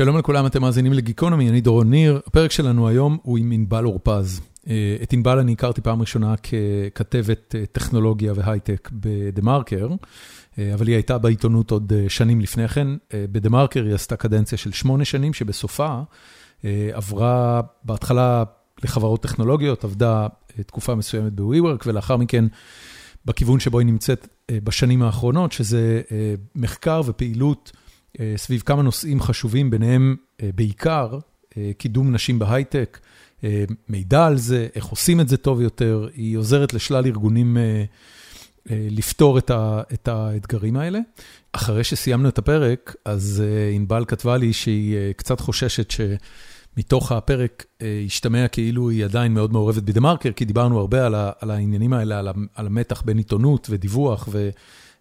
שלום לכולם, אתם מאזינים לגיקונומי, אני דורון ניר. הפרק שלנו היום הוא עם ענבל אורפז. את ענבל אני הכרתי פעם ראשונה ככתבת טכנולוגיה והייטק בדה מרקר, אבל היא הייתה בעיתונות עוד שנים לפני כן. בדה מרקר היא עשתה קדנציה של שמונה שנים, שבסופה עברה בהתחלה לחברות טכנולוגיות, עבדה תקופה מסוימת ב-WeWork, ולאחר מכן בכיוון שבו היא נמצאת בשנים האחרונות, שזה מחקר ופעילות סביב כמה נושאים חשובים, ביניהם בעיקר קידום נשים בהייטק, מידע על זה, איך עושים את זה טוב יותר, היא עוזרת לשלל ארגונים לפתור את האתגרים האלה. אחרי שסיימנו את הפרק, אז ענבל כתבה לי שהיא קצת חוששת שמתוך הפרק השתמע כאילו היא עדיין מאוד מעורבת בדה מרקר, כי דיברנו הרבה על העניינים האלה, על המתח בין עיתונות ודיווח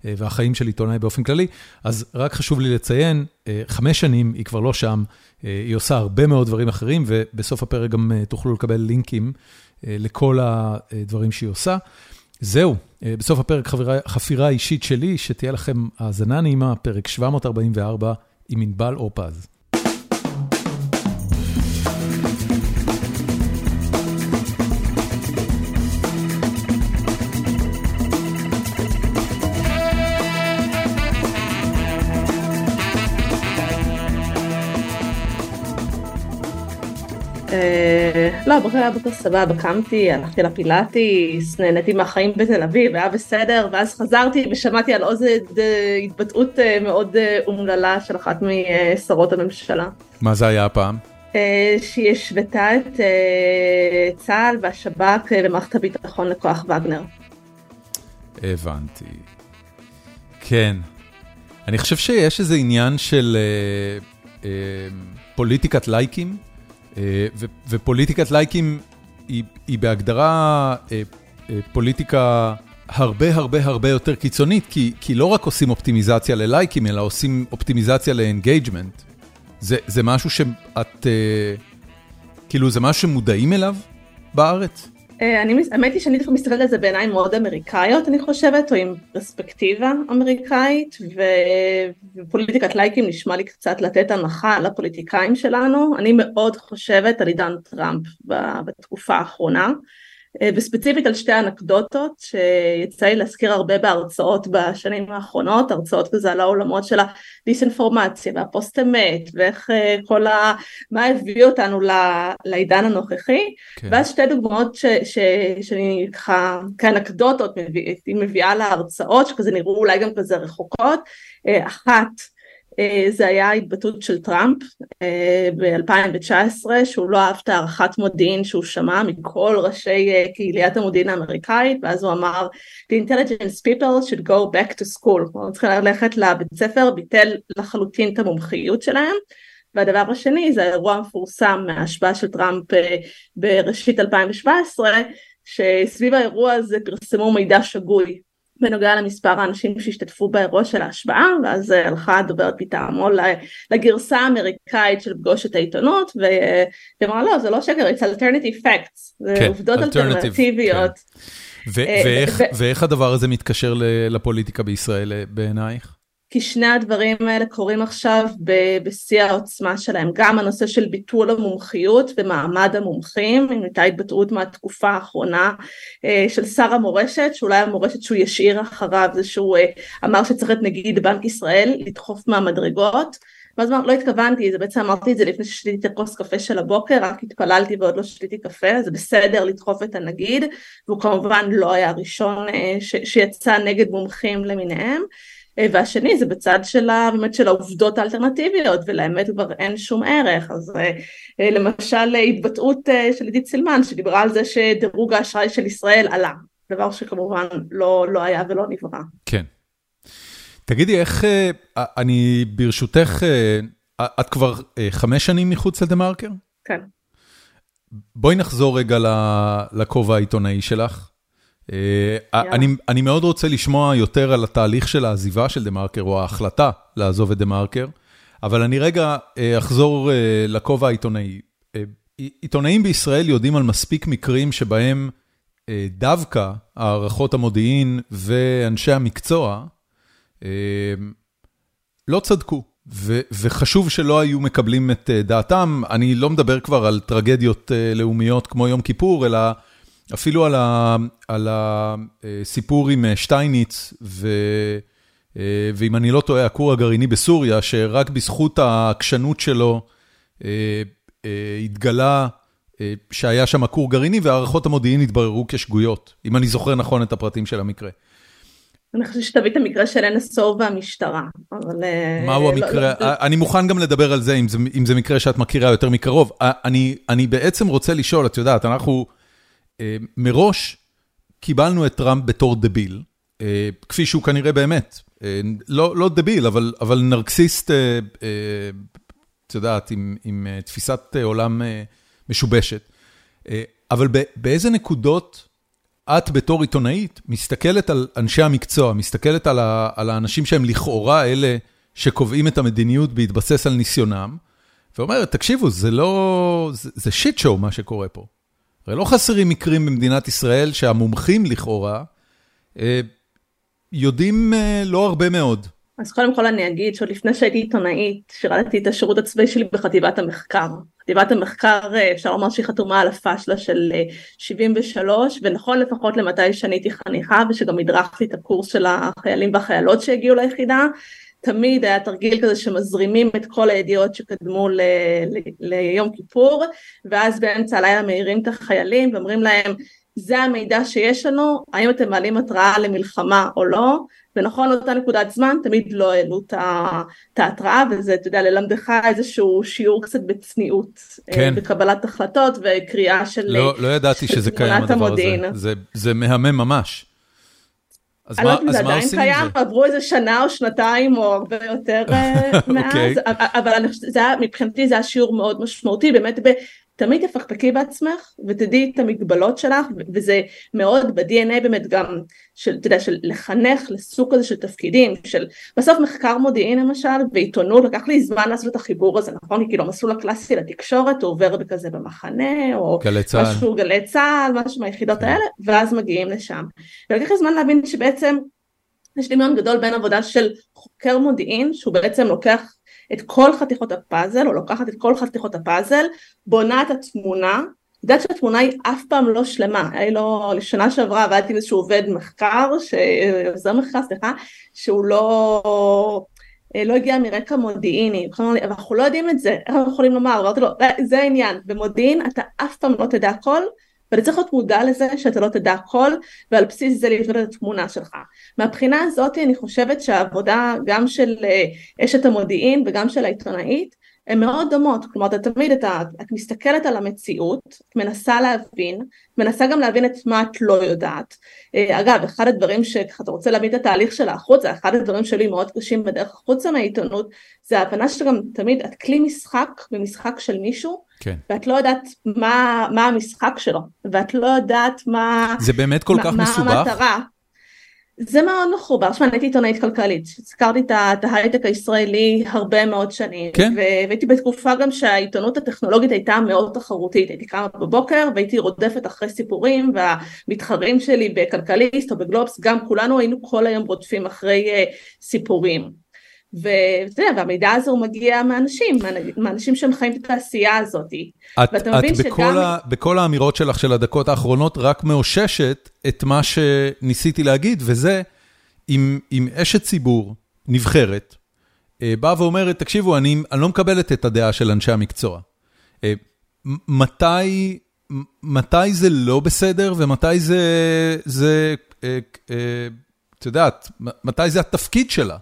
והחיים של עיתונאי באופן כללי, אז רק חשוב לי לציין, חמש שנים היא כבר לא שם, היא עושה הרבה מאוד דברים אחרים, ובסוף הפרק גם תוכלו לקבל לינקים לכל הדברים שהיא עושה. זהו, בסוף הפרק חפירה אישית שלי, שתהיה לכם האזנה נעימה, פרק 744 עם ענבל אורפז. לא, הבוקר היה בוקר סבבה, קמתי, הלכתי לפילאטיס, נהניתי מהחיים בתל אביב, היה בסדר, ואז חזרתי ושמעתי על עוד התבטאות מאוד אומללה של אחת משרות הממשלה. מה זה היה הפעם? שהיא השוותה את צה"ל והשב"כ ומערכת הביטחון לכוח וגנר. הבנתי. כן. אני חושב שיש איזה עניין של פוליטיקת לייקים. ופוליטיקת לייקים היא בהגדרה פוליטיקה הרבה הרבה הרבה יותר קיצונית, כי לא רק עושים אופטימיזציה ללייקים, אלא עושים אופטימיזציה ל engagement. זה משהו שאת, כאילו זה משהו שמודעים אליו בארץ? האמת היא שאני דווקא מסתכלת על זה בעיניים מאוד אמריקאיות אני חושבת, או עם פרספקטיבה אמריקאית, ופוליטיקת לייקים נשמע לי קצת לתת הנחה לפוליטיקאים שלנו, אני מאוד חושבת על עידן טראמפ בתקופה האחרונה. וספציפית על שתי אנקדוטות שיצא לי להזכיר הרבה בהרצאות בשנים האחרונות, הרצאות כזה על העולמות של הדיסאינפורמציה והפוסט אמת ואיך כל ה... מה הביא אותנו לעידן הנוכחי, כן. ואז שתי דוגמאות ש... ש... שאני ככה כאנקדוטות מביא... מביאה להרצאות שכזה נראו אולי גם כזה רחוקות, אחת זה היה התבטאות של טראמפ ב-2019 שהוא לא אהב את הערכת מודיעין שהוא שמע מכל ראשי קהיליית המודיעין האמריקאית ואז הוא אמר The intelligence people should go back to school, כלומר צריכים ללכת לבית ספר, ביטל לחלוטין את המומחיות שלהם. והדבר השני זה האירוע המפורסם מההשפעה של טראמפ בראשית 2017 שסביב האירוע הזה פרסמו מידע שגוי בנוגע למספר האנשים שהשתתפו באירוע של ההשבעה ואז הלכה הדוברת מטעמו לגרסה האמריקאית של פגוש את העיתונות והיא אמרה לא זה לא שקר it's alternative facts זה כן, עובדות אלטרנטיביות. כן. ואיך, ואיך הדבר הזה מתקשר לפוליטיקה בישראל בעינייך? כי שני הדברים האלה קורים עכשיו בשיא העוצמה שלהם, גם הנושא של ביטול המומחיות ומעמד המומחים, אם הייתה התבטאות מהתקופה האחרונה של שר המורשת, שאולי המורשת שהוא ישאיר אחריו זה שהוא אמר שצריך את נגיד בנק ישראל לדחוף מהמדרגות, ואז לא התכוונתי, זה בעצם אמרתי את זה לפני ששתיתי את הכוס קפה של הבוקר, רק התפללתי ועוד לא שתיתי קפה, זה בסדר לדחוף את הנגיד, והוא כמובן לא היה הראשון שיצא נגד מומחים למיניהם. והשני זה בצד של, באמת של העובדות האלטרנטיביות ולאמת כבר אין שום ערך אז למשל התבטאות של עידית סילמן שדיברה על זה שדירוג האשראי של ישראל עלה דבר שכמובן לא, לא היה ולא נברא. כן. תגידי איך אני ברשותך את כבר חמש שנים מחוץ לדה מרקר? כן. בואי נחזור רגע לכובע העיתונאי שלך. אני מאוד רוצה לשמוע יותר על התהליך של העזיבה של דה מרקר, או ההחלטה לעזוב את דה מרקר, אבל אני רגע אחזור לכובע העיתונאי. עיתונאים בישראל יודעים על מספיק מקרים שבהם דווקא הערכות המודיעין ואנשי המקצוע לא צדקו, וחשוב שלא היו מקבלים את דעתם, אני לא מדבר כבר על טרגדיות לאומיות כמו יום כיפור, אלא אפילו על הסיפור עם שטייניץ, ואם אני לא טועה, הכור הגרעיני בסוריה, שרק בזכות העקשנות שלו התגלה שהיה שם כור גרעיני, והערכות המודיעין התבררו כשגויות, אם אני זוכר נכון את הפרטים של המקרה. אני חושבת שתביא את המקרה של NSO והמשטרה, אבל... מהו לא, המקרה? לא, לא... אני מוכן גם לדבר על זה, אם זה, אם זה מקרה שאת מכירה יותר מקרוב. אני, אני בעצם רוצה לשאול, את יודעת, אנחנו מראש קיבלנו את טראמפ בתור דביל, כפי שהוא כנראה באמת. לא, לא דביל, אבל, אבל נרקסיסט, את יודעת, עם, תפיסת עולם משובשת. אבל באיזה נקודות... את בתור עיתונאית מסתכלת על אנשי המקצוע, מסתכלת על על האנשים שהם לכאורה אלה שקובעים את המדיניות בהתבסס על ניסיונם, ואומרת, תקשיבו, זה לא... זה זה שיט שואו מה שקורה פה. הרי לא חסרים מקרים במדינת ישראל שהמומחים לכאורה אה, יודעים אה, לא הרבה מאוד. אז קודם כל אני אגיד שעוד לפני שהייתי עיתונאית, שירתתי את השירות הצבאי שלי בחטיבת המחקר. חטיבת המחקר אה, אפשר לומר שהיא חתומה על הפאשלה של 73 אה, ונכון לפחות למתי שאני הייתי חניכה ושגם הדרכתי את הקורס של החיילים והחיילות שהגיעו ליחידה תמיד היה תרגיל כזה שמזרימים את כל הידיעות שקדמו ל, ל, ליום כיפור ואז באמצע הלילה מעירים את החיילים ואומרים להם זה המידע שיש לנו, האם אתם מעלים התראה למלחמה או לא, ונכון לאותה נקודת זמן תמיד לא העלו את ההתראה וזה אתה יודע ללמדך איזשהו שיעור קצת בצניעות אה, כן. בקבלת החלטות וקריאה של לא, לא ידעתי שזה קיים הדבר המודיעין. הזה, זה, זה מהמם ממש. אז מה, אז מה עושים עם זה? עברו איזה שנה או שנתיים או הרבה יותר אה, מאז, okay. אוקיי. אבל אני חושבת, מבחינתי זה היה שיעור מאוד משמעותי, באמת תמיד תפקפקי בעצמך ותדעי את המגבלות שלך וזה מאוד ב-DNA באמת גם של, אתה יודע, של לחנך לסוג כזה של תפקידים של בסוף מחקר מודיעין למשל ועיתונות לקח לי זמן לעשות את החיבור הזה נכון כאילו המסלול הקלאסי לתקשורת הוא עובר בכזה במחנה או גלי צהל. משהו גלי צהל משהו מהיחידות כן. האלה ואז מגיעים לשם ולקח לי זמן להבין שבעצם יש דמיון גדול בין עבודה של חוקר מודיעין שהוא בעצם לוקח את כל חתיכות הפאזל, או לוקחת את כל חתיכות הפאזל, בונה את התמונה, יודעת שהתמונה היא אף פעם לא שלמה, היה לי לא, לשנה שעברה עבדתי עם איזשהו עובד מחקר, עוזר מחקר, סליחה, שהוא לא, לא הגיע מרקע מודיעיני, אנחנו לא יודעים את זה, איך אנחנו יכולים לומר, אמרתי לו, זה העניין, במודיעין אתה אף פעם לא תדע הכל, ואתה צריך להיות מודע לזה שאתה לא תדע הכל ועל בסיס זה לבנות את התמונה שלך. מהבחינה הזאת אני חושבת שהעבודה גם של אה, אשת המודיעין וגם של העיתונאית הן מאוד דומות, כלומר אתה תמיד, אתה, את מסתכלת על המציאות, את מנסה להבין, מנסה גם להבין את מה את לא יודעת. אה, אגב, אחד הדברים שאתה רוצה להבין את התהליך של החוצה, אחד הדברים שלי מאוד קשים בדרך החוצה מהעיתונות, זה ההבנה שגם תמיד את כלי משחק במשחק של מישהו, כן. ואת לא יודעת מה, מה המשחק שלו, ואת לא יודעת מה... זה באמת כל מה, כך מסובך? מה המטרה. זה מאוד מחובר, שמע, אני הייתי עיתונאית כלכלית, הזכרתי את ההייטק הישראלי הרבה מאוד שנים, כן. והייתי בתקופה גם שהעיתונות הטכנולוגית הייתה מאוד תחרותית, הייתי קמה בבוקר והייתי רודפת אחרי סיפורים, והמתחרים שלי בכלכליסט או בגלובס, גם כולנו היינו כל היום רודפים אחרי uh, סיפורים. ואתה יודע, והמידע הזה הוא מגיע מאנשים, מאנשים שהם חיים את התעשייה הזאת. את, ואתה מבין את שגם... ה, בכל האמירות שלך של הדקות האחרונות רק מאוששת את מה שניסיתי להגיד, וזה, אם, אם אשת ציבור נבחרת, אה, באה ואומרת, תקשיבו, אני, אני לא מקבלת את הדעה של אנשי המקצוע. אה, מתי, מתי זה לא בסדר ומתי זה, זה, אה, את יודעת, מתי זה התפקיד שלה?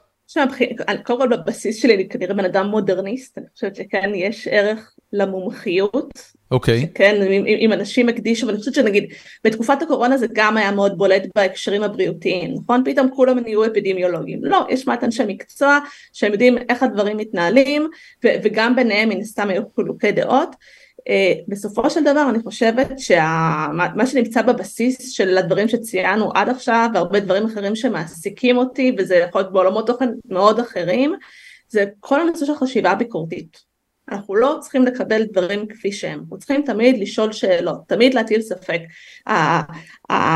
קודם כל בבסיס שלי אני כנראה בן אדם מודרניסט, אני חושבת שכן יש ערך למומחיות. אוקיי. Okay. כן, אם, אם אנשים הקדישו, ואני חושבת שנגיד בתקופת הקורונה זה גם היה מאוד בולט בהקשרים הבריאותיים, נכון? פתאום כולם נהיו אפידמיולוגים. לא, יש מעט אנשי מקצוע שהם יודעים איך הדברים מתנהלים, ו, וגם ביניהם מן הסתם היו חילוקי דעות. אה, בסופו של דבר אני חושבת שמה שנמצא בבסיס של הדברים שציינו עד עכשיו והרבה דברים אחרים שמעסיקים אותי וזה יכול להיות בעולמות תוכן מאוד אחרים זה כל הנושא של חשיבה ביקורתית. אנחנו לא צריכים לקבל דברים כפי שהם, אנחנו צריכים תמיד לשאול שאלות, תמיד להטיל ספק.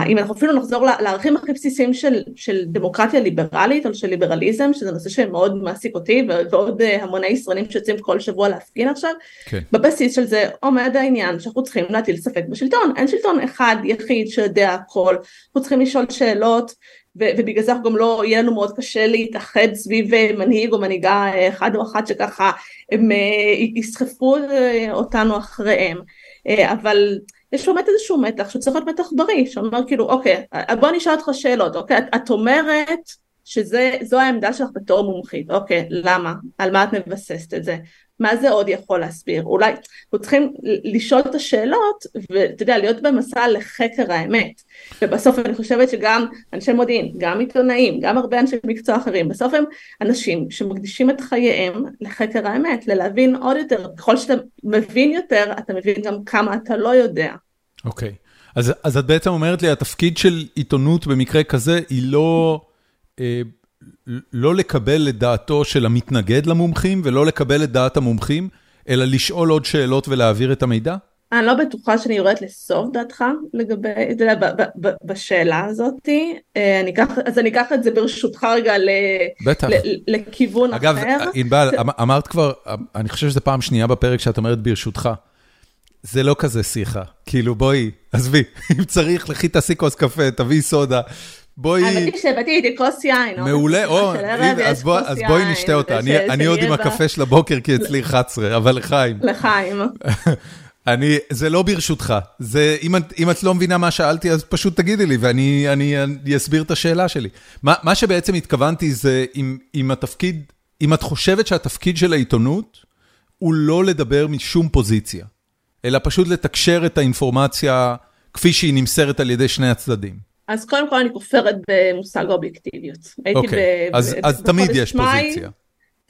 אם אנחנו אפילו נחזור לערכים הכי בסיסיים של, של דמוקרטיה ליברלית או של ליברליזם, שזה נושא שמאוד מעסיק אותי ועוד אה, המוני ישראלים שיוצאים כל שבוע להפגין עכשיו, כן. בבסיס של זה עומד העניין שאנחנו צריכים להטיל ספק בשלטון, אין שלטון אחד יחיד שיודע הכל, אנחנו צריכים לשאול שאלות ובגלל זה אנחנו גם לא, יהיה לנו מאוד קשה להתאחד סביב אה, מנהיג או מנהיגה אה, אחד או אחת שככה הם אה, יסחפו אותנו אחריהם, אבל יש באמת איזשהו מתח שצריך להיות מתח בריא, שאומר כאילו אוקיי, בוא נשאל אותך שאלות, אוקיי, את, את אומרת שזו העמדה שלך בתור מומחית, אוקיי, למה? על מה את מבססת את זה? מה זה עוד יכול להסביר? אולי אנחנו צריכים לשאול את השאלות ואתה יודע, להיות במסע לחקר האמת. ובסוף אני חושבת שגם אנשי מודיעין, גם עיתונאים, גם הרבה אנשי מקצוע אחרים, בסוף הם אנשים שמקדישים את חייהם לחקר האמת, ללהבין עוד יותר. ככל שאתה מבין יותר, אתה מבין גם כמה אתה לא יודע. אוקיי. Okay. אז, אז את בעצם אומרת לי, התפקיד של עיתונות במקרה כזה היא לא... אה... לא לקבל את דעתו של המתנגד למומחים ולא לקבל את דעת המומחים, אלא לשאול עוד שאלות ולהעביר את המידע? אני לא בטוחה שאני יורדת לסוף דעתך לגבי, אתה יודע, בשאלה הזאת, אה, אני אקח, אז אני אקח את זה ברשותך רגע ל, בטח. ל, לכיוון אגב, אחר. אגב, ענבל, אמ- אמרת כבר, אני חושב שזו פעם שנייה בפרק שאת אומרת ברשותך. זה לא כזה שיחה, כאילו בואי, עזבי, אם צריך, לכי תעשי כוס קפה, תביאי סודה, בואי... האמת היא שבאתי איתי כוס יין. מעולה, או, אז בואי נשתה אותה. אני עוד עם הקפה של הבוקר, כי אצלי 11, אבל לחיים. לחיים. אני, זה לא ברשותך, זה, אם, אם את לא מבינה מה שאלתי, אז פשוט תגידי לי, ואני אני, אני אסביר את השאלה שלי. מה, מה שבעצם התכוונתי זה, אם, אם התפקיד, אם את חושבת שהתפקיד של העיתונות, הוא לא לדבר משום פוזיציה, אלא פשוט לתקשר את האינפורמציה כפי שהיא נמסרת על ידי שני הצדדים. אז קודם כל אני כופרת במושג האובייקטיביות. אוקיי, אז, אז תמיד יש פוזיציה.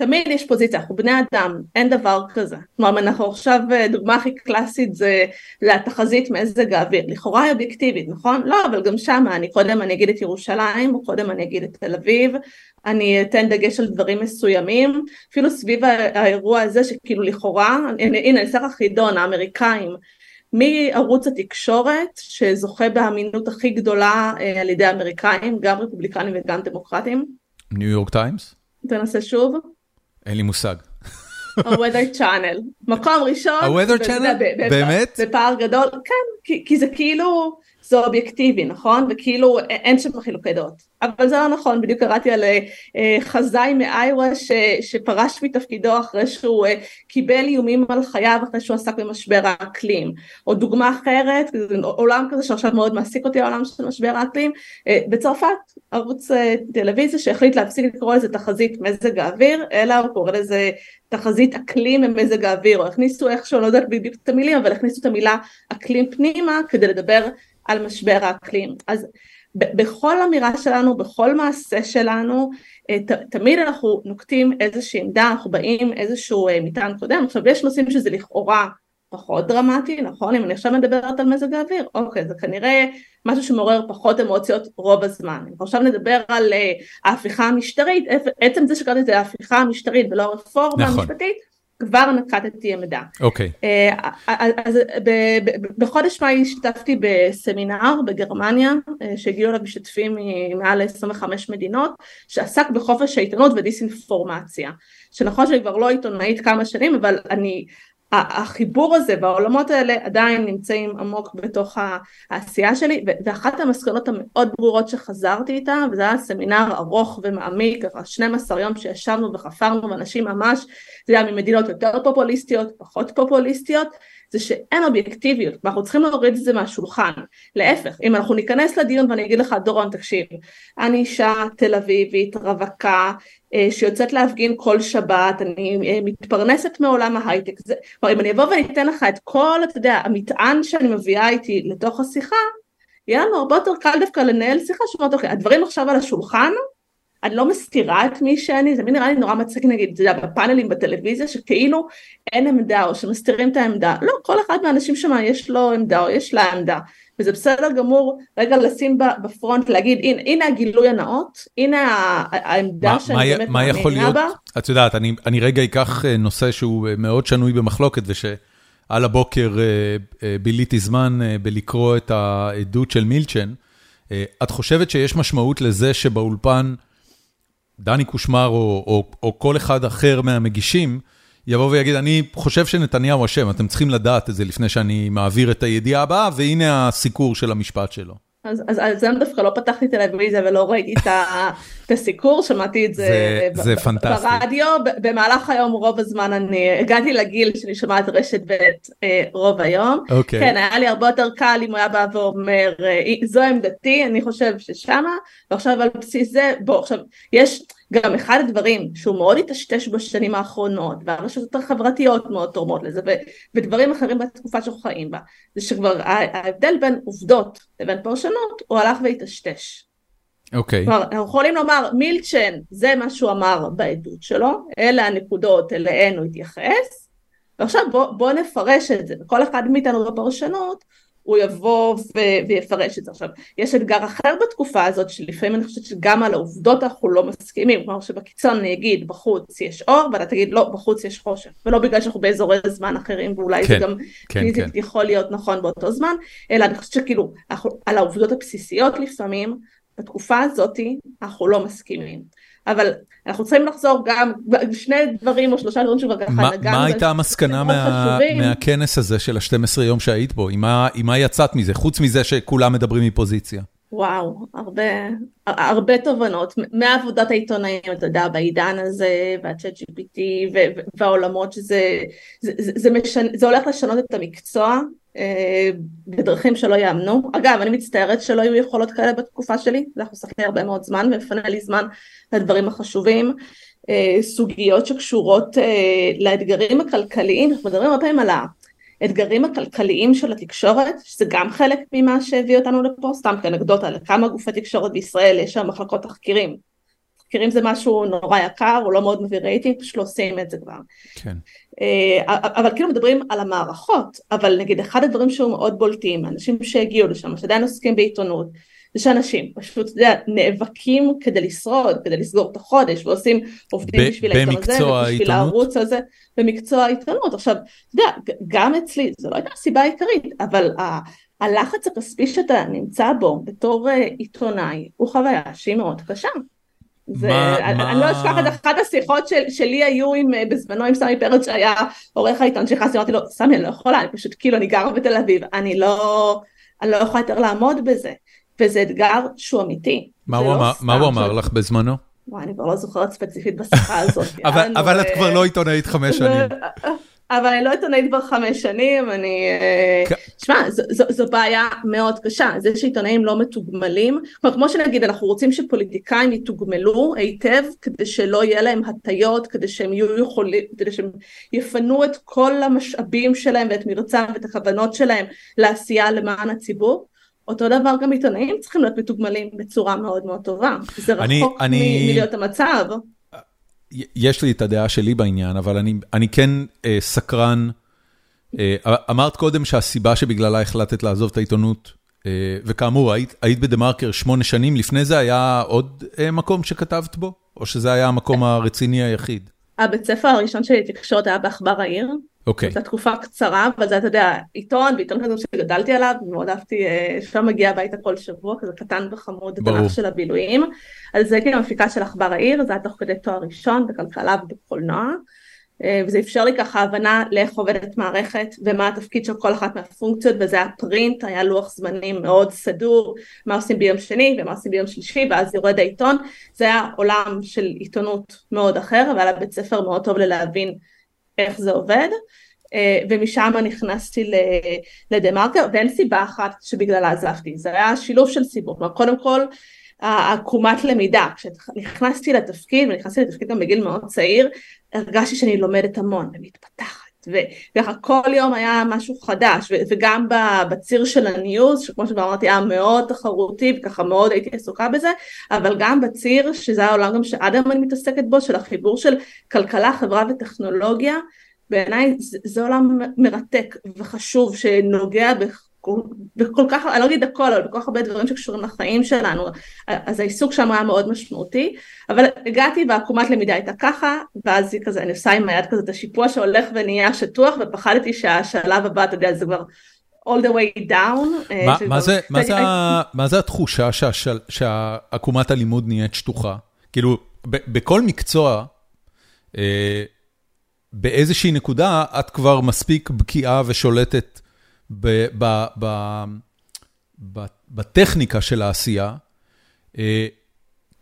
תמיד יש פוזיציה, אנחנו בני אדם, אין דבר כזה. כלומר, אנחנו עכשיו, אה, דוגמה הכי קלאסית זה לתחזית מזג האוויר. לכאורה היא אובייקטיבית, נכון? לא, אבל גם שמה, אני קודם אני אגיד את ירושלים, או קודם אני אגיד את תל אביב, אני אתן דגש על דברים מסוימים, אפילו סביב האירוע הזה שכאילו לכאורה, הנה, אני אעשה לך חידון, האמריקאים מערוץ התקשורת שזוכה באמינות הכי גדולה אה, על ידי האמריקאים, גם רפובליקנים וגם דמוקרטים. ניו יורק טיימס? תנסה שוב. אין לי מושג. ה-weather channel, מקום ראשון. ה-weather channel? באמת? בפער גדול, כן, כי זה כאילו, זה אובייקטיבי, נכון? וכאילו אין שם חילוקי דעות. אבל זה לא נכון, בדיוק קראתי על אה, חזאי מאיווה שפרש מתפקידו אחרי שהוא אה, קיבל איומים על חייו אחרי שהוא עסק במשבר האקלים. או דוגמה אחרת, עולם כזה שעכשיו מאוד מעסיק אותי העולם של משבר האקלים, אה, בצרפת ערוץ טלוויזיה שהחליט להפסיק לקרוא לזה תחזית מזג האוויר, אלא הוא קורא לזה תחזית אקלים ממזג האוויר, או הכניסו איכשהו, לא יודעת בדיוק את המילים, אבל הכניסו את המילה אקלים פנימה כדי לדבר על משבר האקלים. אז בכל אמירה שלנו, בכל מעשה שלנו, אה, תמיד אנחנו נוקטים איזושהי עמדה, אנחנו באים איזשהו אה, מטען קודם, עכשיו יש נושאים שזה לכאורה פחות דרמטי, נכון? אם אני עכשיו מדברת על מזג האוויר, אוקיי, זה כנראה משהו שמעורר פחות אמוציות רוב הזמן. אם עכשיו נדבר על אה, ההפיכה המשטרית, עצם זה שקראתי לזה ההפיכה המשטרית ולא הרפורמה נכון. המשפטית, כבר נקטתי עמדה. אוקיי. Okay. אה, אז בחודש מאי השתתפתי בסמינר בגרמניה, אה, שהגיעו אליו משתתפים ממעל 25 מדינות, שעסק בחופש העיתונות ודיסאינפורמציה. שנכון שאני כבר לא עיתונאית כמה שנים, אבל אני החיבור הזה והעולמות האלה עדיין נמצאים עמוק בתוך העשייה שלי ואחת המסקנות המאוד ברורות שחזרתי איתה וזה היה סמינר ארוך ומעמיק, ככה 12 יום שישבנו וחפרנו ואנשים ממש, זה היה ממדינות יותר פופוליסטיות, פחות פופוליסטיות, זה שאין אובייקטיביות, ואנחנו צריכים להוריד את זה מהשולחן, להפך, אם אנחנו ניכנס לדיון ואני אגיד לך דורון תקשיב, אני אישה תל אביבית, רווקה, אה, שיוצאת להפגין כל שבת, אני אה, מתפרנסת מעולם ההייטק, זה, כלומר אם אני אבוא ואני אתן לך את כל, אתה יודע, המטען שאני מביאה איתי לתוך השיחה, יהיה לנו הרבה יותר קל דווקא לנהל שיחה שאומרת אוקיי, הדברים עכשיו על השולחן, אני לא מסתירה את מי שאני, זה נראה לי נורא מצחיק נגיד, אתה יודע, בפאנלים בטלוויזיה, שכאילו אין עמדה או שמסתירים את העמדה, לא, כל אחד מהאנשים שם יש לו עמדה או יש לה עמדה, וזה בסדר גמור רגע לשים בפרונט, להגיד, הנה, הנה הגילוי הנאות, הנה העמדה שאני באמת מאמינה בה. את יודעת, אני, אני רגע אקח אה, נושא שהוא אה, מאוד שנוי במחלוקת, ושעל הבוקר אה, ביליתי זמן בלקרוא את העדות של מילצ'ן. את חושבת שיש משמעות לזה שבאולפן, דני קושמר או, או, או כל אחד אחר מהמגישים, יבוא ויגיד, אני חושב שנתניהו אשם, אתם צריכים לדעת את זה לפני שאני מעביר את הידיעה הבאה, והנה הסיקור של המשפט שלו. אז, אז על זה דווקא לא פתחתי טלוויזיה ולא ראיתי את, הסיקור, שמעתי את זה, זה, זה פנטסטי. ברדיו, במהלך היום רוב הזמן אני הגעתי לגיל שאני שומעת רשת ב' אה, רוב היום. Okay. אוקיי. כן, היה לי הרבה יותר קל אם הוא היה בא ואומר, אה, זו עמדתי, אני חושב ששמה, ועכשיו על בסיס זה, בוא, עכשיו, יש... גם אחד הדברים שהוא מאוד התשתש בשנים האחרונות והרשתות החברתיות מאוד תורמות לזה ו- ודברים אחרים בתקופה שאנחנו חיים בה זה שכבר ההבדל בין עובדות לבין פרשנות הוא הלך והתשתש. אוקיי. Okay. כלומר אנחנו יכולים לומר מילצ'ן זה מה שהוא אמר בעדות שלו אלה הנקודות אליהן הוא התייחס ועכשיו בוא, בוא נפרש את זה וכל אחד מאיתנו בפרשנות הוא יבוא ו- ויפרש את זה. עכשיו, יש אתגר אחר בתקופה הזאת, שלפעמים אני חושבת שגם על העובדות אנחנו לא מסכימים, כלומר שבקיצון אני אגיד בחוץ יש אור, ואתה תגיד לא, בחוץ יש חושך, ולא בגלל שאנחנו באזורי זמן אחרים, ואולי כן, זה גם כן, פיזית כן. יכול להיות נכון באותו זמן, אלא אני חושבת שכאילו, אנחנו, על העובדות הבסיסיות לפעמים, בתקופה הזאת אנחנו לא מסכימים. אבל אנחנו צריכים לחזור גם, שני דברים או שלושה דברים שכבר ככה נגענו. מה הייתה המסקנה מה, מהכנס הזה של ה-12 יום שהיית בו? עם מה, יצאת מזה? חוץ מזה שכולם מדברים מפוזיציה. וואו, הרבה, הרבה תובנות, מעבודת העיתונאים, אתה יודע, בעידן הזה, והצ'אט GPT, והעולמות שזה, זה, זה, זה, משנה, זה הולך לשנות את המקצוע בדרכים שלא יאמנו. אגב, אני מצטערת שלא היו יכולות כאלה בתקופה שלי, זה חוסך לי הרבה מאוד זמן, ומפנה לי זמן לדברים החשובים. אה, סוגיות שקשורות אה, לאתגרים הכלכליים, אנחנו מדברים הרבה פעמים על האתגרים הכלכליים של התקשורת, שזה גם חלק ממה שהביא אותנו לפה, סתם כאנקדוטה, לכמה גופי תקשורת בישראל יש שם מחלקות תחקירים. תחקירים זה משהו נורא יקר, הוא לא מאוד מביא רייטינג, פשוט לא עושים את זה כבר. כן. אבל כאילו מדברים על המערכות, אבל נגיד אחד הדברים שהוא מאוד בולטים, אנשים שהגיעו לשם, שעדיין עוסקים בעיתונות, זה שאנשים פשוט, אתה יודע, נאבקים כדי לשרוד, כדי לסגור את החודש, ועושים, עובדים בשביל העיתון הזה, ובשביל הערוץ הזה, במקצוע העיתונות. עכשיו, אתה יודע, גם אצלי, זו לא הייתה הסיבה העיקרית, אבל ה... הלחץ הכספי שאתה נמצא בו בתור אה, עיתונאי הוא חוויה שהיא מאוד קשה. זה, מה, אני, מה... אני לא אשכח את אחת השיחות של, שלי היו עם, אה, בזמנו עם סמי פרץ שהיה עורך העיתון שנכנסתי, אמרתי לו, סמי אני לא יכולה, אני פשוט כאילו אני גרה בתל אביב, אני לא, אני לא יכולה יותר לעמוד בזה. וזה אתגר שהוא אמיתי. מה הוא, לא אמר, מה הוא אמר לך בזמנו? וואי, אני כבר לא זוכרת ספציפית בשיחה הזאת. אבל, אבל את כבר לא עיתונאית חמש שנים. אבל אני לא עיתונאית כבר חמש שנים, אני... אה, שמע, זו, זו, זו בעיה מאוד קשה, זה שעיתונאים לא מתוגמלים, כלומר כמו שנגיד אנחנו רוצים שפוליטיקאים יתוגמלו היטב כדי שלא יהיה להם הטיות, כדי שהם יהיו יכולים, כדי שהם יפנו את כל המשאבים שלהם ואת מרצם ואת הכוונות שלהם לעשייה למען הציבור, אותו דבר גם עיתונאים צריכים להיות מתוגמלים בצורה מאוד מאוד טובה, זה רחוק אני, אני... מלהיות המצב. יש לי את הדעה שלי בעניין, אבל אני, אני כן אה, סקרן. אה, אמרת קודם שהסיבה שבגללה החלטת לעזוב את העיתונות, אה, וכאמור, היית, היית בדה מרקר שמונה שנים, לפני זה היה עוד אה, מקום שכתבת בו? או שזה היה המקום הרציני היחיד? הבית ספר הראשון שלי תקשורת היה בעכבר העיר. אוקיי. זו תקופה קצרה, אבל זה, אתה יודע, עיתון, ועיתון כזה שגדלתי עליו, ומאוד אהבתי, אה, שם מגיע הביתה כל שבוע, כזה קטן וחמוד, תנ"ך של הבילויים. אז זה כאילו המפיקה של עכבר העיר, זה היה תוך כדי תואר ראשון בכלכלה ובקולנוע. אה, וזה אפשר לי ככה הבנה לאיך עובדת מערכת ומה התפקיד של כל אחת מהפונקציות וזה היה פרינט, היה לוח זמנים מאוד סדור, מה עושים ביום שני ומה עושים ביום שלישי ואז יורד העיתון, זה היה עולם של עיתונות מאוד אחר אבל היה בית ספר מאוד טוב ללהבין איך זה עובד אה, ומשם נכנסתי לדה מרקר ואין סיבה אחת שבגללה עזבתי, זה היה שילוב של סיבות, קודם כל העקומת למידה, כשנכנסתי לתפקיד ונכנסתי לתפקיד גם בגיל מאוד צעיר הרגשתי שאני לומדת המון ומתפתחת וככה כל יום היה משהו חדש וגם בציר של הניוז שכמו שאמרתי היה מאוד תחרותי וככה מאוד הייתי עסוקה בזה אבל גם בציר שזה העולם גם שעד היום אני מתעסקת בו של החיבור של כלכלה חברה וטכנולוגיה בעיניי זה, זה עולם מרתק וחשוב שנוגע בכל כך, אני לא אגיד הכל, אבל בכל כך הרבה דברים שקשורים לחיים שלנו, אז העיסוק שם היה מאוד משמעותי, אבל הגעתי ועקומת למידה הייתה ככה, ואז היא כזה, אני עושה עם היד כזה את השיפוע שהולך ונהיה שטוח, ופחדתי שהשלב הבא, אתה יודע, זה כבר all the way down. אה, מה, מה, זה, מה, זה, מה זה התחושה שעקומת הלימוד נהיית שטוחה? כאילו, בכל מקצוע, אה, באיזושהי נקודה את כבר מספיק בקיאה ושולטת בטכניקה של העשייה, אה,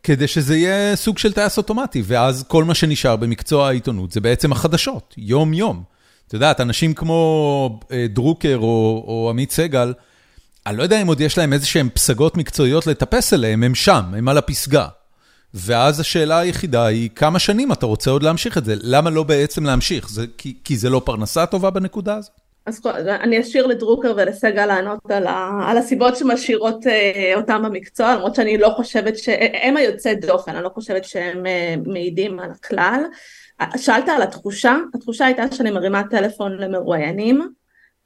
כדי שזה יהיה סוג של טייס אוטומטי, ואז כל מה שנשאר במקצוע העיתונות זה בעצם החדשות, יום-יום. את יודעת, אנשים כמו אה, דרוקר או, או עמית סגל, אני לא יודע אם עוד יש להם איזה שהם פסגות מקצועיות לטפס אליהם, הם שם, הם על הפסגה. ואז השאלה היחידה היא, כמה שנים אתה רוצה עוד להמשיך את זה? למה לא בעצם להמשיך? זה, כי, כי זה לא פרנסה טובה בנקודה הזאת? אז אני אשאיר לדרוקר ולסגל לענות על, ה, על הסיבות שמשאירות אה, אותם במקצוע, למרות שאני לא חושבת שהם היוצאי דופן, אני לא חושבת שהם אה, מעידים על הכלל. שאלת על התחושה, התחושה הייתה שאני מרימה טלפון למרואיינים,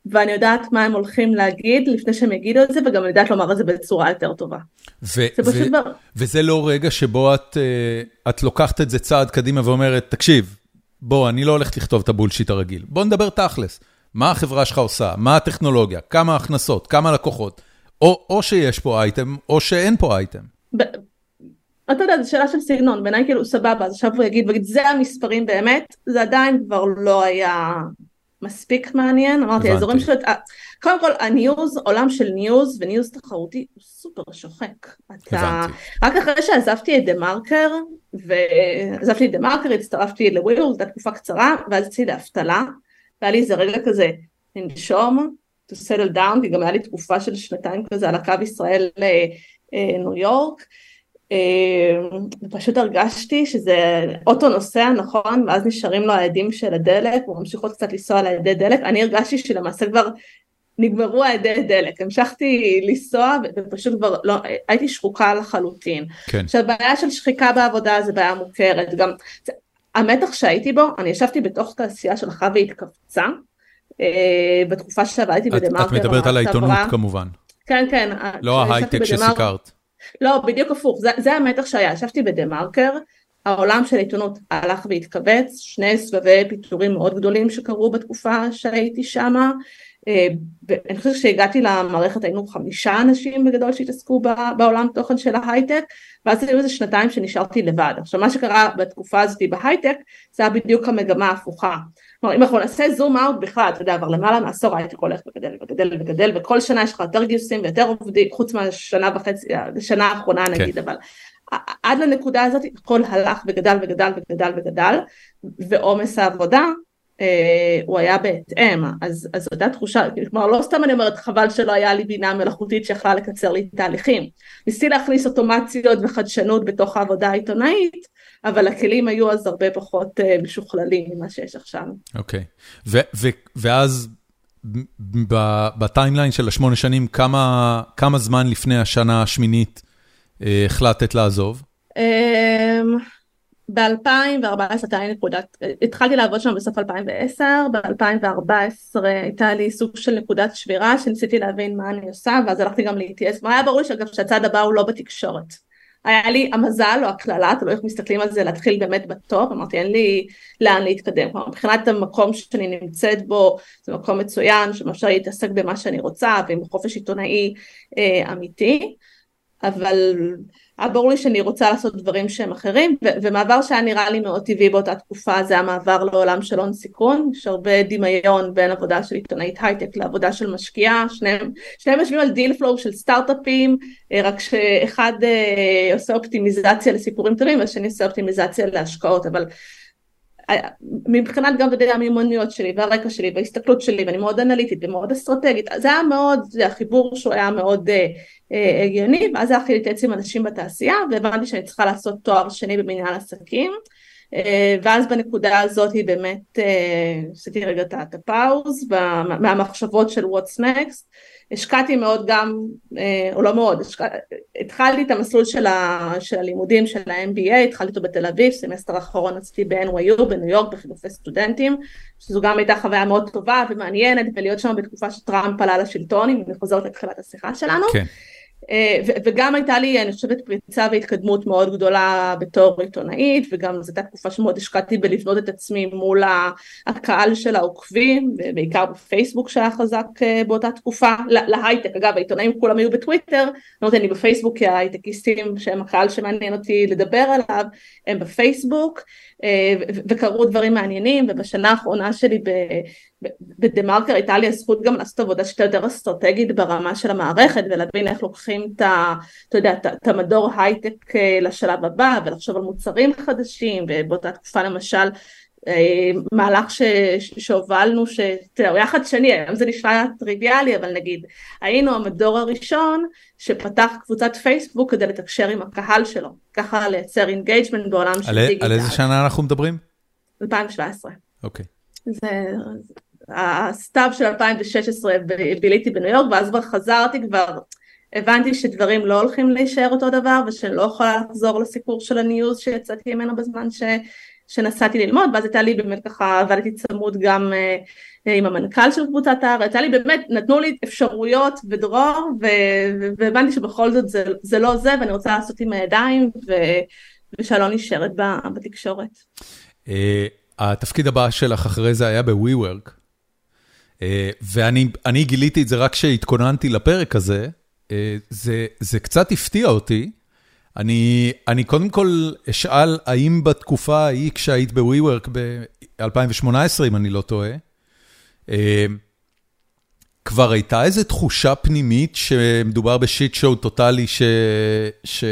ואני יודעת מה הם הולכים להגיד לפני שהם יגידו את זה, וגם יודעת לומר את זה בצורה יותר טובה. ו- ו- בר... וזה לא רגע שבו את, uh, את לוקחת את זה צעד קדימה ואומרת, תקשיב, בוא, אני לא הולכת לכתוב את הבולשיט הרגיל, בוא נדבר תכלס. מה החברה שלך עושה, מה הטכנולוגיה, כמה הכנסות, כמה לקוחות, או, או שיש פה אייטם, או שאין פה אייטם. אתה יודע, זו שאלה של סגנון, בעיניי כאילו סבבה, אז עכשיו הוא יגיד, ויגיד, זה המספרים באמת, זה עדיין כבר לא היה מספיק מעניין, אמרתי, האזורים של... קודם כל, ה news, עולם של news ו news תחרותי הוא סופר שוחק. הבנתי. רק אחרי שעזבתי את דה מרקר, ועזבתי את דה מרקר, הצטרפתי ל Wheel, זו הייתה תקופה קצרה, ואז יצאתי לאבטלה, והיה לי איזה רגע כזה לנשום, to settle down, כי גם היה לי תקופה של שנתיים כזה על הקו ישראל לניו אה, יורק, אה, ופשוט הרגשתי שזה אוטו נוסע נכון ואז נשארים לו האדים של הדלק עוד קצת לנסוע על העדי דלק אני הרגשתי שלמעשה כבר נגמרו העדי דלק המשכתי לנסוע ופשוט כבר לא הייתי שחוקה לחלוטין. כן. עכשיו בעיה של שחיקה בעבודה זה בעיה מוכרת גם המתח שהייתי בו, אני ישבתי בתוך תעשייה שהלכה והתכווצה, אה, בתקופה שעבדתי בדה-מרקר. את מדברת על העיתונות כמובן. כן, כן. לא ההייטק שסיקרת. לא, בדיוק הפוך, זה, זה המתח שהיה, ישבתי בדה-מרקר, העולם של העיתונות הלך והתכווץ, שני סבבי פיטורים מאוד גדולים שקרו בתקופה שהייתי שמה, אה, אני חושבת שהגעתי למערכת היינו חמישה אנשים בגדול שהתעסקו בעולם תוכן של ההייטק ואז היו איזה שנתיים שנשארתי לבד. עכשיו מה שקרה בתקופה הזאת בהייטק זה היה בדיוק המגמה ההפוכה. כלומר אם אנחנו נעשה זום אאוט בכלל, אתה יודע, כבר למעלה מעשור ההייטק הולך וגדל וגדל וגדל וכל שנה יש לך יותר גיוסים ויותר עובדים חוץ מהשנה וחצי, השנה האחרונה נגיד, כן. אבל עד לנקודה הזאת הכל הלך וגדל וגדל וגדל וגדל ועומס העבודה הוא היה בהתאם, אז, אז אותה תחושה, כלומר לא סתם אני אומרת חבל שלא היה לי בינה מלאכותית שיכלה לקצר לי תהליכים, ניסיתי להכניס אוטומציות וחדשנות בתוך העבודה העיתונאית, אבל הכלים היו אז הרבה פחות uh, משוכללים ממה שיש עכשיו. אוקיי, okay. ואז ב timeline של השמונה שנים, כמה, כמה זמן לפני השנה השמינית uh, החלטת לעזוב? Um, ב-2014 הייתה לי נקודת, התחלתי לעבוד שם בסוף 2010, ב-2014 הייתה לי סוג של נקודת שבירה שניסיתי להבין מה אני עושה ואז הלכתי גם ל-ETS, מה היה ברור לי שאגב שהצד הבא הוא לא בתקשורת. היה לי המזל או הקללה, תלוי איך מסתכלים על זה, להתחיל באמת ב top, אמרתי אין לי לאן להתקדם, כלומר מבחינת המקום שאני נמצאת בו זה מקום מצוין שמאפשר להתעסק במה שאני רוצה ועם חופש עיתונאי אה, אמיתי, אבל היה ברור לי שאני רוצה לעשות דברים שהם אחרים ומעבר שהיה נראה לי מאוד טבעי באותה תקופה זה המעבר לעולם של הון סיכון יש הרבה דמיון בין עבודה של עיתונאית הייטק לעבודה של משקיעה שניהם, שניהם יושבים על deal flow של סטארט-אפים אה, רק שאחד אה, עושה אופטימיזציה לסיפורים טובים והשני עושה אופטימיזציה להשקעות אבל מבחינת גם יודע המיומנויות שלי והרקע שלי וההסתכלות שלי ואני מאוד אנליטית ומאוד אסטרטגית זה היה מאוד זה החיבור שהוא היה מאוד אה, אה, הגיוני ואז הלכתי להתייעץ עם אנשים בתעשייה והבנתי שאני צריכה לעשות תואר שני במנהל עסקים ואז בנקודה הזאת היא באמת עשיתי רגע את ה pause מהמחשבות של what's next השקעתי מאוד גם, או לא מאוד, השקע, התחלתי את המסלול של, ה, של הלימודים של ה-MBA, התחלתי אותו בתל אביב, סמסטר האחרון עשיתי ב-NYU בניו יורק בחילופי סטודנטים, שזו גם הייתה חוויה מאוד טובה ומעניינת ולהיות שם בתקופה שטראמפ עלה לשלטון, אם אני חוזרת לתחילת השיחה שלנו. כן. אה, וגם הייתה לי, אני חושבת, פריצה והתקדמות מאוד גדולה בתור עיתונאית, וגם זו הייתה תקופה שמאוד השקעתי בלבנות את עצמי מול הקהל של העוקבים, בעיקר בפייסבוק שהיה חזק אה, באותה תקופה, להייטק, אגב העיתונאים כולם היו בטוויטר, יודעת, אני בפייסבוק כי ההייטקיסטים שהם הקהל שמעניין אותי לדבר עליו, הם בפייסבוק, אה, וקרו דברים מעניינים, ובשנה האחרונה שלי בדה מרקר הייתה לי הזכות גם לעשות עבודה שהייתה יותר אסטרטגית ברמה של המערכת ולהבין איך לוקחים את, אתה יודע, את המדור הייטק אה, לשלב הבא ולחשוב על מוצרים חדשים ובאותה תקופה למשל אה, מהלך ש, שהובלנו, הוא יחד שני, היום זה נשמע טריוויאלי, אבל נגיד, היינו המדור הראשון שפתח קבוצת פייסבוק כדי לתקשר עם הקהל שלו, ככה לייצר engagement בעולם של דיגיטל. על איזה שנה אנחנו מדברים? 2017. אוקיי. Okay. זה, הסתיו של 2016 ביליתי בניו יורק ואז כבר חזרתי כבר הבנתי שדברים לא הולכים להישאר אותו דבר ושאני לא יכולה לחזור לסיפור של ה news שיצאתי ממנו בזמן ש, שנסעתי ללמוד ואז הייתה לי באמת ככה עבדתי צמוד גם uh, עם המנכ"ל של קבוצת הארץ, הייתה לי באמת, נתנו לי אפשרויות ודרור והבנתי שבכל זאת זה, זה לא זה ואני רוצה לעשות עם הידיים ו, ושאלון נשארת בתקשורת. אה, התפקיד הבא שלך אחרי זה היה ב-WeWork. אה, ואני גיליתי את זה רק כשהתכוננתי לפרק הזה, אה, זה זה קצת הפתיע אותי. אני אני קודם כל אשאל, האם בתקופה ההיא כשהיית ב-WeWork ב-2018, אם אני לא טועה, אה, כבר הייתה איזו תחושה פנימית שמדובר בשיט שואו טוטאלי ש... ש...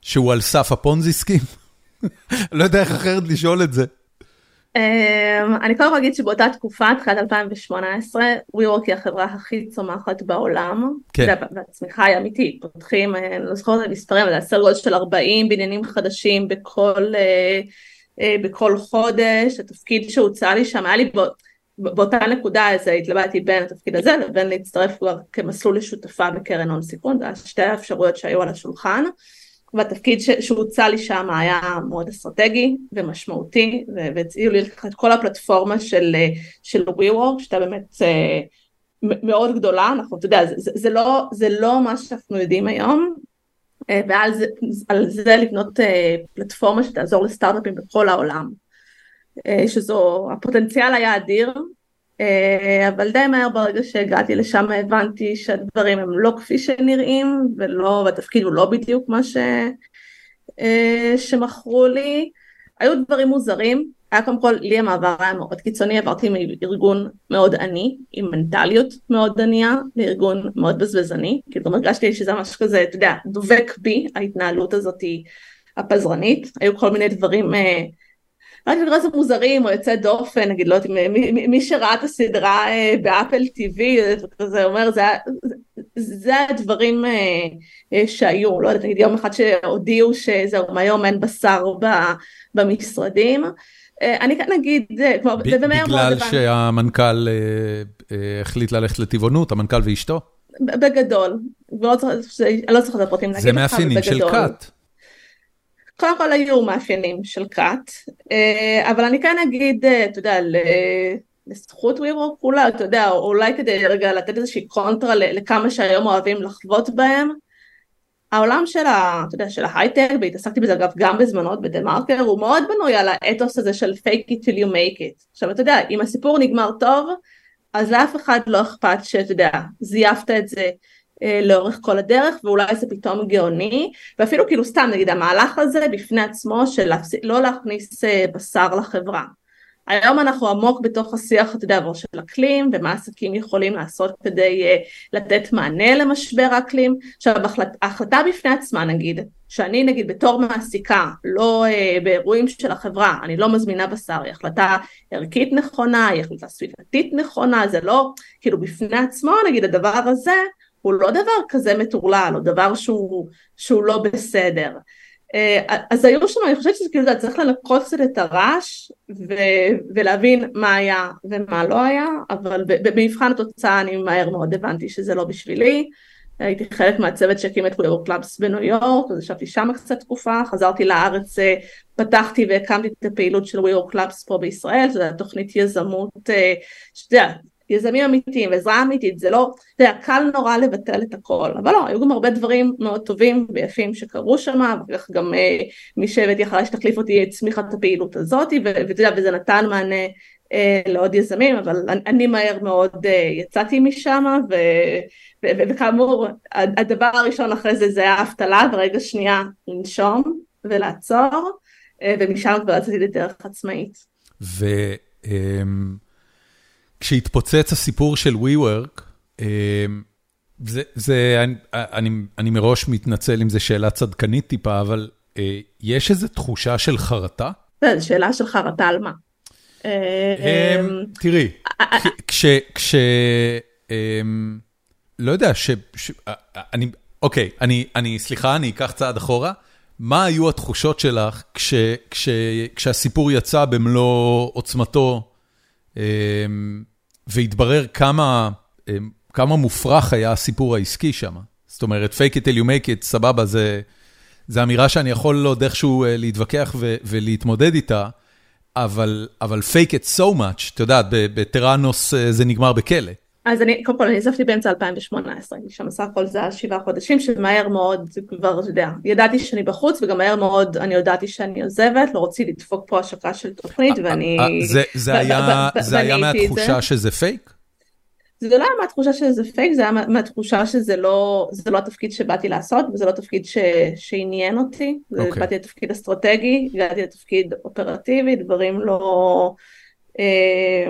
שהוא על סף הפונזיסקים? לא יודע איך אחרת לשאול את זה. Um, אני קודם כל אגיד שבאותה תקופה, תחילת 2018, WeWork היא החברה הכי צומחת בעולם, כן. והצמיחה היא אמיתית, פותחים, אה, אני לא זוכרת את המספרים, זה סדר גודל של 40 בניינים חדשים בכל, uh, uh, בכל חודש, התפקיד שהוצע לי שם, היה לי בא, באותה נקודה, אז התלבטתי בין התפקיד הזה לבין להצטרף כבר כמסלול לשותפה בקרן הון סיכון, זה שתי האפשרויות שהיו על השולחן. והתפקיד שהוצע לי שם היה מאוד אסטרטגי ומשמעותי והציעו לי לקחת את כל הפלטפורמה של, של WeWork שהייתה באמת אה, מאוד גדולה, אנחנו, אתה יודע, זה, זה, לא, זה לא מה שאנחנו יודעים היום אה, ועל זה, זה לבנות אה, פלטפורמה שתעזור לסטארט-אפים בכל העולם שזו, הפוטנציאל היה אדיר אה, אבל די מהר ברגע שהגעתי לשם הבנתי שהדברים הם לא כפי שנראים ולא, והתפקיד הוא לא בדיוק מה ש... אה, שמכרו לי. היו דברים מוזרים, היה קודם כל, לי המעבר היה מאוד קיצוני, עברתי מארגון מאוד עני, עם מנטליות מאוד ענייה, לארגון מאוד בזבזני, כאילו הרגשתי שזה משהו כזה, אתה יודע, דובק בי, ההתנהלות הזאת הפזרנית, היו כל מיני דברים אה, רק נראה זה מוזרים או יוצא דופן, נגיד, לא יודעת, מי, שראה את הסדרה אה, באפל טיווי, זה אומר, זה, זה הדברים אה, אה, שהיו, לא יודעת, נגיד יום אחד שהודיעו שזהו, מהיום אין בשר במשרדים. אני כאן אגיד, כמו, בגלל שהמנכ"ל החליט ללכת לטבעונות, המנכ"ל ואשתו? בגדול, אני לא זוכרת את הפרטים להגיד לך, זה מאפיינים של כת. קודם כל היו מאפיינים של כת, אה, אבל אני כן אגיד, אה, אתה יודע, לזכות ווירוק כולה, אתה יודע, אולי כדי רגע לתת איזושהי קונטרה לכמה שהיום אוהבים לחוות בהם, העולם של, ה, אתה יודע, של ההייטק, והתעסקתי בזה אגב גם בזמנות בדה מרקר, הוא מאוד בנוי על האתוס הזה של fake it till you make it. עכשיו אתה יודע, אם הסיפור נגמר טוב, אז לאף אחד לא אכפת שאתה יודע, זייפת את זה לאורך כל הדרך ואולי זה פתאום גאוני ואפילו כאילו סתם נגיד המהלך הזה בפני עצמו של לא להכניס אה, בשר לחברה. היום אנחנו עמוק בתוך השיח אתה יודע של אקלים ומה עסקים יכולים לעשות כדי uh, לתת מענה למשבר האקלים. עכשיו ההחלטה בפני עצמה נגיד שאני נגיד בתור מעסיקה לא uh, באירועים של החברה אני לא מזמינה בשר היא החלטה ערכית נכונה היא החלטה סביבתית נכונה זה לא כאילו בפני עצמו נגיד הדבר הזה הוא לא דבר כזה מטורלל, הוא דבר שהוא, שהוא לא בסדר. אז היו שם, אני חושבת שזה כאילו, צריך לנקות קצת את הרעש ולהבין מה היה ומה לא היה, אבל במבחן התוצאה אני מהר מאוד הבנתי שזה לא בשבילי. הייתי חלק מהצוות שהקים את WeWork Clubs בניו יורק, אז ישבתי שם קצת תקופה, חזרתי לארץ, פתחתי והקמתי את הפעילות של WeWork Clubs פה בישראל, זו תוכנית יזמות, שאתה יודע, יזמים אמיתיים, עזרה אמיתית, זה לא, אתה יודע, קל נורא לבטל את הכל, אבל לא, היו גם הרבה דברים מאוד טובים ויפים שקרו שם, וכך גם אה, מי שהבאתי אחריי שתחליף אותי הצמיחה את הפעילות הזאת, ואתה יודע, וזה נתן מענה אה, לעוד יזמים, אבל אני, אני מהר מאוד אה, יצאתי משם, ו, ו, ו, וכאמור, הדבר הראשון אחרי זה זה היה אבטלה, ורגע שנייה לנשום ולעצור, אה, ומשם כבר יצאתי לדרך עצמאית. ו... אה... כשהתפוצץ הסיפור של WeWork, אמ, זה, זה, אני, אני, אני מראש מתנצל אם זו שאלה צדקנית טיפה, אבל אה, יש איזו תחושה של חרטה? זו שאלה של חרטה על מה? אמ, תראי, כש... כש אמ, לא יודע, ש... אני, אוקיי, אני, אני, סליחה, אני אקח צעד אחורה. מה היו התחושות שלך כש, כש, כשהסיפור יצא במלוא עוצמתו והתברר כמה אמ, כמה מופרך היה הסיפור העסקי שם. זאת אומרת, fake it till you make it, סבבה, זה זה אמירה שאני יכול עוד איכשהו אה, להתווכח ו, ולהתמודד איתה, אבל אבל fake it so much, את יודעת, בטראנוס אה, זה נגמר בכלא. אז אני, קודם כל אני עזבתי באמצע 2018, שם סך הכל זה היה שבעה חודשים שמהר מאוד כבר, אתה יודע, ידעתי שאני בחוץ וגם מהר מאוד אני יודעתי שאני עוזבת, לא רציתי לדפוק פה השקה של תוכנית ואני... זה היה מהתחושה שזה פייק? זה לא היה מהתחושה שזה פייק, זה היה מהתחושה שזה לא, זה לא התפקיד שבאתי לעשות וזה לא תפקיד ש, שעניין אותי, okay. אוקיי. באתי לתפקיד אסטרטגי, הגעתי לתפקיד אופרטיבי, דברים לא... אה,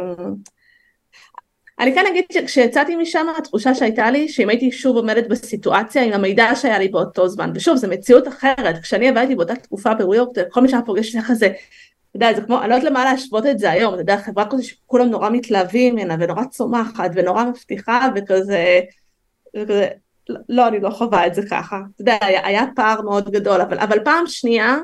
אני כן אגיד שכשיצאתי משם התחושה שהייתה לי שאם הייתי שוב עומדת בסיטואציה עם המידע שהיה לי באותו זמן ושוב זו מציאות אחרת. כשאני עבדתי באותה תקופה בוויורק כל מי שהיה פוגש לך זה אתה יודע זה כמו אני לא יודעת למה להשוות את זה היום אתה יודע חברה כזאת שכולם נורא מתלהבים ממנה ונורא צומחת ונורא מבטיחה וכזה, וכזה לא אני לא חווה את זה ככה. אתה יודע היה, היה פער מאוד גדול אבל, אבל פעם שנייה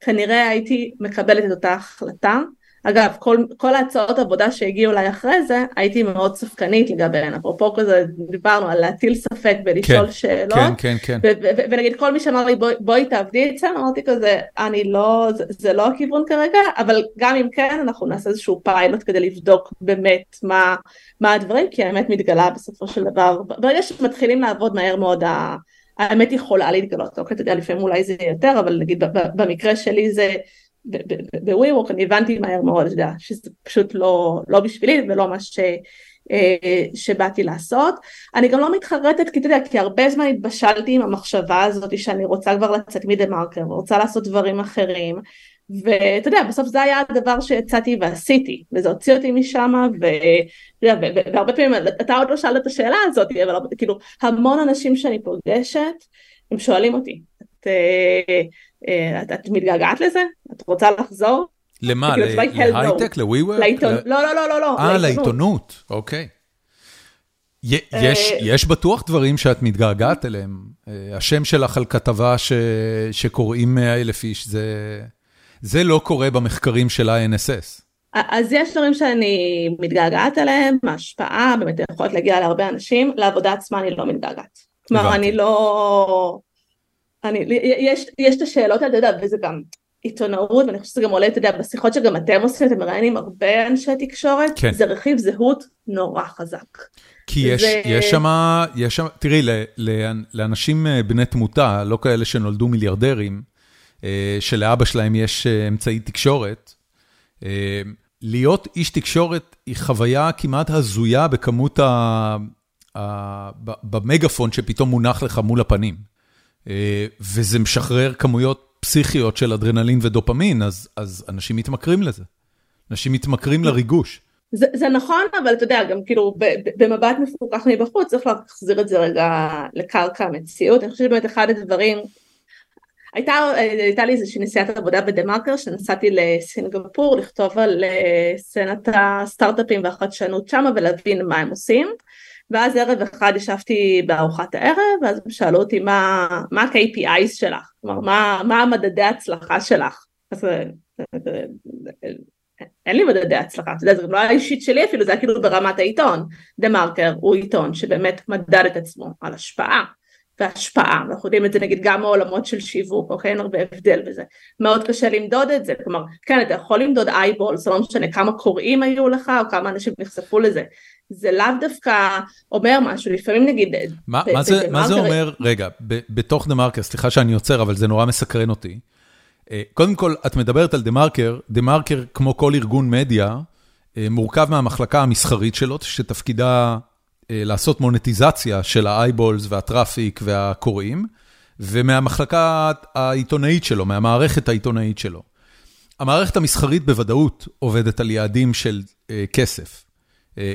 כנראה הייתי מקבלת את אותה החלטה אגב, כל, כל ההצעות עבודה שהגיעו אליי אחרי זה, הייתי מאוד ספקנית לגביהן, אפרופו כזה, דיברנו על להטיל ספק ולשאול כן, שאלות, כן, כן, כן. ונגיד כל מי שאמר לי בואי, בואי תעבדי אצלנו, אמרתי כזה, אני לא, זה, זה לא הכיוון כרגע, אבל גם אם כן, אנחנו נעשה איזשהו פיילוט כדי לבדוק באמת מה, מה הדברים, כי האמת מתגלה בסופו של דבר, ברגע שמתחילים לעבוד מהר מאוד, האמת יכולה להתגלות, אוקיי, אתה יודע, לפעמים אולי זה יותר, אבל נגיד במקרה שלי זה ב-WeWork אני הבנתי מהר מאוד, יודע, שזה פשוט לא, לא בשבילי ולא מה ש, אה, שבאתי לעשות. אני גם לא מתחרטת, כי אתה יודע, כי הרבה זמן התבשלתי עם המחשבה הזאת שאני רוצה כבר לצאת מדה מרקר, ורוצה לעשות דברים אחרים, ואתה יודע, בסוף זה היה הדבר שיצאתי ועשיתי, וזה הוציא אותי משם, והרבה פעמים, אתה עוד לא שאלת את השאלה הזאת, אבל כאילו, המון אנשים שאני פוגשת, הם שואלים אותי, את... אה, אה, את, את מתגעגעת לזה? את רוצה לחזור? למה? כאילו, להייטק? לווי-וורק? לא, לא, לא, לא, לא. אה, לעיתונות, אוקיי. אה, יש בטוח דברים שאת מתגעגעת אליהם. אה, השם שלך על כתבה שקוראים 100 אלף איש, זה לא קורה במחקרים של ה-NSS. אז יש דברים שאני מתגעגעת אליהם, ההשפעה, באמת יכולת להגיע להרבה אנשים, לעבודה עצמה אני לא מתגעגעת. כלומר, אני לא... אני, יש, יש את השאלות האלה, אתה יודע, וזה גם עיתונאות, ואני חושבת שזה גם עולה, אתה יודע, בשיחות שגם אתם עושים, אתם מראיינים הרבה אנשי תקשורת, כן. זה רכיב זהות נורא חזק. כי יש, זה... יש שם, יש שם, תראי, לאנשים אה, בני תמותה, לא כאלה שנולדו מיליארדרים, אה, שלאבא שלהם יש אה, אמצעי תקשורת, להיות איש תקשורת היא חוויה כמעט הזויה בכמות ה... במגפון שפתאום מונח לך מול הפנים. אה, וזה משחרר כמויות פסיכיות של אדרנלין ודופמין, אז אז אנשים מתמכרים לזה. אנשים מתמכרים לריגוש. זה זה נכון, אבל אתה יודע, גם כאילו במבט מפוקח מבחוץ, צריך להחזיר את זה רגע לקרקע המציאות. אני חושבת שבאמת אחד הדברים, הייתה, הייתה לי איזושהי נסיעת עבודה בדה מרקר שנסעתי לסינגפור לכתוב על סצנת הסטארט-אפים והחדשנות שם ולהבין מה הם עושים ואז ערב אחד ישבתי בארוחת הערב ואז הם שאלו אותי מה, מה ה-KPIs שלך, כלומר מה, מה המדדי ההצלחה שלך. אז אין לי מדדי הצלחה, אתה יודע, זה גם לא אישית שלי אפילו, זה היה כאילו ברמת העיתון. דה מרקר הוא עיתון שבאמת מדד את עצמו על השפעה והשפעה, ואנחנו יודעים את זה נגיד גם מעולמות של שיווק, אוקיי, אין הרבה הבדל בזה. מאוד קשה למדוד את זה, כלומר, כן, אתה יכול למדוד eyeball, זה לא משנה כמה קוראים היו לך או כמה אנשים נחשפו לזה. זה לאו דווקא אומר משהו, לפעמים נגיד... מה, מה, זה, מה זה אומר, רגע, בתוך דה מרקר, סליחה שאני עוצר, אבל זה נורא מסקרן אותי. אה, קודם כל, את מדברת על דה מרקר, דה מרקר, כמו כל ארגון מדיה, אה, מורכב מהמחלקה המסחרית שלו, שתפקידה אה, לעשות מונטיזציה של האייבולס והטראפיק והקוראים, ומהמחלקה העיתונאית שלו, מהמערכת העיתונאית שלו. המערכת המסחרית בוודאות עובדת על יעדים של כסף,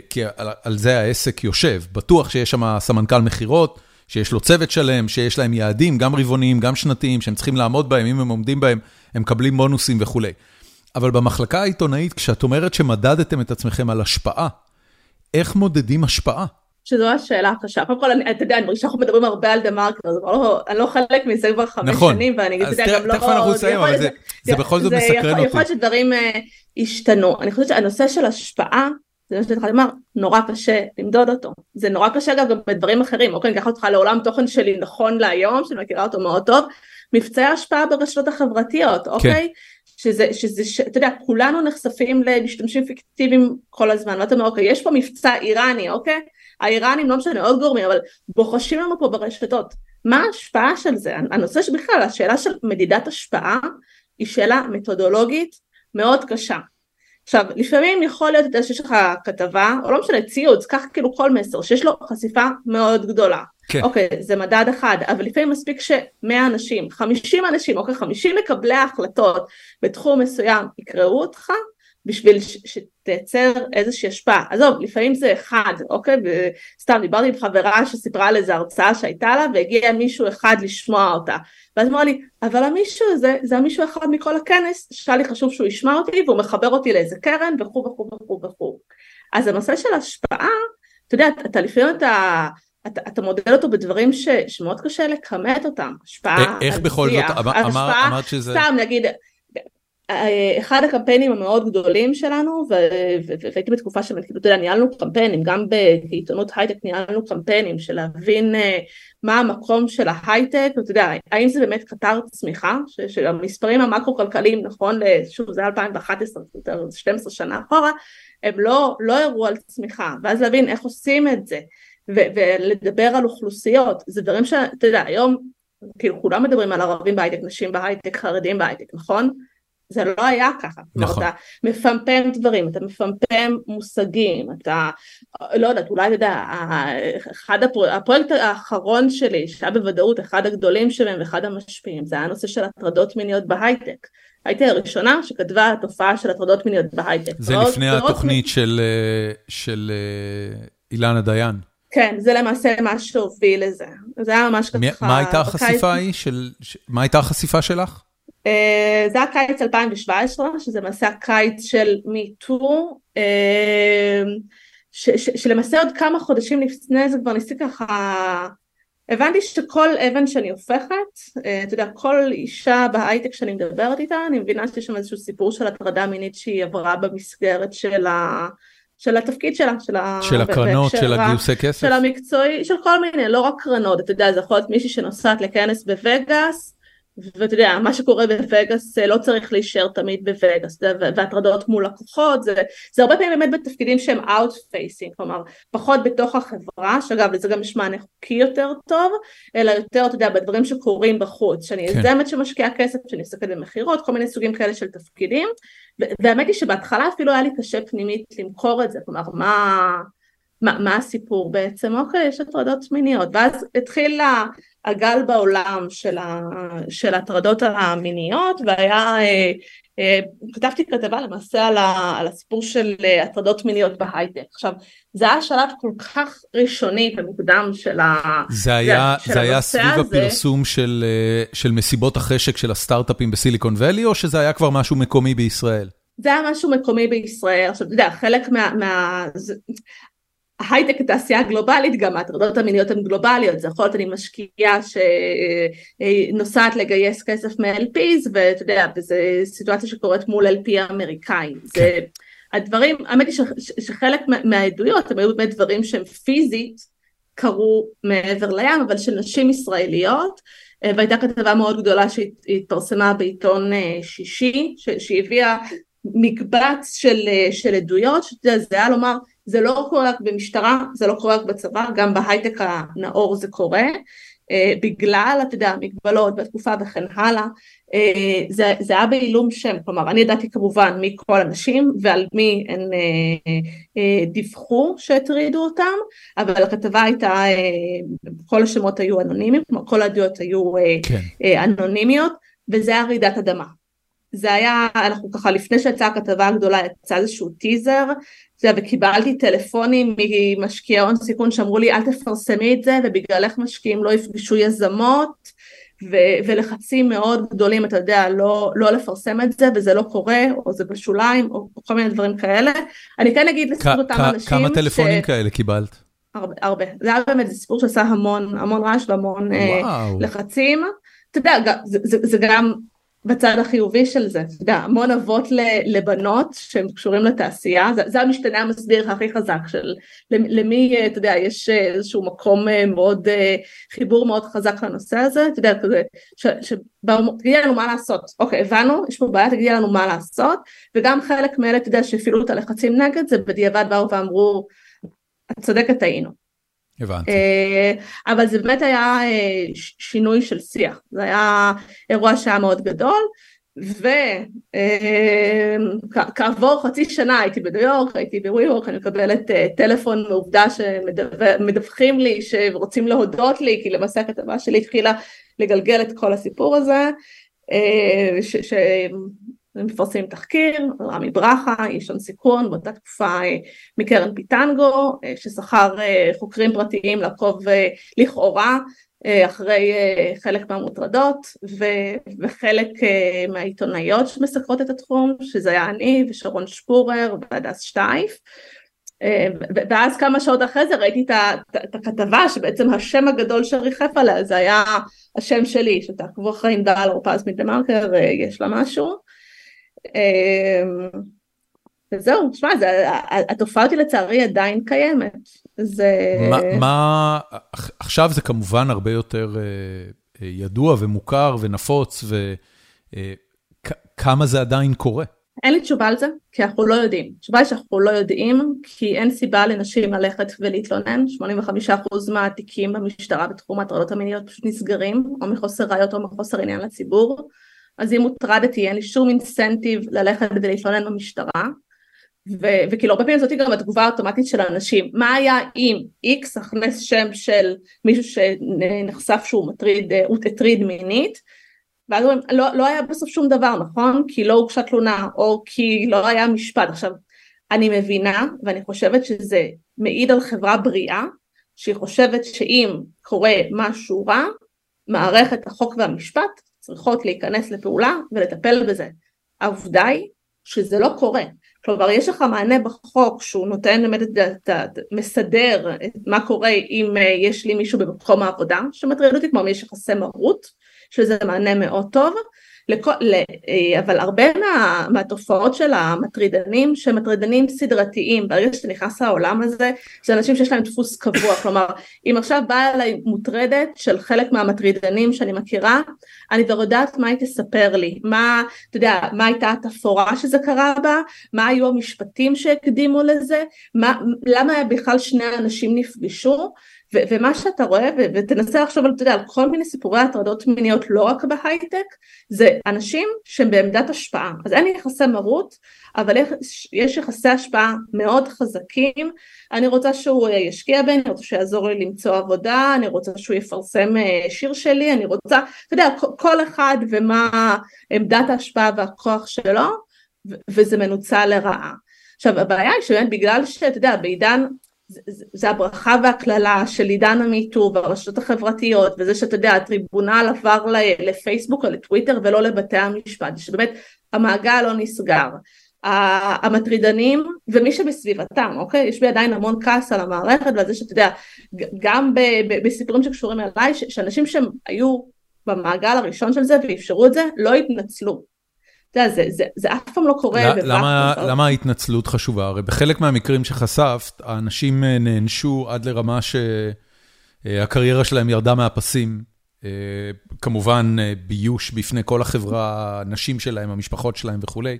כי על זה העסק יושב. בטוח שיש שם סמנכ"ל מכירות, שיש לו צוות שלם, שיש להם יעדים, גם רבעוניים, גם שנתיים, שהם צריכים לעמוד בהם, אם הם עומדים בהם, הם מקבלים בונוסים וכולי. אבל במחלקה העיתונאית, כשאת אומרת שמדדתם את עצמכם על השפעה, איך מודדים השפעה? שזו השאלה הקשה. קודם כל, אתה יודע, אני מרגישה שאנחנו מדברים הרבה על דה מרקר, לא, אני לא חלק מזה כבר חמש נכון. שנים, ואני אתה יודע, גם לא... תכף אנחנו נסיים, אבל זה, זה בכל זאת מסקרן אותי. יכול להיות שדברים uh, השתנו. אני חושבת שהנושא של השפעה, זה מה שהתחלתי לומר, נורא קשה למדוד אותו. זה נורא קשה אגב גם בדברים אחרים, אוקיי, אני אקח אותך לעולם תוכן שלי נכון להיום, שאני מכירה אותו מאוד טוב, מבצעי השפעה ברשתות החברתיות, אוקיי? כן. שזה, שזה, ש, אתה יודע, כולנו נחשפים למשתמשים פיקטיביים כל הזמן, ואתה אומר, אוקיי, יש פה מבצע איראני, אוקיי? האיראנים, לא משנה, עוד גורמים, אבל בוחשים לנו פה ברשתות. מה ההשפעה של זה? הנושא שבכלל, השאלה של מדידת השפעה, היא שאלה מתודולוגית מאוד קשה. עכשיו, לפעמים יכול להיות שיש לך כתבה, או לא משנה, ציוץ, קח כאילו כל מסר, שיש לו חשיפה מאוד גדולה. כן. אוקיי, זה מדד אחד, אבל לפעמים מספיק שמאה אנשים, חמישים אנשים, אוקיי, חמישים מקבלי ההחלטות בתחום מסוים יקראו אותך, בשביל שתייצר איזושהי השפעה. עזוב, לפעמים זה אחד, אוקיי? וסתם דיברתי עם חברה שסיפרה על איזו הרצאה שהייתה לה והגיע מישהו אחד לשמוע אותה. ואז אמרה לי, אבל המישהו הזה, זה המישהו אחד מכל הכנס, שהיה לי חשוב שהוא ישמע אותי והוא מחבר אותי לאיזה קרן וכו' וכו' וכו' וכו'. אז הנושא של השפעה, אתה יודע, אתה לפעמים אתה... אתה, אתה מודד אותו בדברים ש, שמאוד קשה לכמת אותם, השפעה איך בכל זאת, אמר, השפעה, אמרת שזה... סתם נגיד, אחד הקמפיינים המאוד גדולים שלנו והייתי בתקופה כאילו אתה יודע ניהלנו קמפיינים גם בעיתונות הייטק ניהלנו קמפיינים של להבין אה, מה המקום של ההייטק ואתה יודע האם זה באמת קטר צמיחה של המספרים המקרו כלכליים נכון שוב זה 2011 12 שנה אחורה הם לא לא הראו על צמיחה ואז להבין איך עושים את זה ולדבר על אוכלוסיות זה דברים שאתה יודע היום כאילו כולם מדברים על ערבים בהייטק נשים בהייטק חרדים בהייטק נכון זה לא היה ככה. נכון. אתה מפמפם דברים, אתה מפמפם מושגים, אתה, לא יודעת, אולי אתה יודע, אחד הפרו, הפרויקט האחרון שלי, שהיה בוודאות אחד הגדולים שלהם ואחד המשפיעים, זה היה הנושא של הטרדות מיניות בהייטק. הייתי הראשונה שכתבה תופעה של הטרדות מיניות בהייטק. זה מאוד, לפני התוכנית מאוד... של, אה, של אה, אילנה דיין. כן, זה למעשה מה שהוביל לזה. זה היה ממש ככה... מה הייתה החשיפה ההיא של... מה הייתה החשיפה שלך? אה, זה הקיץ 2017, שזה למעשה הקיץ של מיטו, אה, שלמעשה עוד כמה חודשים לפני זה כבר ניסיתי ככה, הבנתי שכל אבן שאני הופכת, אה, אתה יודע, כל אישה בהייטק שאני מדברת איתה, אני מבינה שיש שם איזשהו סיפור של הטרדה מינית שהיא עברה במסגרת של ה... של התפקיד שלה, של, של הקרנות, של הגיוסי כסף, של המקצועי, של כל מיני, לא רק קרנות, אתה יודע, זה יכול להיות מישהי שנוסעת לכנס בווגאס, ואתה יודע, מה שקורה בווגאס אה, לא צריך להישאר תמיד בווגאס, והטרדות מול לקוחות, זה, זה הרבה פעמים באמת בתפקידים שהם out-facing, כלומר פחות בתוך החברה, שאגב לזה גם יש מענה חוקי יותר טוב, אלא יותר, אתה יודע, בדברים שקורים בחוץ, שאני כן. יזמת שמשקיעה כסף, שאני עוסקת במכירות, כל מיני סוגים כאלה של תפקידים, והאמת היא שבהתחלה אפילו היה לי קשה פנימית למכור את זה, כלומר מה... מה, מה הסיפור בעצם? אוקיי, יש הטרדות מיניות, ואז התחיל הגל בעולם של ההטרדות המיניות והיה אה, כתבתי כתבה למעשה על, ה, על הסיפור של אה, הטרדות מיניות בהייטק. עכשיו, זה היה שלב כל כך ראשוני ומוקדם של, ה, זה היה, של זה היה סביב הזה. הפרסום של, אה, של מסיבות החשק של הסטארט-אפים בסיליקון וואלי, או שזה היה כבר משהו מקומי בישראל? זה היה משהו מקומי בישראל, עכשיו אתה יודע, חלק מה... מה זה, ההייטק התעשייה הגלובלית גם ההטרדות המיניות הן גלובליות זה יכול להיות אני משקיעה שנוסעת לגייס כסף מ-LPs ואתה יודע וזו סיטואציה שקורית מול LP אמריקאי כן. זה הדברים האמת היא שחלק מהעדויות הם היו באמת דברים שהם פיזית קרו מעבר לים אבל של נשים ישראליות והייתה כתבה מאוד גדולה שהתפרסמה בעיתון אה, שישי שהביאה מקבץ של, אה, של עדויות שזה היה לומר זה לא קורה רק במשטרה, זה לא קורה רק בצבא, גם בהייטק הנאור זה קורה, uh, בגלל, אתה יודע, מגבלות בתקופה וכן הלאה, uh, זה, זה היה בעילום שם, כלומר אני ידעתי כמובן מי כל הנשים ועל מי הן uh, uh, דיווחו שהטרידו אותם, אבל הכתבה הייתה, uh, כל השמות היו אנונימיים, כלומר כל העדויות היו uh, כן. uh, אנונימיות, וזה היה רעידת אדמה. זה היה, אנחנו ככה לפני שיצאה הכתבה הגדולה יצא איזשהו טיזר וקיבלתי טלפונים ממשקיעי הון סיכון שאמרו לי אל תפרסמי את זה ובגללך משקיעים לא יפגשו יזמות ו- ולחצים מאוד גדולים אתה יודע לא, לא לפרסם את זה וזה לא קורה או זה בשוליים או כל מיני דברים כאלה. אני כן אגיד לסיפור אותם אנשים כמה טלפונים ש... כאלה קיבלת? הרבה, הרבה. זה היה באמת זה סיפור שעשה המון המון רעש והמון אה, לחצים. אתה יודע זה, זה, זה גם בצד החיובי של זה, אתה יודע, המון אבות לבנות שהם קשורים לתעשייה, זה, זה המשתנה המסביר הכי חזק של למי, אתה יודע, יש איזשהו מקום אה, מאוד, אה, חיבור מאוד חזק לנושא הזה, אתה יודע, כזה, שבאו, תגידי לנו מה לעשות, אוקיי, הבנו, יש פה בעיה, תגידי לנו מה לעשות, וגם חלק מאלה, אתה יודע, שהפעילו את הלחצים נגד זה, בדיעבד באו ואמרו, את צודקת, טעינו. הבנתי. אה, אבל זה באמת היה אה, שינוי של שיח, זה היה אירוע שהיה מאוד גדול, וכעבור אה, חצי שנה הייתי בניו יורק, הייתי בווי יורק, אני מקבלת טלפון מעובדה שמדווחים לי שרוצים להודות לי, כי למעשה הכתבה שלי התחילה לגלגל את כל הסיפור הזה, ש... מפרסמים תחקיר, רמי ברכה, איש הון סיכון, באותה תקופה אה, מקרן פיטנגו, אה, ששכר אה, חוקרים פרטיים לעקוב לכאורה אחרי חלק מהמוטרדות וחלק מהעיתונאיות שמסקרות את התחום, שזה היה אני ושרון שפורר והדס שטייף. ואז כמה שעות אחרי זה ראיתי את הכתבה שבעצם השם הגדול שריחף עליה זה היה השם שלי, שתעקבו אחרי ענבל אורפז מדה מרקר, יש לה משהו. אמ, וזהו, שמע, התופעה אותי לצערי עדיין קיימת. זה... מה, מה, עכשיו זה כמובן הרבה יותר אה, אה, ידוע ומוכר ונפוץ, וכמה אה, זה עדיין קורה? אין לי תשובה על זה, כי אנחנו לא יודעים. התשובה היא שאנחנו לא יודעים, כי אין סיבה לנשים ללכת ולהתלונן. 85% מהתיקים במשטרה בתחום ההטרדות המיניות פשוט נסגרים, או מחוסר ראיות או מחוסר עניין לציבור. אז אם הוטרדתי אין לי שום אינסנטיב ללכת ולהתלונן במשטרה. ו- וכאילו הרבה פעמים זאתי גם התגובה האוטומטית של האנשים. מה היה אם איקס הכנס שם של מישהו שנחשף שהוא מטריד, הוא הטריד מינית? ואז אומרים לא, לא היה בסוף שום דבר נכון? כי לא הוגשה תלונה או כי לא היה משפט. עכשיו אני מבינה ואני חושבת שזה מעיד על חברה בריאה שהיא חושבת שאם קורה משהו רע מערכת החוק והמשפט צריכות להיכנס לפעולה ולטפל בזה. העובדה היא שזה לא קורה. כלומר יש לך מענה בחוק שהוא נותן באמת את ה... מסדר את מה קורה אם אה, יש לי מישהו במקום העבודה שמטריד אותי, אם יש יחסי מרות, שזה מענה מאוד טוב, לכל, אה, אבל הרבה מה, מהתופעות של המטרידנים שהם מטרידנים סדרתיים ברגע שאתה נכנס לעולם הזה זה אנשים שיש להם דפוס קבוע. כלומר אם עכשיו באה אליי מוטרדת של חלק מהמטרידנים שאני מכירה אני כבר יודעת מה היא תספר לי. מה אתה יודע מה הייתה התפאורה שזה קרה בה? מה היו המשפטים שהקדימו לזה? מה, למה בכלל שני אנשים נפגשו ומה שאתה רואה, ותנסה לחשוב על, אתה יודע, על כל מיני סיפורי הטרדות מיניות לא רק בהייטק, זה אנשים שהם בעמדת השפעה. אז אין יחסי מרות, אבל יש יחסי השפעה מאוד חזקים. אני רוצה שהוא ישקיע בי, אני רוצה שהוא יעזור לי למצוא עבודה, אני רוצה שהוא יפרסם אה, שיר שלי, אני רוצה, אתה יודע, כל אחד ומה עמדת ההשפעה והכוח שלו, וזה מנוצל לרעה. עכשיו הבעיה היא שבאמת בגלל שאתה יודע בעידן זה, זה הברכה והקללה של עידן המיטו והרשתות החברתיות וזה שאתה יודע הטריבונל עבר לפייסבוק או לטוויטר ולא לבתי המשפט שבאמת המעגל לא נסגר. המטרידנים ומי שבסביבתם אוקיי? יש בי עדיין המון כעס על המערכת ועל זה שאתה יודע גם בסיפורים שקשורים אליי שאנשים שהם היו במעגל הראשון של זה ואפשרו את זה לא התנצלו זה, זה, זה אף פעם לא קורה. למה, למה ההתנצלות חשובה? הרי בחלק מהמקרים שחשפת, האנשים אה, נענשו עד לרמה שהקריירה שלהם ירדה מהפסים. אה, כמובן אה, ביוש בפני כל החברה, הנשים שלהם, המשפחות שלהם וכולי.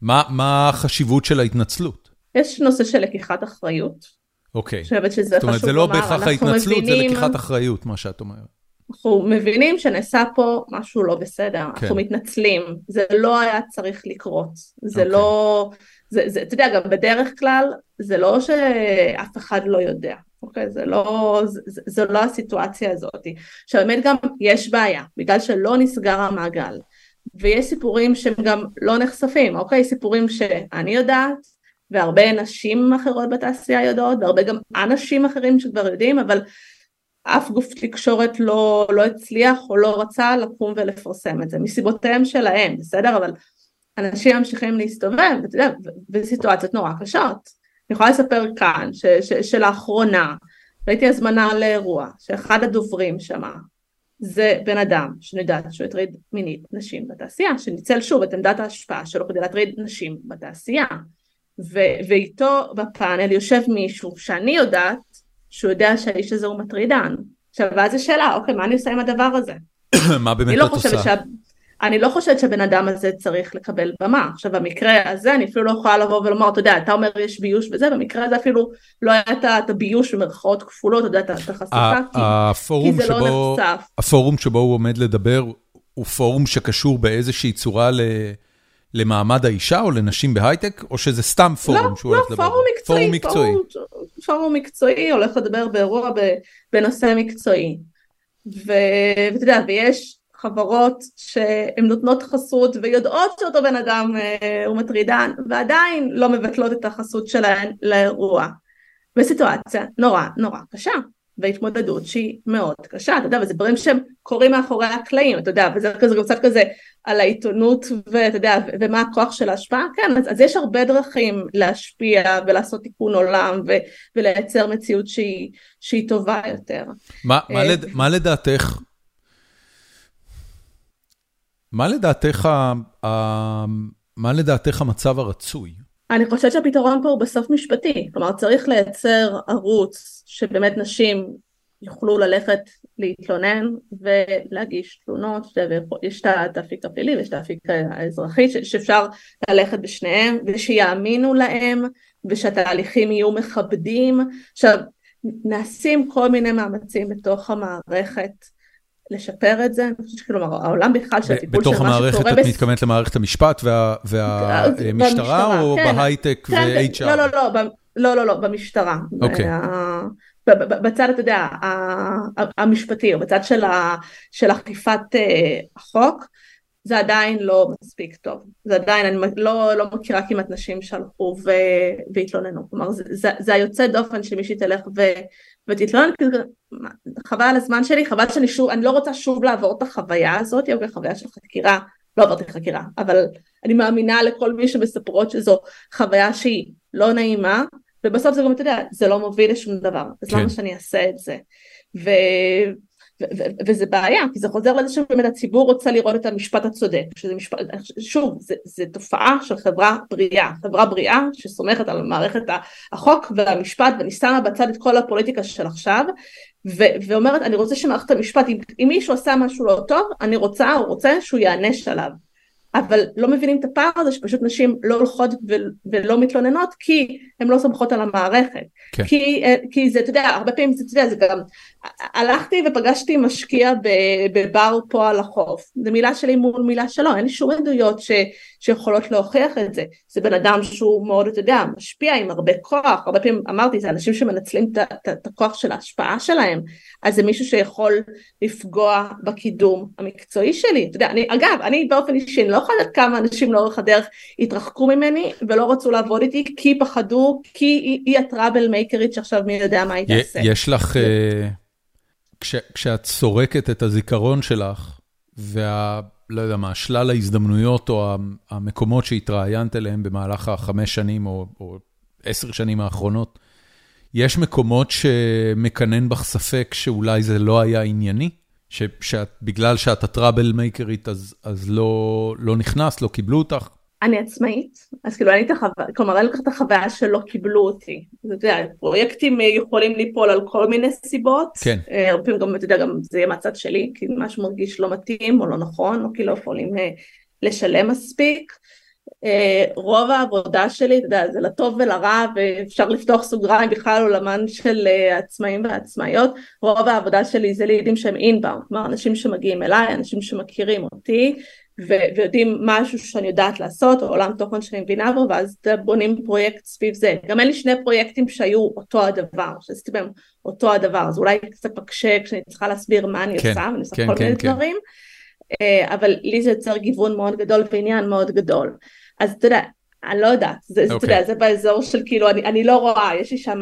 מה, מה החשיבות של ההתנצלות? יש נושא של לקיחת אחריות. אוקיי. אני חושבת שזה חשוב לומר. זאת אומרת, זה לא בהכרח ההתנצלות, מבינים... זה לקיחת אחריות, מה שאת אומרת. אנחנו מבינים שנעשה פה משהו לא בסדר, כן. אנחנו מתנצלים, זה לא היה צריך לקרות, זה okay. אוקיי. לא, זה, זה, אתה יודע, גם בדרך כלל, זה לא שאף אחד לא יודע, אוקיי? זה לא, זה, זה לא הסיטואציה הזאת. עכשיו באמת גם יש בעיה, בגלל שלא נסגר המעגל, ויש סיפורים שהם גם לא נחשפים, אוקיי? סיפורים שאני יודעת, והרבה נשים אחרות בתעשייה יודעות, והרבה גם אנשים אחרים שכבר יודעים, אבל אף גוף תקשורת לא, לא הצליח או לא רצה לקום ולפרסם את זה, מסיבותיהם שלהם, בסדר? אבל אנשים ממשיכים להסתובב, ואתה יודע, בסיטואציות נורא קשות. אני יכולה לספר כאן ש, ש, שלאחרונה ראיתי הזמנה לאירוע, שאחד הדוברים שמה זה בן אדם שאני יודעת שהוא הטריד מינית נשים בתעשייה, שניצל שוב את עמדת ההשפעה שלו כדי להטריד נשים בתעשייה. ו- ואיתו בפאנל יושב מישהו שאני יודעת שהוא יודע שהאיש הזה הוא מטרידן. עכשיו, ואז השאלה, אוקיי, מה אני עושה עם הדבר הזה? מה באמת לא את עושה? שה... אני לא חושבת שהבן אדם הזה צריך לקבל במה. עכשיו, במקרה הזה אני אפילו לא יכולה לבוא ולומר, אתה יודע, אתה אומר יש ביוש וזה, במקרה הזה אפילו לא היה את הביוש במרכאות כפולות, אתה יודע, את החשיפה, כי, כי זה לא שבו, לא נחשף. הפורום שבו הוא עומד לדבר הוא פורום שקשור באיזושהי צורה ל... למעמד האישה או לנשים בהייטק, או שזה סתם פורום לא, שהוא לא, הולך לדבר? לא, פורום מקצועי. פורום מקצועי. פורום, פורום מקצועי הולך לדבר באירוע בנושא מקצועי. ואתה יודע, ויש חברות שהן נותנות חסות ויודעות שאותו בן אדם אה, הוא מטרידן, ועדיין לא מבטלות את החסות שלהן לאירוע. בסיטואציה נורא נורא קשה. והתמודדות שהיא מאוד קשה, אתה יודע, וזה דברים שהם קורים מאחורי הקלעים, אתה יודע, וזה כזה, קצת כזה על העיתונות, ואתה יודע, ומה הכוח של ההשפעה, כן, אז, אז יש הרבה דרכים להשפיע ולעשות תיקון עולם ו, ולייצר מציאות שהיא, שהיא טובה יותר. מה, מה, לד, מה לדעתך, מה לדעתך, מה לדעתך המצב הרצוי? אני חושבת שהפתרון פה הוא בסוף משפטי, כלומר צריך לייצר ערוץ שבאמת נשים יוכלו ללכת להתלונן ולהגיש תלונות, ויש את האפיק הפלילי ויש את האפיק האזרחי שאפשר ללכת בשניהם ושיאמינו להם ושהתהליכים יהיו מכבדים. עכשיו נעשים כל מיני מאמצים בתוך המערכת לשפר את זה, אני חושבת שכאילו העולם בכלל של הטיפול של מה שקורה... בתוך המערכת את מתכוונת למערכת המשפט והמשטרה או כן. בהייטק ו-HR? כן, לא, לא, לא, לא, לא, לא, במשטרה. אוקיי. בצד, אתה יודע, המשפטי, או בצד של אכיפת אה, החוק, זה עדיין לא מספיק טוב. זה עדיין, אני לא, לא מכירה כמעט נשים שהלכו והתלוננו. כלומר, זה, זה היוצא דופן שמישהי תלך ו, ותתלונן, חבל על הזמן שלי, חבל שאני שוב, אני לא רוצה שוב לעבור את החוויה הזאת, אוקיי, חוויה של חקירה, לא עברתי חקירה, אבל אני מאמינה לכל מי שמספרות שזו חוויה שהיא לא נעימה, ובסוף זה גם, אתה יודע, זה לא מוביל לשום דבר, אז כן. למה שאני אעשה את זה? ו... וזה בעיה, כי זה חוזר לזה שבאמת הציבור רוצה לראות את המשפט הצודק, שזה משפט, שוב, זה תופעה של חברה בריאה, חברה בריאה שסומכת על מערכת החוק והמשפט ואני שמה בצד את כל הפוליטיקה של עכשיו, ו, ואומרת אני רוצה שמערכת המשפט, אם, אם מישהו עשה משהו לא טוב, אני רוצה או רוצה שהוא יענש עליו. אבל לא מבינים את הפער הזה שפשוט נשים לא הולכות ולא מתלוננות כי הן לא סומכות על המערכת. כן. כי, אה, כי זה, אתה יודע, הרבה פעמים זה, אתה יודע, זה גם, הלכתי ופגשתי משקיע בבר פה על החוף, זו מילה שלי מול מילה שלו, אין לי שום עדויות ש, שיכולות להוכיח את זה. זה בן אדם שהוא מאוד, אתה יודע, משפיע עם הרבה כוח, הרבה פעמים אמרתי, זה אנשים שמנצלים את הכוח של ההשפעה שלהם, אז זה מישהו שיכול לפגוע בקידום המקצועי שלי. אתה יודע, אני, אגב, אני באופן אישי, אני לא יכולה לדעת כמה אנשים לאורך הדרך התרחקו ממני ולא רצו לעבוד איתי כי פחדו, כי היא, היא הטראבל מייקרית שעכשיו מי יודע מה היא תעשה. יש לך, אה, כשאת סורקת את הזיכרון שלך, וה... לא יודע מה, שלל ההזדמנויות או המקומות שהתראיינת אליהם במהלך החמש שנים או, או עשר שנים האחרונות, יש מקומות שמקנן בך ספק שאולי זה לא היה ענייני? שבגלל שאת הטראבל מייקרית אז, אז לא, לא נכנס, לא קיבלו אותך? אני עצמאית, אז כאילו לי את החוויה, כלומר אין לי את החוויה שלא קיבלו אותי. אתה יודע, פרויקטים יכולים ליפול על כל מיני סיבות. כן. אה, הרבה פעמים גם, אתה יודע, גם זה יהיה מהצד שלי, כי משהו מרגיש לא מתאים או לא נכון, או כי לא יכולים אה, לשלם מספיק. אה, רוב העבודה שלי, אתה יודע, זה לטוב ולרע, ואפשר לפתוח סוגריים בכלל עולמן של עצמאים ועצמאיות, רוב העבודה שלי זה לידים שהם אינבאונד, כלומר אנשים שמגיעים אליי, אנשים שמכירים אותי, ויודעים משהו שאני יודעת לעשות, או עולם תוכן שאני מבינה בו, ואז בונים פרויקט סביב זה. גם אין לי שני פרויקטים שהיו אותו הדבר, שעשיתי בהם אותו הדבר, אז אולי קצת מקשה כשאני צריכה להסביר מה אני כן, עושה, ואני עושה כן, כל כן, מיני כן. דברים, אה, אבל לי זה יוצר גיוון מאוד גדול ועניין מאוד גדול. אז אתה יודע, אני לא יודעת, זה, okay. אתה יודע, אוקיי. זה באזור של כאילו, אני, אני לא רואה, יש לי שם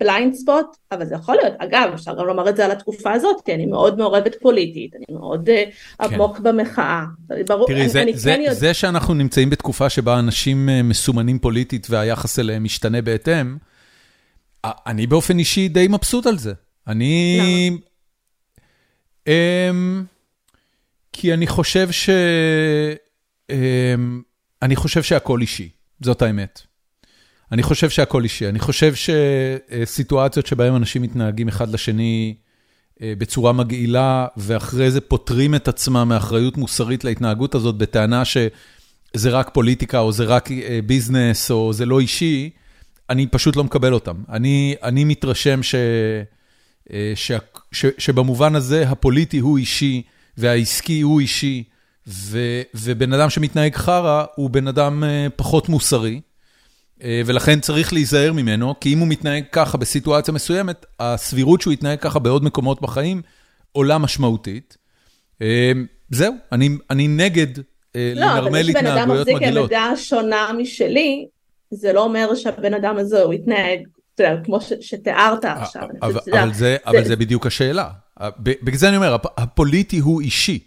blind spot, אבל זה יכול להיות, אגב, אפשר גם לומר את זה על התקופה הזאת, כי אני מאוד מעורבת פוליטית, אני מאוד uh, עמוק כן. במחאה. ברור, תראי, אני, זה, אני זה, כן יודע... זה שאנחנו נמצאים בתקופה שבה אנשים uh, מסומנים פוליטית והיחס אליהם משתנה בהתאם, אני באופן אישי די מבסוט על זה. אני... Um, כי אני חושב ש... Um, אני חושב שהכל אישי, זאת האמת. אני חושב שהכל אישי. אני חושב שסיטואציות שבהן אנשים מתנהגים אחד לשני אה, בצורה מגעילה, ואחרי זה פוטרים את עצמם מאחריות מוסרית להתנהגות הזאת, בטענה שזה רק פוליטיקה, או זה רק אה, ביזנס, או זה לא אישי, אני פשוט לא מקבל אותם. אני, אני מתרשם ש, אה, ש, ש, שבמובן הזה הפוליטי הוא אישי, והעסקי הוא אישי, ו, ובן אדם שמתנהג חרא הוא בן אדם פחות מוסרי. אה, ולכן צריך להיזהר ממנו, כי אם הוא מתנהג ככה בסיטואציה מסוימת, הסבירות שהוא יתנהג ככה בעוד מקומות בחיים עולה משמעותית. אה, זהו, אני, אני נגד אה, לא, לנרמל התנהגויות מגעילות. לא, אבל זה שבן אדם מחזיק עמדה שונה משלי, זה לא אומר שהבן אדם הזה הוא יתנהג, אתה יודע, כמו ש, שתיארת עכשיו. אבל, אבל, זה, זה, אבל זה זה השאלה. בגלל זה אני אומר, הפוליטי הוא אישי.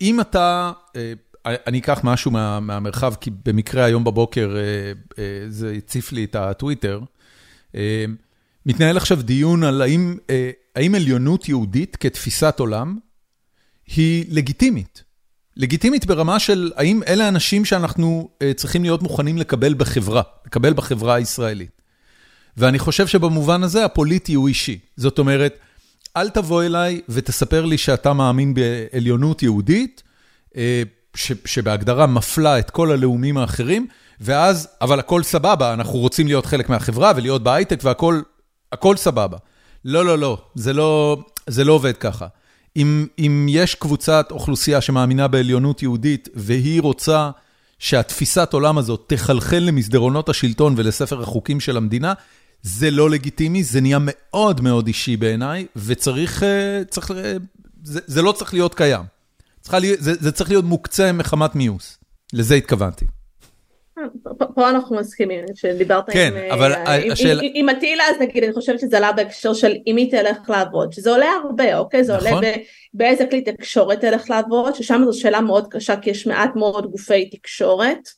אם אתה... אני אקח משהו מה, מהמרחב, כי במקרה היום בבוקר אה, אה, זה הציף לי את הטוויטר. אה, מתנהל עכשיו דיון על האם, האם עליונות יהודית כתפיסת עולם היא לגיטימית. לגיטימית ברמה של האם אלה אנשים שאנחנו צריכים להיות מוכנים לקבל בחברה, לקבל בחברה הישראלית. ואני חושב שבמובן הזה הפוליטי הוא אישי. זאת אומרת, אל תבוא אליי ותספר לי שאתה מאמין בעליונות יהודית, ש, שבהגדרה מפלה את כל הלאומים האחרים, ואז, אבל הכל סבבה, אנחנו רוצים להיות חלק מהחברה ולהיות בהייטק והכל הכל סבבה. לא, לא, לא, זה לא, זה לא עובד ככה. אם, אם יש קבוצת אוכלוסייה שמאמינה בעליונות יהודית, והיא רוצה שהתפיסת עולם הזאת תחלחל למסדרונות השלטון ולספר החוקים של המדינה, זה לא לגיטימי, זה נהיה מאוד מאוד אישי בעיניי, וצריך, אה, צריך, אה, זה, זה לא צריך להיות קיים. להיות, זה, זה צריך להיות מוקצה מחמת מיוס, לזה התכוונתי. פה אנחנו מסכימים, שדיברת כן, עם, אבל אה, עם, השאל... עם, עם אטילה, אז נגיד, אני חושבת שזה עלה בהקשר של אם היא תלך לעבוד, שזה עולה הרבה, אוקיי? זה נכון. עולה ב, באיזה כלי תקשורת תלך לעבוד, ששם זו שאלה מאוד קשה, כי יש מעט מאוד גופי תקשורת.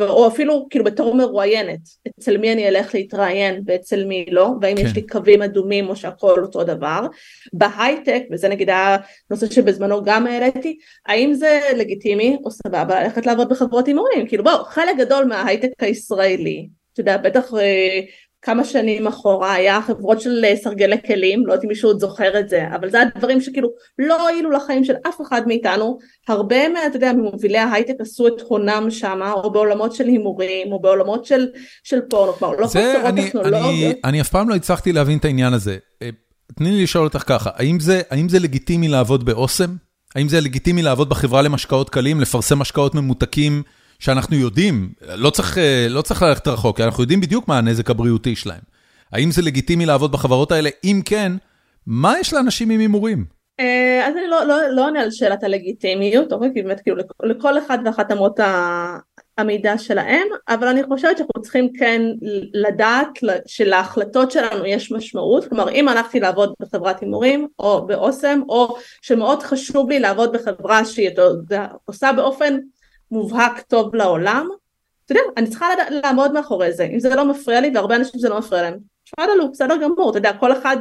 או אפילו כאילו בתור מרואיינת, אצל מי אני אלך להתראיין ואצל מי לא, והאם כן. יש לי קווים אדומים או שהכל אותו דבר. בהייטק, וזה נגיד הנושא שבזמנו גם העליתי, האם זה לגיטימי או סבבה ללכת לעבוד בחברות הימורים? כאילו בואו, חלק גדול מההייטק הישראלי, אתה יודע, בטח אה, כמה שנים אחורה היה חברות של סרגלי כלים, לא יודעת אם מישהו עוד זוכר את זה, אבל זה הדברים שכאילו לא הועילו לחיים של אף אחד מאיתנו, הרבה מה, אתה יודע, ממובילי ההייטק עשו את הונם שם, או בעולמות של הימורים, או בעולמות של, של פורנו, כלומר לא חסרות טכנולוגיות. אני, אני אף פעם לא הצלחתי להבין את העניין הזה. אה, תני לי לשאול אותך ככה, האם זה, האם זה לגיטימי לעבוד באוסם? האם זה לגיטימי לעבוד בחברה למשקאות קלים, לפרסם משקאות ממותקים שאנחנו יודעים, לא צריך, אה, לא צריך ללכת רחוק, כי אנחנו יודעים בדיוק מה הנזק הבריאותי שלהם. האם זה לגיטימי לעבוד בחברות האלה? אם כן, מה יש לאנשים עם הימורים? אה, אז אני לא, לא, לא עונה על שאלת הלגיטימיות, אוקיי? כי באמת כאילו לכל אחד ואחת אמות המידע שלהם, אבל אני חושבת שאנחנו צריכים כן לדעת שלהחלטות שלנו יש משמעות, כלומר אם הלכתי לעבוד בחברת הימורים או באוסם, או שמאוד חשוב לי לעבוד בחברה שהיא עושה באופן מובהק טוב לעולם, אתה יודע, אני צריכה לעמוד מאחורי זה, אם זה לא מפריע לי, והרבה אנשים זה לא מפריע להם, לנו, בסדר גמור, אתה יודע, כל אחד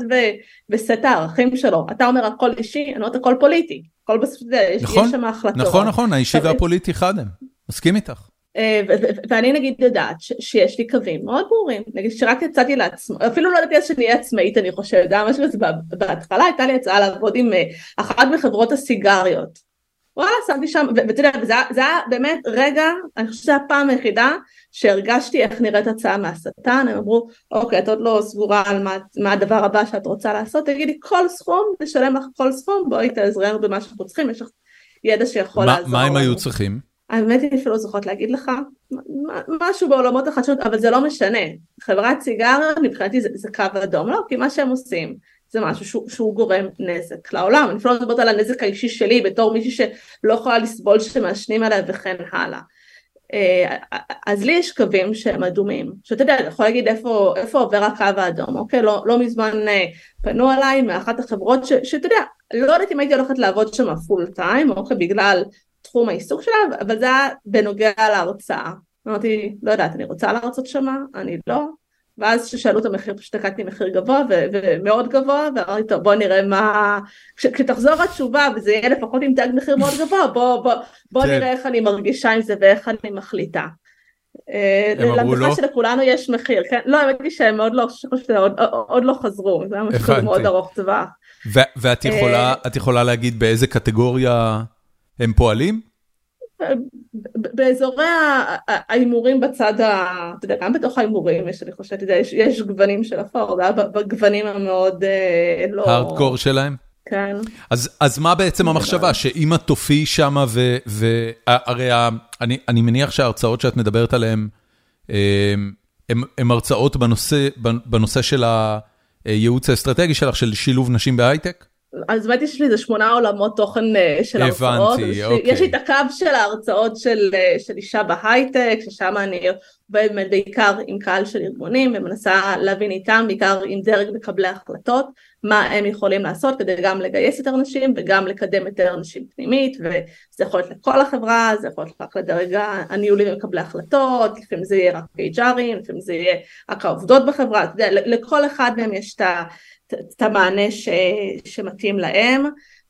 וסט הערכים שלו, אתה אומר הכל אישי, אני אומרת הכל פוליטי, הכל בסוף, יש נכון, שם החלטות. נכון, נכון, האישי והפוליטי חד הם, מסכים איתך. אה, ואני נגיד יודעת שיש לי קווים מאוד ברורים, נגיד שרק יצאתי לעצמי, אפילו לא ידעתי שאני אהיה עצמאית אני חושבת, זה היה משהו בהתחלה הייתה לי הצעה לעבוד עם אה, אחת מחברות הסיגריות, וואלה שמתי שם, ואתה יודע, זה, זה היה באמת רגע, אני חושבת שזו הפעם היחידה שהרגשתי איך נראית הצעה מהשטן, הם אמרו אוקיי את עוד לא סגורה על מה, מה הדבר הבא שאת רוצה לעשות, תגידי כל סכום, נשלם לך כל סכום, בואי תעזרי לנו במה שאנחנו צריכים, יש לך ידע שיכול מה, לעזור. מה הם היו צריכים? האמת היא אפילו זוכרת להגיד לך משהו בעולמות החדשנות אבל זה לא משנה חברת סיגריות מבחינתי זה, זה קו אדום לא כי מה שהם עושים זה משהו שהוא, שהוא גורם נזק לעולם. אני אפילו לא מדברת על הנזק האישי שלי בתור מישהי שלא יכולה לסבול שמעשנים עליה וכן הלאה. אה, אז לי יש קווים שהם אדומים. שאתה יודע אתה יכול להגיד איפה, איפה עובר הקו האדום אוקיי? לא, לא מזמן אה, פנו אליי מאחת החברות שאתה יודע לא יודעת אם הייתי הולכת לעבוד שם פול טיים אוקיי? בגלל תחום העיסוק שלה, אבל זה היה בנוגע להרצאה. אמרתי, לא יודעת, אני רוצה להרצות שמה, אני לא. ואז כששאלו את המחיר פשוט הקטתי מחיר גבוה ומאוד גבוה ואמרתי טוב בוא נראה מה כש, כשתחזור התשובה וזה יהיה לפחות עם תג מחיר מאוד גבוה בוא, בוא, בוא כן. נראה איך אני מרגישה עם זה ואיך אני מחליטה. אה, הם אמרו לא? שלכולנו יש מחיר, כן? לא, האמת היא שהם עוד לא, עוד, עוד לא חזרו, זה היה משהו מאוד ארוך טווח. ואת יכולה, אה, יכולה להגיד באיזה קטגוריה הם פועלים? באזורי ההימורים בצד ה... אתה יודע, גם בתוך ההימורים יש, אני חושבת, יש, יש גוונים של אפור, בגוונים המאוד אה, לא... הארדקור שלהם? כן. אז, אז מה בעצם המחשבה? שאם את תופיעי שם והרי אני, אני מניח שההרצאות שאת מדברת עליהן הן הרצאות בנושא, בנושא של הייעוץ האסטרטגי שלך, של שילוב נשים בהייטק? אז באמת יש לי איזה שמונה עולמות תוכן אה, של הרצאות. הבנתי, אוקיי. יש לי את הקו של ההרצאות של, אה, של אישה בהייטק, ששם אני עובדת בעיקר עם קהל של ארגונים ומנסה להבין איתם, בעיקר עם דרג מקבלי החלטות, מה הם יכולים לעשות כדי גם לגייס יותר נשים וגם לקדם יותר נשים פנימית, וזה יכול להיות לכל החברה, זה יכול להיות רק לדרג הניהולי ומקבלי החלטות, לפעמים זה יהיה רק HR ים, לפעמים זה יהיה רק העובדות בחברה, אתה יודע, לכל אחד מהם יש את ה... את המענה ש, שמתאים להם.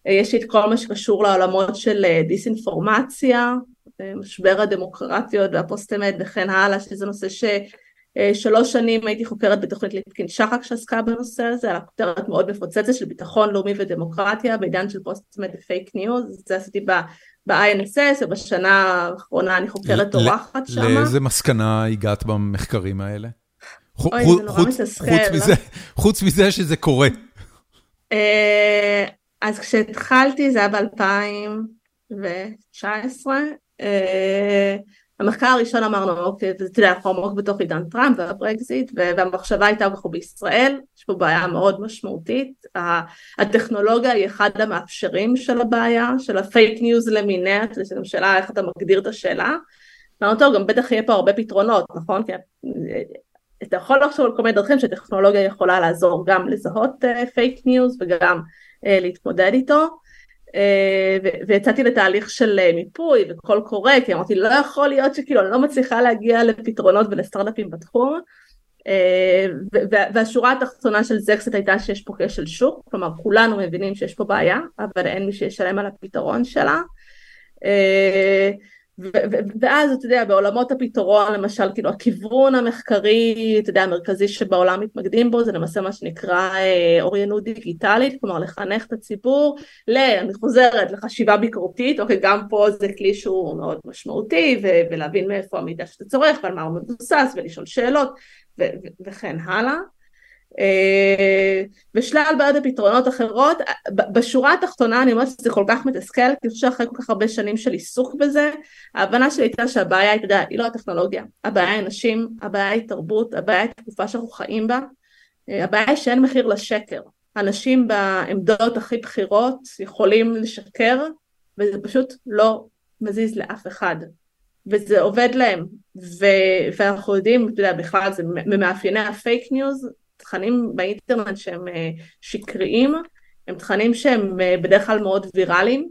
יש את כל מה שקשור לעולמות של אה, דיסאינפורמציה, אה, משבר הדמוקרטיות והפוסט אמת וכן הלאה, שזה נושא ששלוש אה, שנים הייתי חוקרת בתוכנית ליפקין שחק שעסקה בנושא הזה, על הכותרת מאוד מפוצצת של ביטחון לאומי ודמוקרטיה בעידן של פוסט אמת ו fake news, זה עשיתי ב-INSS ובשנה האחרונה אני חוקרת אורחת שם. לאיזה מסקנה הגעת במחקרים האלה? אוי, זה נורא מתסכל. לא? חוץ מזה שזה קורה. אה, אז כשהתחלתי זה היה ב-2019. אה, המחקר הראשון אמרנו, אוקיי, אתה יודע, אנחנו עמוק בתוך עידן טראמפ והברקזיט, והמחשבה הייתה, אנחנו בישראל, יש פה בעיה מאוד משמעותית, הטכנולוגיה היא אחד המאפשרים של הבעיה, של ה fake news למיניה, זו גם שאלה איך אתה מגדיר את השאלה. אמרנו, טוב, גם בטח יהיה פה הרבה פתרונות, נכון? אתה יכול לחשוב על כל מיני דרכים שטכנולוגיה יכולה לעזור גם לזהות fake uh, news וגם uh, להתמודד איתו. uh, ויצאתי לתהליך של מיפוי וקול קורא כי אמרתי לא יכול להיות שכאילו אני לא מצליחה להגיע לפתרונות ולסטארט-אפים בתחום. והשורה התחתונה של זה קצת הייתה שיש פה כשל שוק כלומר כולנו מבינים שיש פה בעיה אבל אין מי שישלם על הפתרון שלה ואז אתה יודע בעולמות הפתרון למשל כאילו הכיוון המחקרי אתה יודע המרכזי שבעולם מתמקדים בו זה למעשה מה שנקרא אה, אוריינות דיגיטלית כלומר לחנך את הציבור ל... אני חוזרת לחשיבה ביקורתית אוקיי גם פה זה כלי שהוא מאוד משמעותי ולהבין מאיפה המידע שאתה צורך ועל מה הוא מבוסס ולשאול שאלות וכן הלאה. אה, ושלל בעיות ופתרונות אחרות. בשורה התחתונה אני אומרת שזה כל כך מתסכל, כי אני חושבת שאחרי כל כך הרבה שנים של עיסוק בזה, ההבנה שלי הייתה שהבעיה אתה יודע, היא לא הטכנולוגיה, הבעיה היא נשים, הבעיה היא תרבות, הבעיה היא תקופה שאנחנו חיים בה, אה, הבעיה היא שאין מחיר לשקר. אנשים בעמדות הכי בכירות יכולים לשקר, וזה פשוט לא מזיז לאף אחד. וזה עובד להם, ו- ואנחנו יודעים, אתה יודע, בכלל זה ממאפייני ה fake news, תכנים באינטרנט שהם אה, שקריים, הם תכנים שהם אה, בדרך כלל מאוד ויראליים,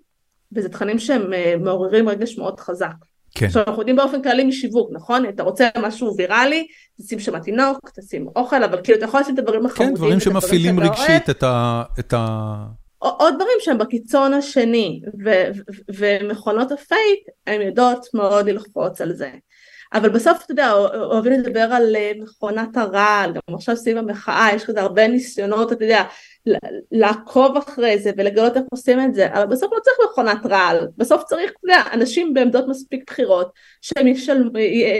וזה תכנים שהם אה, מעוררים רגש מאוד חזק. כן. עכשיו אנחנו יודעים באופן כללי משיווק, נכון? אתה רוצה משהו ויראלי, תשים שם תינוק, תשים אוכל, אבל כאילו אתה יכול לשים את הדברים החמודים. כן, דברים שמפעילים רגשית את ה... את ה... עוד דברים שהם בקיצון השני, ומכונות הפייק, הן יודעות מאוד ללחוץ על זה. אבל בסוף אתה יודע אוהבים לדבר על אה, מכונת הרעל גם עכשיו סביב המחאה יש כזה הרבה ניסיונות אתה יודע לעקוב אחרי זה ולגלות איך עושים את זה אבל בסוף לא צריך מכונת רעל. בסוף צריך אתה יודע, אנשים בעמדות מספיק בכירות שהם, ישל,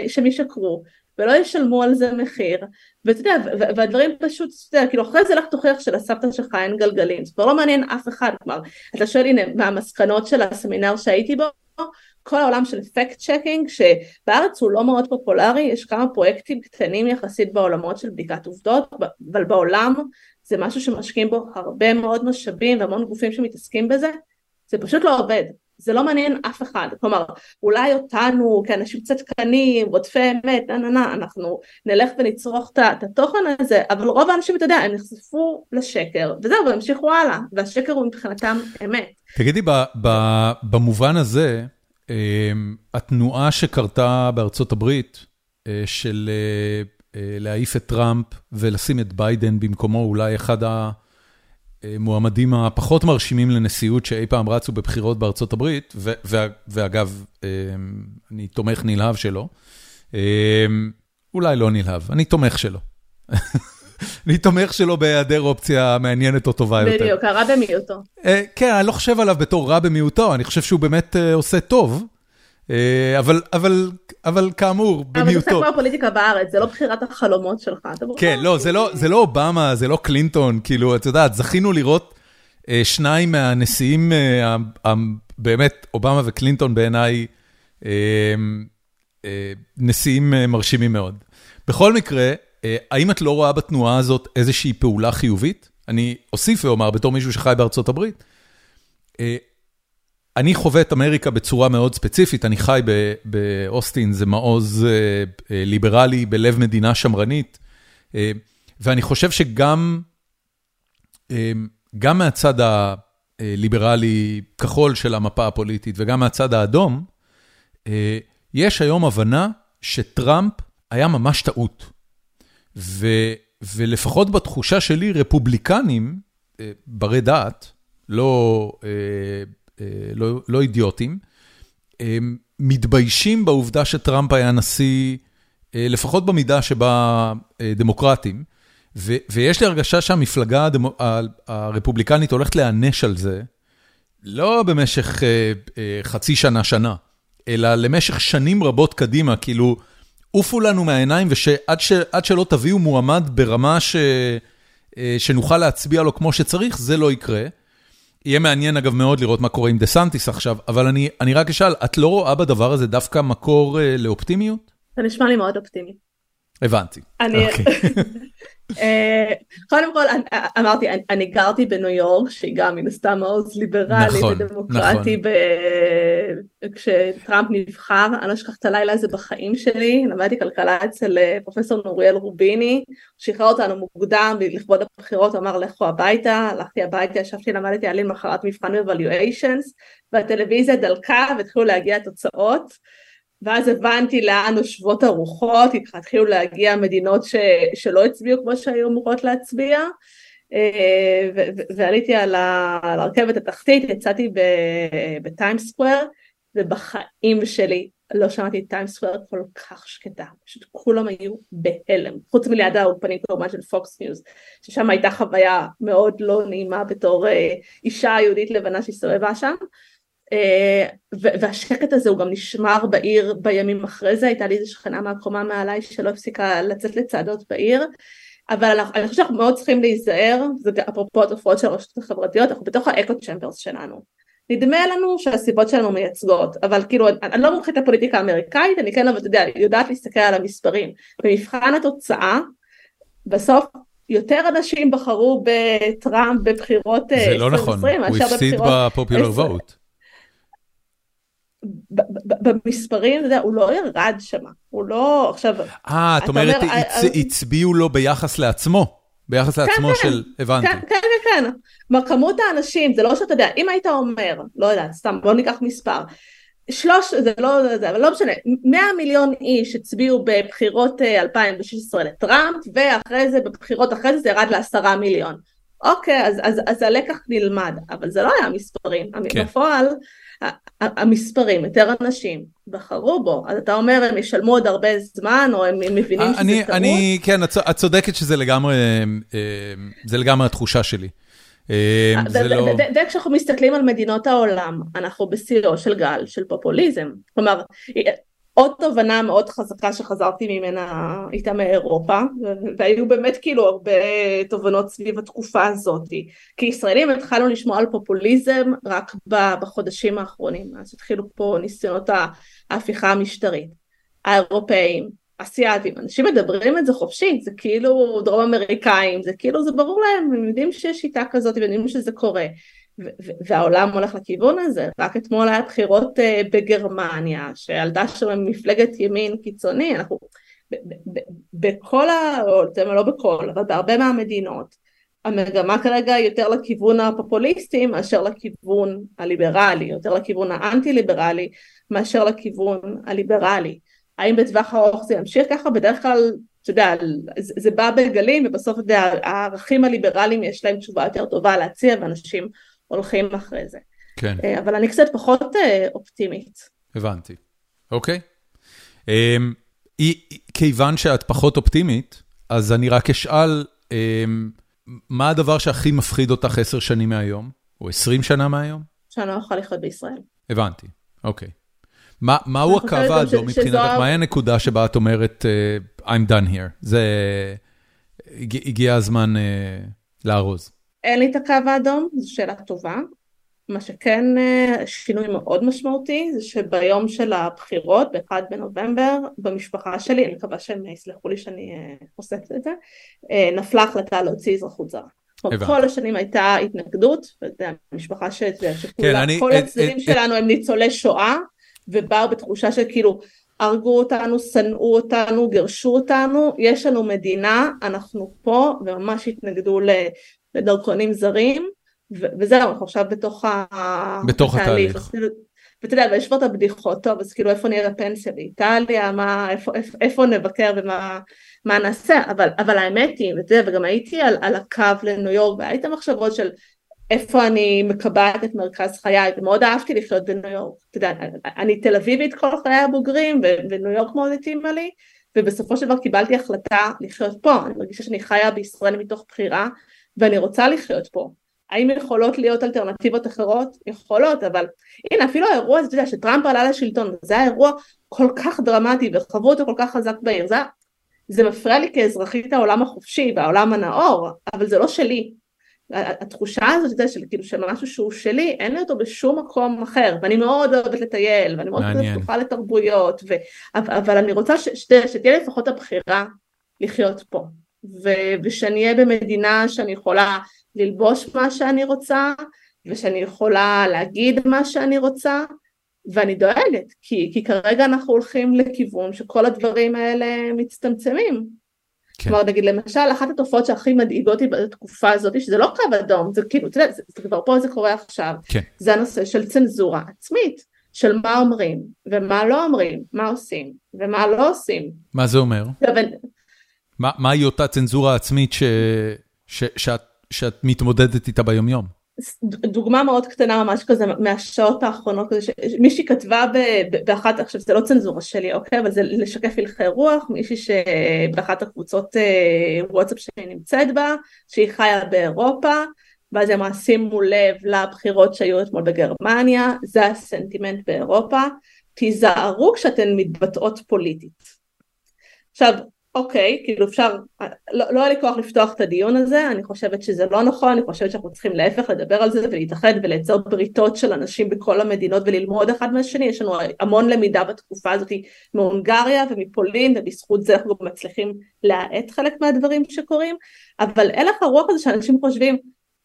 שהם ישקרו ולא ישלמו על זה מחיר. ואתה יודע והדברים פשוט אתה יודע, כאילו אחרי זה לך תוכיח שלסבתא שלך אין גלגלים. זה כבר לא מעניין אף אחד כלומר אתה שואל הנה מהמסקנות של הסמינר שהייתי בו כל העולם של fact checking שבארץ הוא לא מאוד פופולרי, יש כמה פרויקטים קטנים יחסית בעולמות של בדיקת עובדות, אבל בעולם זה משהו שמשקיעים בו הרבה מאוד משאבים והמון גופים שמתעסקים בזה, זה פשוט לא עובד, זה לא מעניין אף אחד, כלומר אולי אותנו כאנשים קצת קטנים, רודפי אמת, נה נה נה, אנחנו נלך ונצרוך את התוכן הזה, אבל רוב האנשים, אתה יודע, הם נחשפו לשקר, וזהו, והמשיכו הלאה, והשקר הוא מבחינתם אמת. תגידי, במובן הזה, התנועה שקרתה בארצות הברית, אה, של אה, אה, להעיף את טראמפ ולשים את ביידן במקומו, אולי אחד המועמדים הפחות מרשימים לנשיאות שאי פעם רצו בבחירות בארצות הברית, ואגב, אמ, אני תומך נלהב שלו. אמ, אולי לא נלהב, אני תומך שלו. אני תומך שלו בהיעדר אופציה מעניינת או טובה יותר. בדיוק, הרע במיעוטו. אה, כן, אני לא חושב עליו בתור רע במיעוטו, אני חושב שהוא באמת אה, עושה טוב. אה, אבל, אבל, אבל כאמור, במיעוטו. אבל זה חלק מהפוליטיקה בארץ, זה לא בחירת החלומות שלך. כן, לא, זה לא, זה לא אובמה, זה לא קלינטון, כאילו, את יודעת, זכינו לראות שניים מהנשיאים, באמת, אובמה וקלינטון בעיניי, נשיאים מרשימים מאוד. בכל מקרה, האם את לא רואה בתנועה הזאת איזושהי פעולה חיובית? אני אוסיף ואומר, בתור מישהו שחי בארצות הברית, אה, אני חווה את אמריקה בצורה מאוד ספציפית, אני חי באוסטין, זה מעוז אה, ליברלי בלב מדינה שמרנית, ואני חושב שגם גם מהצד הליברלי כחול של המפה הפוליטית וגם מהצד האדום, יש היום הבנה שטראמפ היה ממש טעות. ו, ולפחות בתחושה שלי, רפובליקנים, אה, ברי דעת, לא, אה, אה, לא, לא אידיוטים, מתביישים בעובדה שטראמפ היה נשיא, לפחות במידה שבה דמוקרטים, ו, ויש לי הרגשה שהמפלגה הדמו, הרפובליקנית הולכת להיענש על זה, לא במשך חצי שנה, שנה, אלא למשך שנים רבות קדימה, כאילו, עופו לנו מהעיניים, ועד שלא תביאו מועמד ברמה ש... אה, שנוכל להצביע לו כמו שצריך, זה לא יקרה. יהיה מעניין אגב מאוד לראות מה קורה עם דה סנטיס עכשיו, אבל אני, אני רק אשאל, את לא רואה בדבר הזה דווקא מקור אה, לאופטימיות? זה נשמע לי מאוד אופטימי. הבנתי. אני... Okay. אה, קודם כל אמרתי אני גרתי בניו יורק שהיא גם מן הסתם מעוז ליברלי נכון, ודמוקרטי נכון. כשטראמפ נבחר אני לא אשכח את הלילה הזה בחיים שלי למדתי כלכלה אצל אה, פרופסור נוריאל רוביני שחרר אותנו מוקדם לכבוד הבחירות אמר לכו הביתה הלכתי הביתה ישבתי למדתי על למחרת מבחן evaluations והטלוויזיה דלקה והתחילו להגיע תוצאות ואז הבנתי לאן נושבות הרוחות, התחילו להגיע מדינות ש, שלא הצביעו כמו שהיו אמורות להצביע, אה, ועליתי על הרכבת התחתית, יצאתי בטיים סקוואר, ובחיים שלי לא שמעתי את טיים סקוואר כל כך שקטה, פשוט כולם היו בהלם, חוץ מליד האולפנים כמובן של פוקס ניוז, ששם הייתה חוויה מאוד לא נעימה בתור אה, אישה יהודית לבנה שהסתובבה שם, והשקט הזה הוא גם נשמר בעיר בימים אחרי זה, הייתה לי איזו שכנה מהקומה מעליי שלא הפסיקה לצאת לצעדות בעיר, אבל אני חושבת שאנחנו מאוד צריכים להיזהר, זה אפרופו התופעות של הרשתות החברתיות, אנחנו בתוך האקו צ'מברס שלנו. נדמה לנו שהסיבות שלנו מייצגות, אבל כאילו אני לא מומחית לפוליטיקה האמריקאית, אני כן אבל אתה יודע, יודעת להסתכל על המספרים. במבחן התוצאה, בסוף יותר אנשים בחרו בטראמפ בבחירות 2020 זה לא נכון, הוא הפסיד בפופולר ווט. במספרים, אתה יודע, הוא לא ירד שם, הוא לא, עכשיו... אה, את אומרת, הצביעו לו ביחס לעצמו, ביחס כן, לעצמו כן. של, הבנתי. כן, כן, כן, כלומר, כמות האנשים, זה לא שאתה יודע, אם היית אומר, לא יודעת, סתם, בוא ניקח מספר, שלוש, זה לא, זה, אבל לא משנה, 100 מיליון איש הצביעו בבחירות 2016 לטראמפ, ואחרי זה, בבחירות אחרי זה זה ירד לעשרה מיליון. אוקיי, אז, אז, אז הלקח נלמד, אבל זה לא היה מספרים, כן. בפועל, המספרים, יותר אנשים בחרו בו, אז אתה אומר הם ישלמו עוד הרבה זמן, או הם מבינים שזה אני, אני, כן, את צודקת שזה לגמרי, זה לגמרי התחושה שלי. זה לא... וכשאנחנו מסתכלים על מדינות העולם, אנחנו בשיאו של גל של פופוליזם. כלומר, עוד תובנה מאוד חזקה שחזרתי ממנה איתה מאירופה, והיו באמת כאילו הרבה תובנות סביב התקופה הזאת. כישראלים התחלנו לשמוע על פופוליזם רק בחודשים האחרונים, אז התחילו פה ניסיונות ההפיכה המשטרית. האירופאים, אסיאתים, אנשים מדברים את זה חופשי, זה כאילו דרום אמריקאים, זה כאילו זה ברור להם, הם יודעים שיש שיטה כזאת, הם יודעים שזה קורה. והעולם הולך לכיוון הזה, רק אתמול היה בחירות אה, בגרמניה, שעלתה שם מפלגת ימין קיצוני, אנחנו בכל ה... לא בכל, אבל בהרבה מהמדינות, המגמה כרגע היא יותר לכיוון הפופוליסטי מאשר לכיוון הליברלי, יותר לכיוון האנטי ליברלי מאשר לכיוון הליברלי. האם בטווח הארוך זה ימשיך ככה? בדרך כלל, אתה יודע, זה, זה בא בגלים ובסוף, אתה יודע, הערכים הליברליים יש להם תשובה יותר טובה להציע ואנשים הולכים אחרי זה. כן. אה, אבל אני קצת פחות אה, אופטימית. הבנתי, אוקיי. אמ, כיוון שאת פחות אופטימית, אז אני רק אשאל, אמ, מה הדבר שהכי מפחיד אותך עשר שנים מהיום? או עשרים שנה מהיום? שאני לא יכולה לחיות בישראל. הבנתי, אוקיי. מהו הקו האדום מבחינתך? מהי הנקודה שבה את אומרת, uh, I'm done here? זה... הגיע הזמן uh, לארוז. אין לי את הקו האדום, זו שאלה טובה. מה שכן uh, שינוי מאוד משמעותי זה שביום של הבחירות, ב-1 בנובמבר, במשפחה שלי, אני מקווה שהם יסלחו לי שאני uh, חושפת את זה, uh, נפלה החלטה להוציא אזרחות זרה. כל השנים הייתה התנגדות, המשפחה שכולה, כן, כל הצדדים שלנו הם ניצולי שואה. ובאו בתחושה של כאילו הרגו אותנו, שנאו אותנו, גירשו אותנו, יש לנו מדינה, אנחנו פה, וממש התנגדו לדרכונים זרים, וזהו, אנחנו עכשיו בתוך, בתוך התהליך. התהליך. ואתה יודע, ויש פה את הבדיחות, טוב, אז כאילו איפה נראה פנסיה באיטליה, מה, איפה, איפה, איפה נבקר ומה מה נעשה, אבל, אבל האמת היא, ואתה יודע, וגם הייתי על, על הקו לניו יורק, והיית מחשבות של איפה אני מקבעת את מרכז חיי, ומאוד אהבתי לחיות בניו יורק, אתה יודע, אני תל אביבית כל חיי הבוגרים, וניו יורק מאוד התאימה לי, ובסופו של דבר קיבלתי החלטה לחיות פה, אני מרגישה שאני חיה בישראל מתוך בחירה, ואני רוצה לחיות פה. האם יכולות להיות אלטרנטיבות אחרות? יכולות, אבל הנה אפילו האירוע הזה, אתה יודע, שטראמפ עלה לשלטון, זה היה אירוע כל כך דרמטי וחוו אותו כל כך חזק בעיר, זה, זה מפריע לי כאזרחית העולם החופשי והעולם הנאור, אבל זה לא שלי, התחושה הזאת, אתה יודע, של כאילו שמשהו שהוא שלי, אין לי אותו בשום מקום אחר, ואני מאוד אוהבת לטייל, ואני מאוד פתוחה לתרבויות, ו... אבל אני רוצה ש... שתהיה לפחות הבחירה לחיות פה, ו... ושאני אהיה במדינה שאני יכולה ללבוש מה שאני רוצה, ושאני יכולה להגיד מה שאני רוצה, ואני דואגת, כי, כי כרגע אנחנו הולכים לכיוון שכל הדברים האלה מצטמצמים. כן. כלומר נגיד למשל אחת התופעות שהכי מדאיגות אותי בתקופה הזאת שזה לא קו אדום זה כאילו אתה יודע זה, זה כבר פה זה קורה עכשיו כן. זה הנושא של צנזורה עצמית של מה אומרים ומה לא אומרים מה עושים ומה לא עושים. מה זה אומר? מה, מהי אותה צנזורה עצמית ש... ש... שאת מתמודדת איתה ביומיום? דוגמה מאוד קטנה ממש כזה מהשעות האחרונות כזה שמישהי כתבה באחת עכשיו זה לא צנזורה שלי אוקיי אבל זה לשקף הלכי רוח מישהי שבאחת הקבוצות אה, וואטסאפ שאני נמצאת בה שהיא חיה באירופה ואז היא אמרה שימו לב לבחירות שהיו אתמול בגרמניה זה הסנטימנט באירופה תיזהרו כשאתן מתבטאות פוליטית עכשיו אוקיי, כאילו אפשר, לא, לא היה לי כוח לפתוח את הדיון הזה, אני חושבת שזה לא נכון, אני חושבת שאנחנו צריכים להפך לדבר על זה ולהתאחד ולייצר בריתות של אנשים בכל המדינות וללמוד אחד מהשני, יש לנו המון למידה בתקופה הזאת מהונגריה ומפולין ובזכות זה אנחנו גם מצליחים להאט חלק מהדברים שקורים, אבל הלך הרוח הזה שאנשים חושבים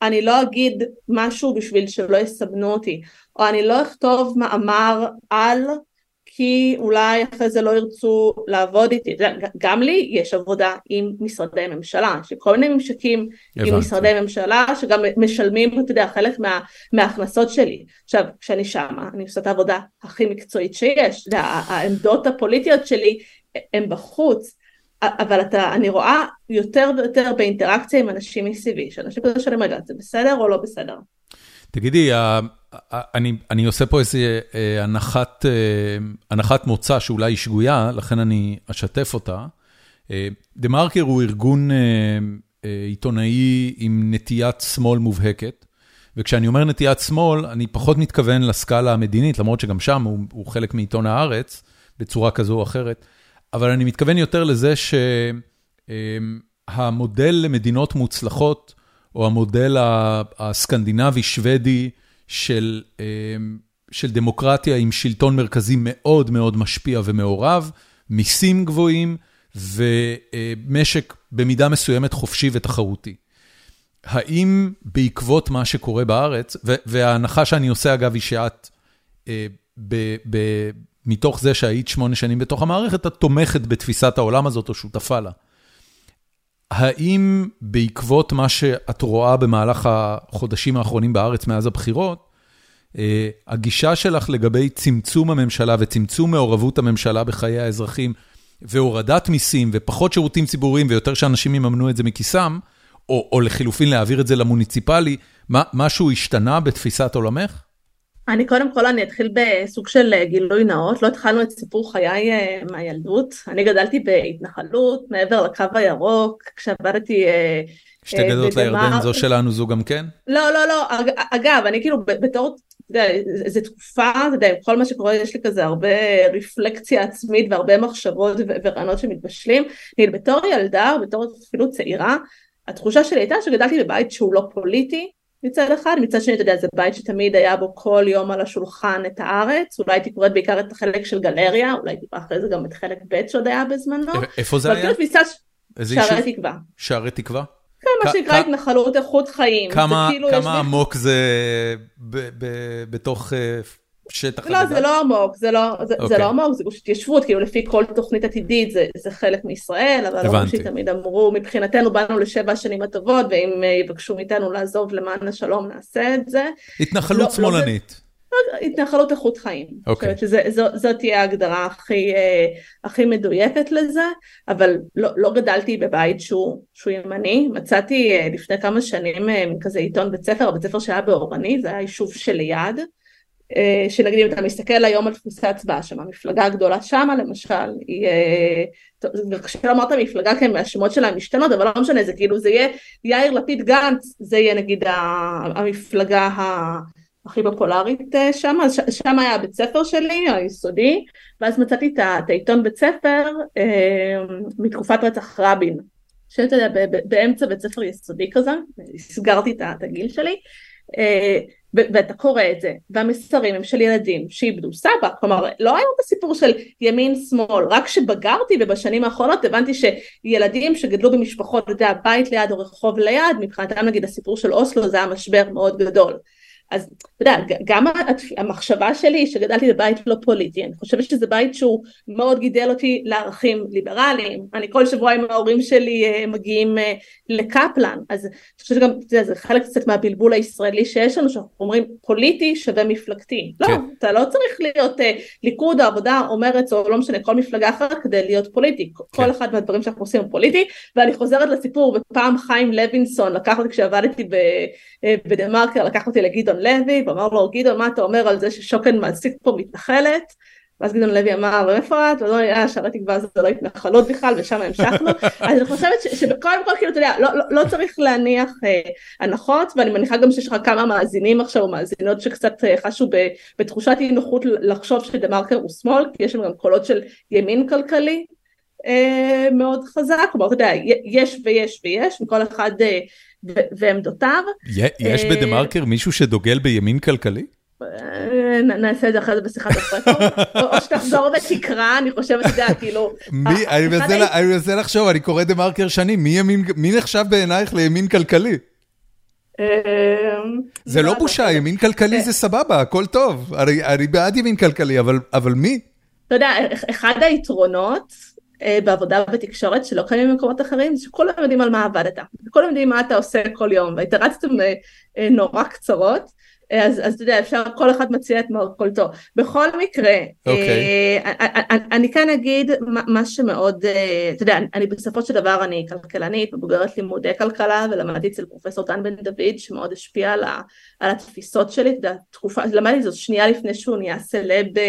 אני לא אגיד משהו בשביל שלא יסמנו אותי, או אני לא אכתוב מאמר על כי אולי אחרי זה לא ירצו לעבוד איתי, גם לי יש עבודה עם משרדי ממשלה, יש לי כל מיני ממשקים הבנתי. עם משרדי ממשלה שגם משלמים, אתה יודע, חלק מה, מההכנסות שלי. עכשיו, כשאני שמה, אני עושה את העבודה הכי מקצועית שיש, העמדות הפוליטיות שלי הן בחוץ, אבל אתה, אני רואה יותר ויותר באינטראקציה עם אנשים מסביבי, שאנשים כזה שואלים רגע, זה בסדר או לא בסדר? תגידי, אני אני עושה פה איזו אה, הנחת אה, הנחת מוצא שאולי היא שגויה, לכן אני אשתף אותה. אה, דה מרקר הוא ארגון עיתונאי עם נטיית שמאל מובהקת, וכשאני אומר נטיית שמאל, אני פחות מתכוון לסקאלה המדינית, למרות שגם שם הוא הוא חלק מעיתון הארץ, בצורה כזו או אחרת, אבל אני מתכוון יותר לזה שהמודל למדינות מוצלחות, או המודל הסקנדינבי-שוודי של אמ, של דמוקרטיה עם שלטון מרכזי מאוד מאוד משפיע ומעורב, מיסים גבוהים ומשק במידה מסוימת חופשי ותחרותי. האם בעקבות מה שקורה בארץ, וההנחה שאני עושה אגב היא שאת, אה, מתוך זה שהיית שמונה שנים בתוך המערכת, את תומכת בתפיסת העולם הזאת או שותפה לה. האם בעקבות מה שאת רואה במהלך החודשים האחרונים בארץ מאז הבחירות, אה, הגישה שלך לגבי צמצום הממשלה וצמצום מעורבות הממשלה בחיי האזרחים והורדת מיסים ופחות שירותים ציבוריים ויותר שאנשים יממנו את זה מכיסם, או, או לחילופין להעביר את זה למוניציפלי, מה, משהו השתנה בתפיסת עולמך? אני קודם כל אני אתחיל בסוג של אה, גילוי נאות, לא התחלנו את סיפור חיי אה, מהילדות, אני גדלתי בהתנחלות מעבר לקו הירוק, כשעבדתי אה, שתי גדות לירדן זו שלנו זו גם כן? לא לא לא, אגב אני כאילו בתור, אתה יודע, זו תקופה, אתה יודע, כל מה שקורה יש לי כזה הרבה רפלקציה עצמית והרבה מחשבות ורעיונות שמתבשלים, בתור ילדה, בתור אפילו צעירה, התחושה שלי הייתה שגדלתי בבית שהוא לא פוליטי, מצד אחד, מצד שני אתה יודע זה בית שתמיד היה בו כל יום על השולחן את הארץ, אולי הייתי קוראת בעיקר את החלק של גלריה, אולי טיפה אחרי זה גם את חלק ב' שעוד היה בזמנו. איפה זה היה? איזה יישוב? שערי תקווה. שערי תקווה? כן, מה שנקרא התנחלות איכות חיים. כמה כאילו עמוק זה בתוך אה, שטח לא, זה לא עמוק, זה לא, זה, okay. זה אוקיי. לא עמוק, זה גוש התיישבות, כאילו לפי כל תוכנית עתידית זה, זה חלק מישראל, אבל הבנתי. לא שתמיד אמרו, מבחינתנו באנו לשבע השנים הטובות, ואם אה, יבקשו מאיתנו לעזוב למען השלום נעשה את זה. התנחלות לא, שמאלנית. לא, התנחלות איכות חיים. אוקיי. Okay. שזאת תהיה ההגדרה הכי, אה, הכי מדויקת לזה, אבל לא, לא גדלתי בבית שהוא, שהוא ימני, מצאתי אה, לפני כמה שנים כזה עיתון בית ספר, הבית ספר שהיה באורני, זה היה יישוב שליד. אה, שנגיד אם אתה מסתכל היום על דפוסי הצבעה שם, המפלגה הגדולה שמה למשל, היא, אה, קשה לומר את המפלגה כי השמות שלה משתנות, אבל לא משנה, זה כאילו זה יהיה יאיר לפיד גנץ, זה יהיה נגיד המפלגה הכי פופולרית אה, שם, אז שם היה הבית ספר שלי, היסודי, ואז מצאתי את העיתון בית ספר מתקופת רצח רבין, שאתה יודע, באמצע בית ספר יסודי כזה, הסגרתי את הגיל שלי, ואתה קורא את זה, והמסרים הם של ילדים שאיבדו סבא, כלומר לא היה את הסיפור של ימין שמאל, רק כשבגרתי ובשנים האחרונות הבנתי שילדים שגדלו במשפחות, אתה יודע, בית ליד או רחוב ליד, מבחינתם נגיד הסיפור של אוסלו זה היה משבר מאוד גדול. אז אתה יודע, גם המחשבה שלי שגדלתי בבית לא פוליטי, אני חושבת שזה בית שהוא מאוד גידל אותי לערכים ליברליים, אני כל שבוע עם ההורים שלי אה, מגיעים אה, לקפלן, אז אני חושבת שגם זה, זה חלק קצת מהבלבול הישראלי שיש לנו, שאנחנו אומרים פוליטי שווה מפלגתי, לא, כן. אתה לא צריך להיות uh, ליכוד או עבודה או מרץ או לא משנה כל מפלגה אחרת כדי להיות פוליטי, כן. כל אחד מהדברים שאנחנו עושים הוא פוליטי, ואני חוזרת לסיפור, ופעם חיים לוינסון לקח אותי כשעבדתי בדה מרקר, לקח אותי לגדעון לוי, ואמר לו גדעון מה אתה אומר על זה ששוקן מעסיק פה מתנחלת? ואז גדעון לוי אמר איפה את? ואמר לי אה שערי תקווה זה לא התנחלות בכלל ושם המשכנו אז אני חושבת שקודם כל כאילו אתה יודע לא, לא, לא צריך להניח אה, הנחות ואני מניחה גם שיש לך כמה מאזינים עכשיו או מאזינות שקצת אה, חשו ב, בתחושת אי נוחות לחשוב שדה מרקר הוא שמאל כי יש שם גם קולות של ימין כלכלי אה, מאוד חזק כלומר אתה יודע יש ויש ויש מכל אחד אה, ועמדותיו. יש בדה מרקר מישהו שדוגל בימין כלכלי? נעשה את זה אחרי זה בשיחת הפרקום, או שתחזור ותקרא, אני חושבת, יודע, כאילו... אני מנסה לחשוב, אני קורא דה מרקר שנים, מי נחשב בעינייך לימין כלכלי? זה לא בושה, ימין כלכלי זה סבבה, הכל טוב, אני בעד ימין כלכלי, אבל מי? אתה יודע, אחד היתרונות אה, בעבודה בתקשורת שלא קיימים במקומות אחרים, שכולם יודעים על מה עבדת, כולם יודעים מה אתה עושה כל יום, והאינטראקציות אה, אה, נורא קצרות. אז, אז אתה יודע, אפשר, כל אחד מציע את מרכולתו. בכל מקרה, okay. אוקיי. אה, אה, אה, אני כן אגיד מה שמאוד, אתה יודע, אני בסופו של דבר אני כלכלנית, מבוגרת לימודי כלכלה, ולמדתי אצל פרופסור טן בן דוד, שמאוד השפיע על, ה, על התפיסות שלי, אתה יודע, תקופה, למדתי זאת שנייה לפני שהוא נהיה סלב, אתה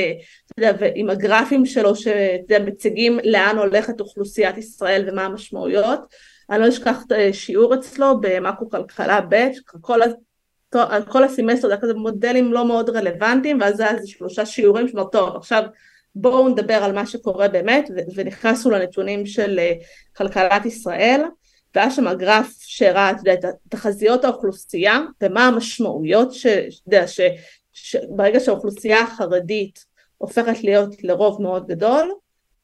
יודע, ועם הגרפים שלו, שאתה יודע, מציגים לאן הולכת אוכלוסיית ישראל ומה המשמעויות. אני לא אשכח שיעור אצלו במאקרו כלכלה ב', כל על כל הסמסטר, זה כזה מודלים לא מאוד רלוונטיים, ואז זה היה שלושה שיעורים שאומר, טוב, עכשיו בואו נדבר על מה שקורה באמת, ונכנסנו לנתונים של אה, כלכלת ישראל, והיה שם גרף שהראה, את תחזיות האוכלוסייה, ומה המשמעויות, שאתה יודע, שברגע שהאוכלוסייה החרדית הופכת להיות לרוב מאוד גדול,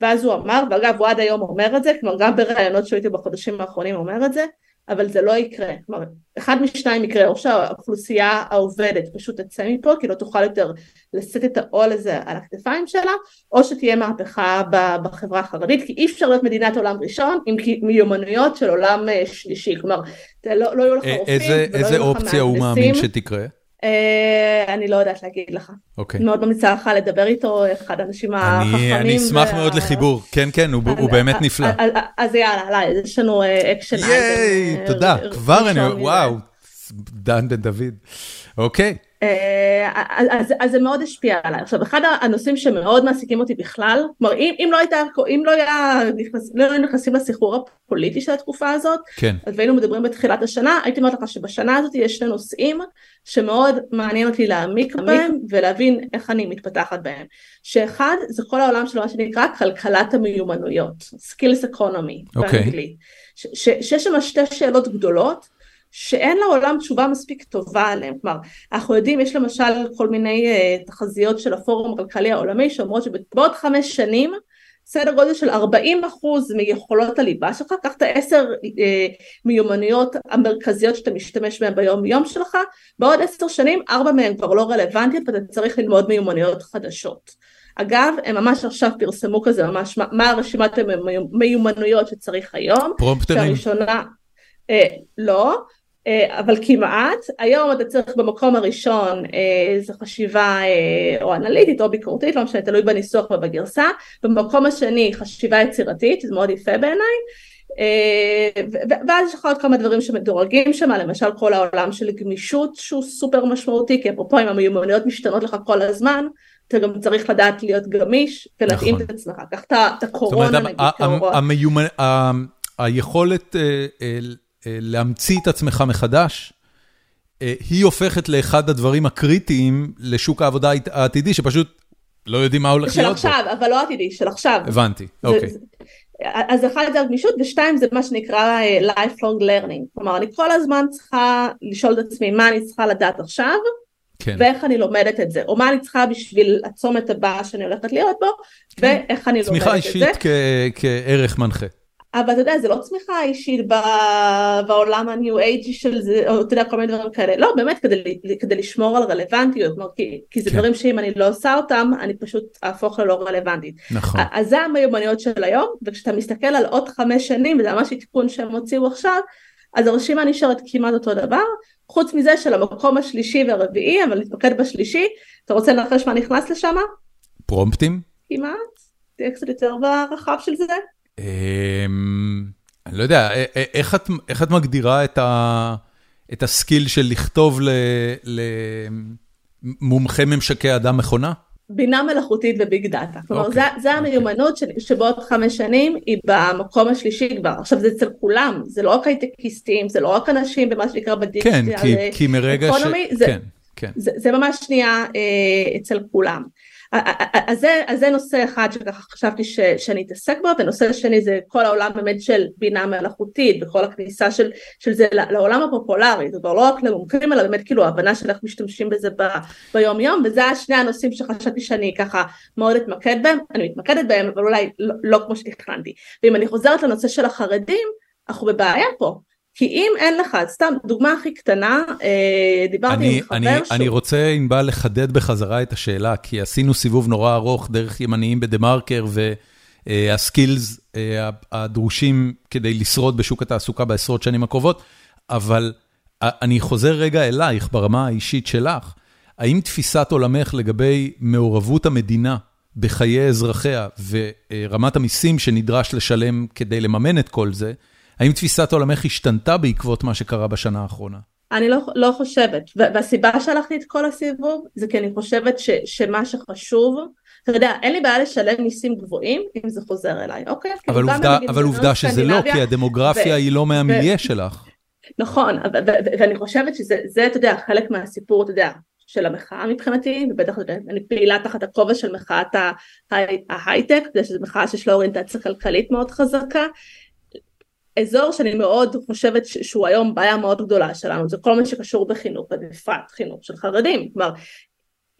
ואז הוא אמר, ואגב הוא עד היום אומר את זה, כלומר גם בראיונות שהייתי בחודשים האחרונים אומר את זה, אבל זה לא יקרה. כלומר, אחד משניים יקרה, או שהאוכלוסייה העובדת פשוט תצא מפה, כי לא תוכל יותר לשאת את העול הזה על הכתפיים שלה, או שתהיה מהפכה בחברה החרדית, כי אי אפשר להיות מדינת עולם ראשון עם מיומנויות של עולם אה, שלישי. כלומר, לא, לא יהיו לך רופאים ולא יהיו לך מהנדסים. איזה אופציה הוא מאמין שתקרה? אה, אני לא יודעת להגיד לך. אוקיי. מאוד ממליצה לך לדבר איתו, אחד האנשים החכמים. אני אשמח מאוד לחיבור, כן, כן, הוא באמת נפלא. אז יאללה, יש לנו action item. ייי, תודה, כבר אני, וואו, דן בן דוד. אוקיי. אה, אז, אז זה מאוד השפיע עליי. עכשיו אחד הנושאים שמאוד מעסיקים אותי בכלל, כלומר אם, אם לא הייתה, אם לא היה נכנס, לא היינו נכנסים לסחרור הפוליטי של התקופה הזאת, כן. והיינו מדברים בתחילת השנה, הייתי אומרת לך שבשנה הזאת יש שני נושאים שמאוד מעניין אותי להעמיק בהם ולהבין איך אני מתפתחת בהם. שאחד זה כל העולם של מה שנקרא כלכלת המיומנויות, skills economy okay. אוקיי. באנגלית, שיש שם שתי שאלות גדולות שאין לעולם תשובה מספיק טובה עליהם, כלומר אנחנו יודעים יש למשל כל מיני uh, תחזיות של הפורום הכלכלי העולמי שאומרות שבעוד חמש שנים סדר גודל של 40 אחוז מיכולות הליבה שלך, קח את העשר uh, מיומנויות המרכזיות שאתה משתמש בהן ביום יום שלך, בעוד עשר שנים ארבע מהן כבר לא רלוונטיות ואתה צריך ללמוד מיומנויות חדשות. אגב, הם ממש עכשיו פרסמו כזה ממש מה, מה הרשימת המיומנויות שצריך היום. פרומפטרים. שהראשונה, אה, לא, אבל כמעט, היום אתה צריך במקום הראשון איזו אה, חשיבה אה, או אנליטית או ביקורתית, לא משנה, תלוי בניסוח ובגרסה, במקום השני חשיבה יצירתית, זה מאוד יפה בעיניי, ואז יש לך עוד כמה דברים שמדורגים שם, למשל כל העולם של גמישות שהוא סופר משמעותי, כי אפרופו אם המיומנויות משתנות לך כל הזמן, אתה גם צריך לדעת להיות גמיש ולהתאים נכון. את עצמך, קח את הקורונה נגיד כאורות. היכולת אה, להמציא את עצמך מחדש, אה, היא הופכת לאחד הדברים הקריטיים לשוק העבודה העתידי, שפשוט לא יודעים מה הולך להיות בו. של עכשיו, אבל לא עתידי, של עכשיו. הבנתי, אוקיי. אז אחד זה הגמישות, ושתיים זה מה שנקרא אה, lifelong learning. כלומר, אני כל הזמן צריכה לשאול את עצמי מה אני צריכה לדעת עכשיו, כן. ואיך אני לומדת את זה, או מה אני צריכה בשביל הצומת הבא שאני הולכת להיות בו, כן. ואיך אני לומדת את זה. צמיחה אישית כערך מנחה. אבל אתה יודע, זה לא צמיחה אישית בעולם הניו אייג'י של זה, או אתה יודע, כל מיני דברים כאלה, לא, באמת, כדי, כדי לשמור על רלוונטיות, כלומר, כי, כי זה כן. דברים שאם אני לא עושה אותם, אני פשוט אהפוך ללא רלוונטית. נכון. אז זה המיומנויות של היום, וכשאתה מסתכל על עוד חמש שנים, וזה ממש עדכון שהם הוציאו עכשיו, אז הרשימה נשארת כמעט אותו דבר, חוץ מזה של המקום השלישי והרביעי, אבל נתמקד בשלישי, אתה רוצה לנחש מה נכנס לשם? prompt ים? כמעט, תהיה קצת יותר ברחב של זה. אמ, אני לא יודע, איך את, איך את מגדירה את, ה skill של לכתוב למומחה ממשקי אדם מכונה? בינה מלאכותית ו big data. כלומר, okay. זה, זה אוקיי. המיומנות okay. שבעוד חמש שנים היא במקום השלישי כבר. עכשיו, זה אצל כולם, זה לא רק הייטקיסטים, זה לא רק אנשים במה שנקרא בדיגיטל. כן, כי, כי מרגע ש... זה, כן, כן. זה, זה ממש שנייה אה, אצל כולם. אז זה, אז זה נושא אחד שככה חשבתי ש, שאני אתעסק בו, ונושא שני זה כל העולם באמת של בינה מלאכותית, וכל הכניסה של, של זה לעולם הפופולרי, זה כבר לא רק למומחים, אלא באמת כאילו ההבנה של איך משתמשים בזה ב, ביום יום, וזה השני הנושאים שחשבתי שאני ככה מאוד אתמקד בהם, אני מתמקדת בהם, אבל אולי לא, לא כמו שתכננתי. ואם אני חוזרת לנושא של החרדים, אנחנו בבעיה פה. כי אם אין לך, סתם דוגמה הכי קטנה, אה, דיברתי אני, עם חבר אני, שהוא... אני רוצה, ענבל, לחדד בחזרה את השאלה, כי עשינו סיבוב נורא ארוך דרך ימניים בדה מרקר, והסקילס אה, הדרושים כדי לשרוד בשוק התעסוקה בעשרות שנים הקרובות, אבל אני חוזר רגע אלייך ברמה האישית שלך. האם תפיסת עולמך לגבי מעורבות המדינה בחיי אזרחיה ורמת המיסים שנדרש לשלם כדי לממן את כל זה, האם תפיסת עולמך השתנתה בעקבות מה שקרה בשנה האחרונה? אני לא, לא חושבת, והסיבה שהלכתי את כל הסיבוב זה כי אני חושבת ש, שמה שחשוב, אתה יודע, אין לי בעיה לשלם מיסים גבוהים אם זה חוזר אליי, אוקיי? אבל עובדה, אבל עובדה שזה לא, כי הדמוגרפיה ו- היא לא מהמיליה שלך. נכון, ואני חושבת שזה, אתה יודע, חלק מהסיפור, אתה יודע, של המחאה מבחינתי, ובטח אני פעילה תחת הכובע של מחאת ההייטק, שזו מחאה שיש לה אוריינטציה כלכלית מאוד חזקה, אזור שאני מאוד חושבת שהוא היום בעיה מאוד גדולה שלנו, זה כל מה שקשור בחינוך, ובפרט חינוך של חרדים, כלומר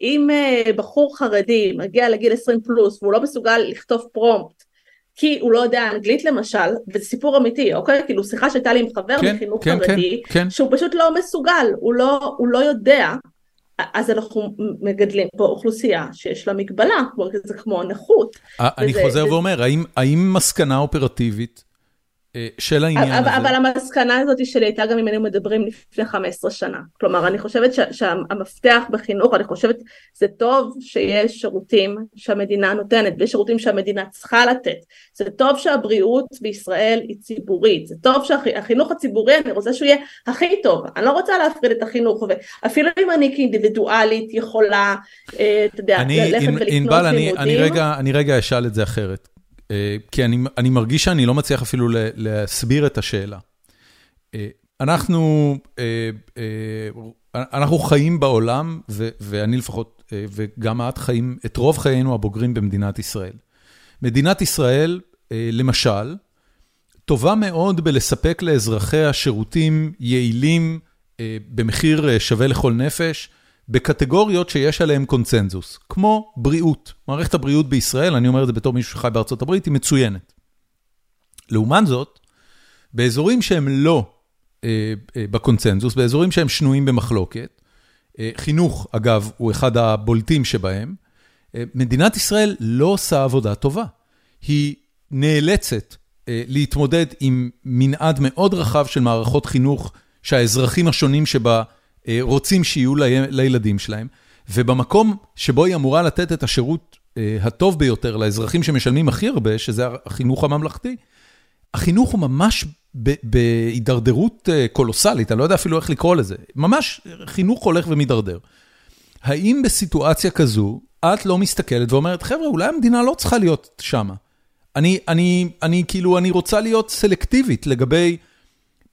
אם uh, בחור חרדי מגיע לגיל 20 פלוס והוא לא מסוגל לכתוב פרומפט כי הוא לא יודע אנגלית למשל, וזה סיפור אמיתי, אוקיי? כאילו שיחה שהייתה לי עם חבר כן, מחינוך כן, חרדי, כן, כן. שהוא פשוט לא מסוגל, הוא לא, הוא לא יודע, אז אנחנו מגדלים פה אוכלוסייה שיש לה מגבלה, זה כמו נכות. אני וזה, חוזר וזה... ואומר, האם, האם מסקנה אופרטיבית אה, של העניין אבל, הזה. אבל המסקנה הזאת שלי הייתה גם אם היינו מדברים לפני 15 שנה. כלומר, אני חושבת שהמפתח בחינוך, אני חושבת זה טוב שיש שירותים שהמדינה נותנת, ויש שירותים שהמדינה צריכה לתת. זה טוב שהבריאות בישראל היא ציבורית, זה טוב שהחינוך הציבורי, אני רוצה שהוא יהיה הכי טוב. אני לא רוצה להפריד את החינוך, ואפילו אם אני כאינדיבידואלית יכולה, אה, אתה יודע, ללכת ולקנות לימודים. אני רגע אשאל את זה אחרת. אה, כי אני אני מרגיש שאני לא מצליח אפילו להסביר את השאלה. אה, אנחנו אה, אנחנו חיים בעולם, ו, ואני לפחות, וגם את חיים את רוב חיינו הבוגרים במדינת ישראל. מדינת ישראל, למשל, טובה מאוד בלספק לאזרחיה שירותים יעילים במחיר שווה לכל נפש, בקטגוריות שיש עליהן קונצנזוס, כמו בריאות. מערכת הבריאות בישראל, אני אומר את זה בתור מישהו שחי בארצות הברית, היא מצוינת. לעומת זאת, באזורים שהם לא אה, אה, בקונצנזוס, באזורים שהם שנויים במחלוקת, אה, חינוך, אגב, הוא אחד הבולטים שבהם, אה, מדינת ישראל לא עושה עבודה טובה. היא נאלצת אה, להתמודד עם מנעד מאוד רחב של מערכות חינוך שהאזרחים השונים שבה רוצים שיהיו לילדים שלהם, ובמקום שבו היא אמורה לתת את השירות אה, הטוב ביותר לאזרחים שמשלמים הכי הרבה, שזה החינוך הממלכתי, החינוך הוא ממש בהידרדרות אה, קולוסלית, אני לא יודע אפילו איך לקרוא לזה, ממש חינוך הולך ומידרדר. האם בסיטואציה כזו, את לא מסתכלת ואומרת, חבר'ה, אולי המדינה לא צריכה להיות שמה. אני, אני, אני כאילו, אני רוצה להיות סלקטיבית לגבי...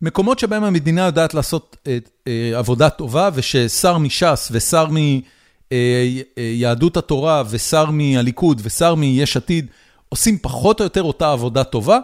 מקומות שבהם המדינה יודעת לעשות אה, אה, עבודה טובה, וששר מש"ס ושר מיהדות התורה ושר מהליכוד ושר מיש עתיד עושים פחות או יותר אותה עבודה טובה,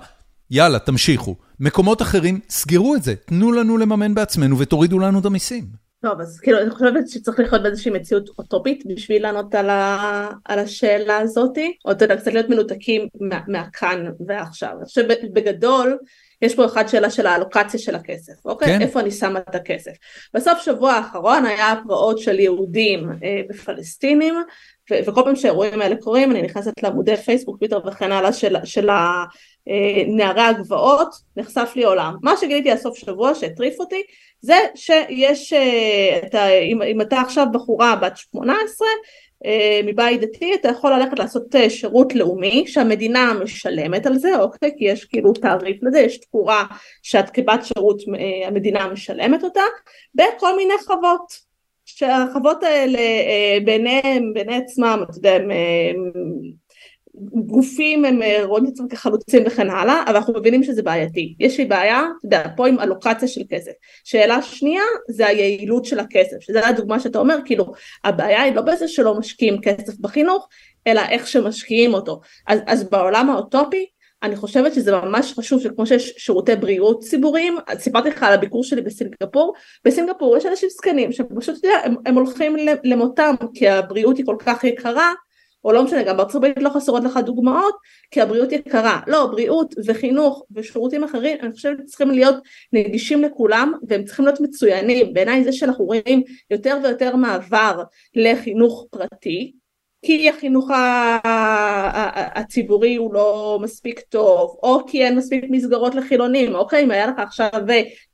יאללה, תמשיכו. מקומות אחרים, סגרו את זה, תנו לנו לממן בעצמנו ותורידו לנו את המיסים. טוב, אז כאילו אני חושבת שצריך לחיות באיזושהי מציאות אוטופית בשביל לענות על, ה, על השאלה הזאתי, או אתה יודע, קצת להיות מנותקים מה, מהכאן ועכשיו. אני חושבת בגדול, יש פה אחת שאלה של האלוקציה של הכסף, אוקיי? כן. איפה אני שמה את הכסף. בסוף שבוע האחרון היה הפרעות של יהודים אה, ופלסטינים, ו- וכל פעם שהאירועים האלה קורים אני נכנסת לעמודי פייסבוק, טוויטר וכן הלאה של, של נערי הגבעות, נחשף לי עולם. מה שגיליתי הסוף שבוע שהטריף אותי זה שיש, אה, אתה, אם, אם אתה עכשיו בחורה בת 18 אה, מבית דתי אתה יכול ללכת לעשות אה, שירות לאומי שהמדינה משלמת על זה אוקיי? כי יש כאילו תעריף לזה יש תקורה שאת כבת שירות המדינה משלמת אותה בכל מיני חוות. שהחוות האלה ביניהם בעיני עצמם אתה יודע גופים הם אה, רואים את עצמם כחלוצים וכן הלאה, אבל אנחנו מבינים שזה בעייתי. יש לי בעיה, אתה יודע, פה עם אלוקציה של כסף. שאלה שנייה זה היעילות של הכסף, שזה הדוגמה שאתה אומר, כאילו, הבעיה היא לא בזה שלא משקיעים כסף בחינוך, אלא איך שמשקיעים אותו. אז, אז בעולם האוטופי, אני חושבת שזה ממש חשוב שכמו שיש שירותי בריאות ציבוריים, סיפרתי לך על הביקור שלי בסינגפור, בסינגפור יש אנשים זקנים שפשוט, אתה יודע, הם, הם הולכים למותם כי הבריאות היא כל כך יקרה, או לא משנה, גם בארצות הברית לא חסרות לך דוגמאות, כי הבריאות יקרה. לא, בריאות וחינוך ושירותים אחרים, אני חושבת שצריכים להיות נגישים לכולם, והם צריכים להיות מצוינים. בעיניי זה שאנחנו רואים יותר ויותר מעבר לחינוך פרטי, כי החינוך הציבורי הוא לא מספיק טוב, או כי אין מספיק מסגרות לחילונים, אוקיי, אם היה לך עכשיו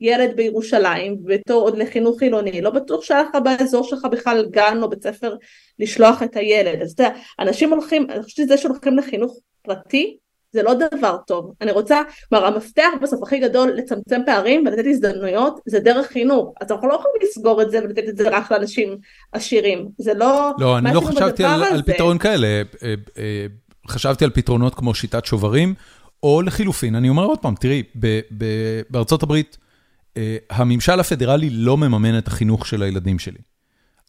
ילד בירושלים בתור עוד לחינוך חילוני, לא בטוח שהיה לך באזור שלך בכלל גן או בית ספר לשלוח את הילד, אז אתה יודע, אנשים הולכים, אני חושבת שזה שהולכים לחינוך פרטי, זה לא דבר טוב. אני רוצה, כלומר המפתח בסוף הכי גדול לצמצם פערים ולתת הזדמנויות זה דרך חינוך. אז אנחנו לא יכולים לסגור את זה ולתת את זה רק לאנשים עשירים. זה לא... לא, אני לא חשבתי על, על פתרון כאלה. אה, אה, חשבתי על פתרונות כמו שיטת שוברים, או לחילופין, אני אומר עוד פעם, תראי, ב, ב, בארצות הברית, אה, הממשל הפדרלי לא מממן את החינוך של הילדים שלי.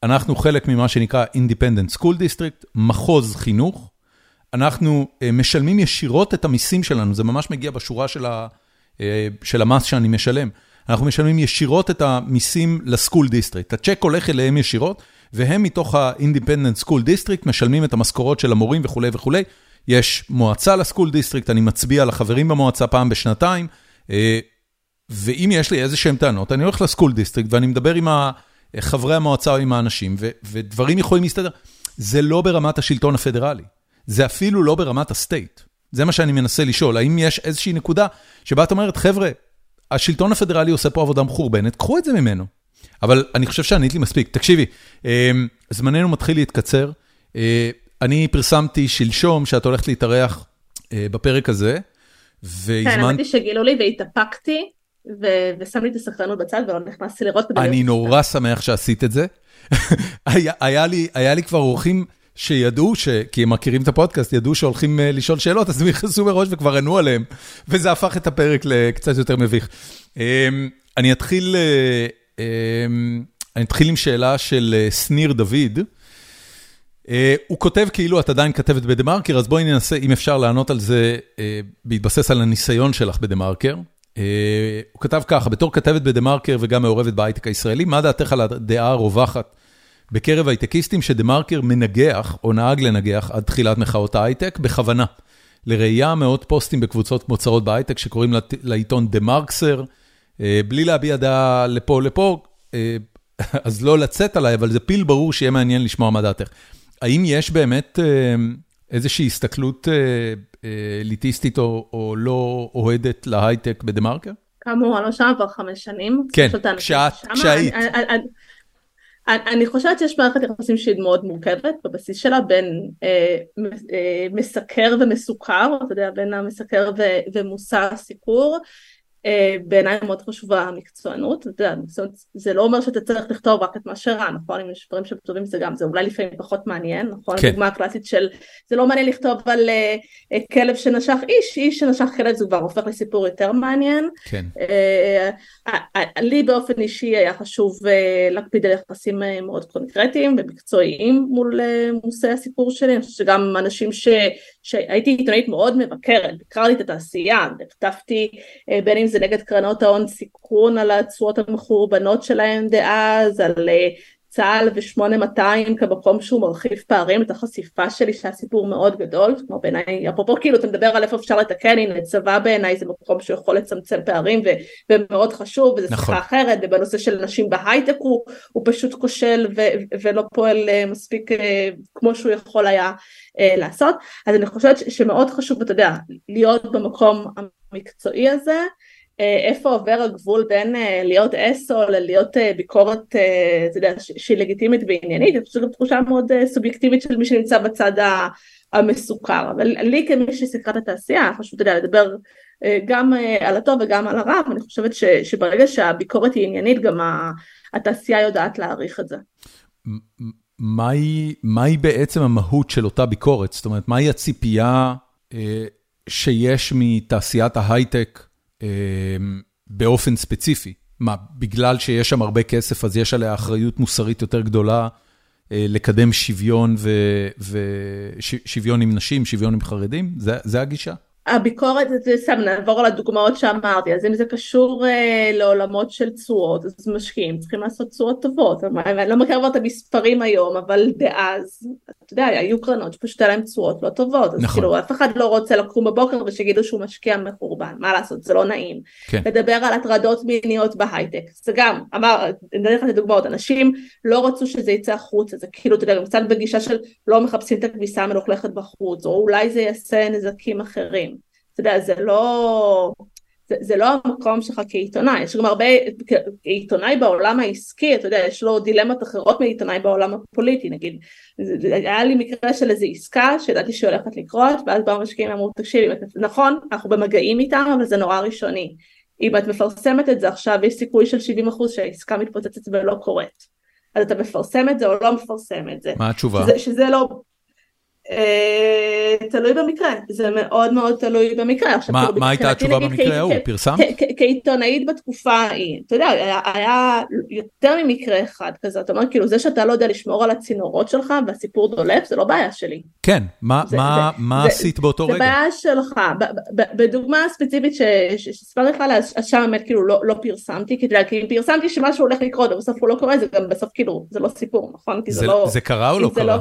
אנחנו חלק ממה שנקרא Independent School District, מחוז חינוך, אנחנו אה, משלמים ישירות את המיסים שלנו, זה ממש מגיע בשורה אה, של המס שאני משלם. אנחנו משלמים ישירות את המיסים ל school district. הצ'ק הולך אליהם ישירות, והם מתוך ה-Independent School District משלמים את המשכורות של המורים וכולי וכולי. יש מועצה ל school district, אני מצביע לחברים במועצה פעם בשנתיים, אה, ואם יש לי איזה שהם טענות, אני הולך ל school district ואני מדבר עם חברי המועצה או עם האנשים, ודברים יכולים להסתדר. זה לא ברמת השלטון הפדרלי. זה אפילו לא ברמת ה state. זה מה שאני מנסה לשאול, האם יש איזושהי נקודה שבה את אומרת, חבר'ה, השלטון הפדרלי עושה פה עבודה מחורבנת, קחו את זה ממנו. אבל אני חושב שענית לי מספיק. תקשיבי, אמ, זמננו מתחיל להתקצר. אה, אני פרסמתי שלשום שאת הולכת להתארח אה, בפרק הזה, והזמנת... כן, האמת שגילו לי והתאפקתי, ושם לי את הסקרנות בצד ולא נכנסתי לראות. אני נורא שמח שעשית את זה. היה לי כבר אורחים... שידעו, ש... כי הם מכירים את הפודקאסט, ידעו שהולכים uh, לשאול שאלות, אז הם נכנסו מראש וכבר ענו עליהם, וזה הפך את הפרק לקצת יותר מביך. Um, אני אתחיל, uh, um, אני אתחיל עם שאלה של uh, שניר דוד. הוא כותב כאילו את עדיין כתבת בדה מרקר, אז בואי ננסה, אם אפשר לענות על זה, בהתבסס על הניסיון שלך בדה מרקר. Uh, הוא כתב ככה, בתור כתבת בדה מרקר וגם מעורבת בהייטק הישראלי, מה דעתך על הדעה הרווחת בקרב הייטקיסטים שדה מרקר מנגח, או נהג לנגח, עד תחילת מחאות ההייטק, בכוונה. לראייה מאות פוסטים בקבוצות מוצרות בהייטק שקוראים לעיתון דה מרקסר, אה, בלי להביע דעה לפה לפה, אה, אז לא לצאת עליי, אבל זה פיל ברור שיהיה מעניין לשמוע מה דעתך. האם יש באמת אה, איזושהי הסתכלות אליטיסטית או, או לא אוהדת להייטק בדה מרקר? כאמור, אני לא שם כבר חמש שנים. כן, כשהיית. אני חושבת שיש מערכת יחסים שהיא מאוד מורכבת בבסיס שלה בין אה, אה, מסקר ומסוכר, אתה יודע, בין המסקר ומושא הסיפור, אה, בעיניי מאוד חשובה המקצוענות, אתה יודע, זה לא אומר שאתה צריך לכתוב רק את מה שרע, נכון? אם יש דברים שכתובים זה גם, זה אולי לפעמים פחות מעניין, נכון? כן. הדוגמה הקלאסית של, זה לא מעניין לכתוב על uh, כלב שנשך איש, איש שנשך כלב זה כבר הופך לסיפור יותר מעניין. כן. Uh, לי באופן אישי היה חשוב uh, להקפיד על יחסים uh, מאוד קונקרטיים ומקצועיים מול uh, מושאי הסיפור שלי, אני חושבת שגם אנשים ש, שהייתי עיתונאית מאוד מבקרת, ביקרתי את התעשייה, uh, בין אם זה נגד קרנות ההון סיכון על התשואות המחורבנות שלהם דאז, על צה"ל ו-8200 כמקום שהוא מרחיב פערים, את החשיפה שלי שהיה סיפור מאוד גדול, כמו בעיניי, אפרופו כאילו אתה מדבר על איפה אפשר לתקן, הנה צבא בעיניי זה מקום שיכול לצמצם פערים ו- ומאוד חשוב, וזו נכון. שיחה אחרת, ובנושא של נשים בהייטק הוא, הוא פשוט כושל ו- ולא פועל אה, מספיק אה, כמו שהוא יכול היה אה, לעשות, אז אני חושבת שמאוד חשוב, אתה יודע, להיות במקום המקצועי הזה, אה, איפה עובר הגבול בין אה, להיות אסו ללהיות אה, ביקורת, אתה יודע, שהיא לגיטימית ועניינית, אני חושבת תחושה מאוד סובייקטיבית של מי שנמצא בצד המסוכר, אבל לי כמי שסקרה את התעשייה, חשוב, אתה יודע, לדבר גם על הטוב וגם על הרע, ואני חושבת ש, שברגע שהביקורת היא עניינית, גם התעשייה יודעת להעריך את זה. מהי, מהי בעצם המהות של אותה ביקורת? זאת אומרת, מהי הציפייה שיש מתעשיית ההייטק באופן ספציפי. מה, בגלל שיש שם הרבה כסף, אז יש עליה אחריות מוסרית יותר גדולה אה, לקדם שוויון ושוויון עם נשים, שוויון עם חרדים? זה, זה הגישה? הביקורת, זה סתם נעבור על הדוגמאות שאמרתי, אז אם זה קשור אה, לעולמות של תשואות, אז משקיעים צריכים לעשות תשואות טובות, אני לא מכיר כבר את המספרים היום, אבל דאז, אתה יודע, היו קרנות שפשוט היה להם תשואות לא טובות, אז נכון. כאילו אף אחד לא רוצה לקום בבוקר ושיגידו שהוא משקיע מחורבן, מה לעשות, זה לא נעים. כן. לדבר על הטרדות מיניות בהייטק, זה גם, אמר, אני אתן לך את הדוגמאות, אנשים לא רצו שזה יצא החוצה, זה כאילו, אתה יודע, גם קצת בגישה של לא מחפשים את הכביסה המלוכלכת בחוץ, או אולי זה יעשה נזקים אחרים. יודע, זה לא, זה, זה לא המקום שלך כעיתונאי, יש גם הרבה, כעיתונאי בעולם העסקי, אתה יודע, יש לו דילמות אחרות מעיתונאי בעולם הפוליטי, נגיד, היה לי מקרה של איזו עסקה שידעתי שהיא הולכת לקרות, ואז באו משקיעים ואמרו, תקשיבי, נכון, אנחנו במגעים איתם, אבל זה נורא ראשוני. אם את מפרסמת את זה עכשיו, יש סיכוי של 70% שהעסקה מתפוצצת ולא קורית. אז אתה מפרסם את זה או לא מפרסם את זה. מה התשובה? שזה, שזה לא, תלוי במקרה, זה מאוד מאוד תלוי במקרה. מה הייתה התשובה במקרה ההוא? פרסמת? כעיתונאית בתקופה ההיא, אתה יודע, היה יותר ממקרה אחד כזה, אתה אומר כאילו זה שאתה לא יודע לשמור על הצינורות שלך והסיפור דולף זה לא בעיה שלי. כן, מה עשית באותו רגע? זה בעיה שלך, בדוגמה ספציפית שסיפרתי לך אז שם באמת כאילו לא, לא פרסמתי, כי אם פרסמתי שמשהו הולך לקרות ובסוף הוא לא קורה, זה גם בסוף כאילו, זה לא סיפור, נכון? לא- זה קרה או לא קרה?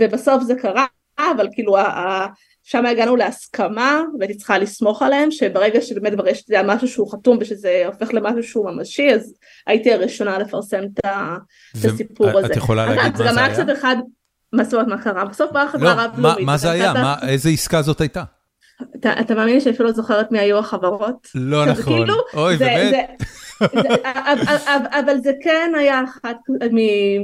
ובסוף זה קרה, אבל כאילו שם הגענו להסכמה והייתי צריכה לסמוך עליהם שברגע שבאמת כבר יש משהו שהוא חתום ושזה הופך למשהו שהוא ממשי אז הייתי הראשונה לפרסם את הסיפור הזה. את יכולה להגיד מה זה היה? קצת אחד, מה זאת אומרת מה קרה? בסוף באה חברה רב לאומית. מה זה היה? איזה עסקה זאת הייתה? אתה מאמין שאפילו לא זוכרת מי היו החברות? לא נכון, כאילו, אוי באמת. אבל זה כן היה אחת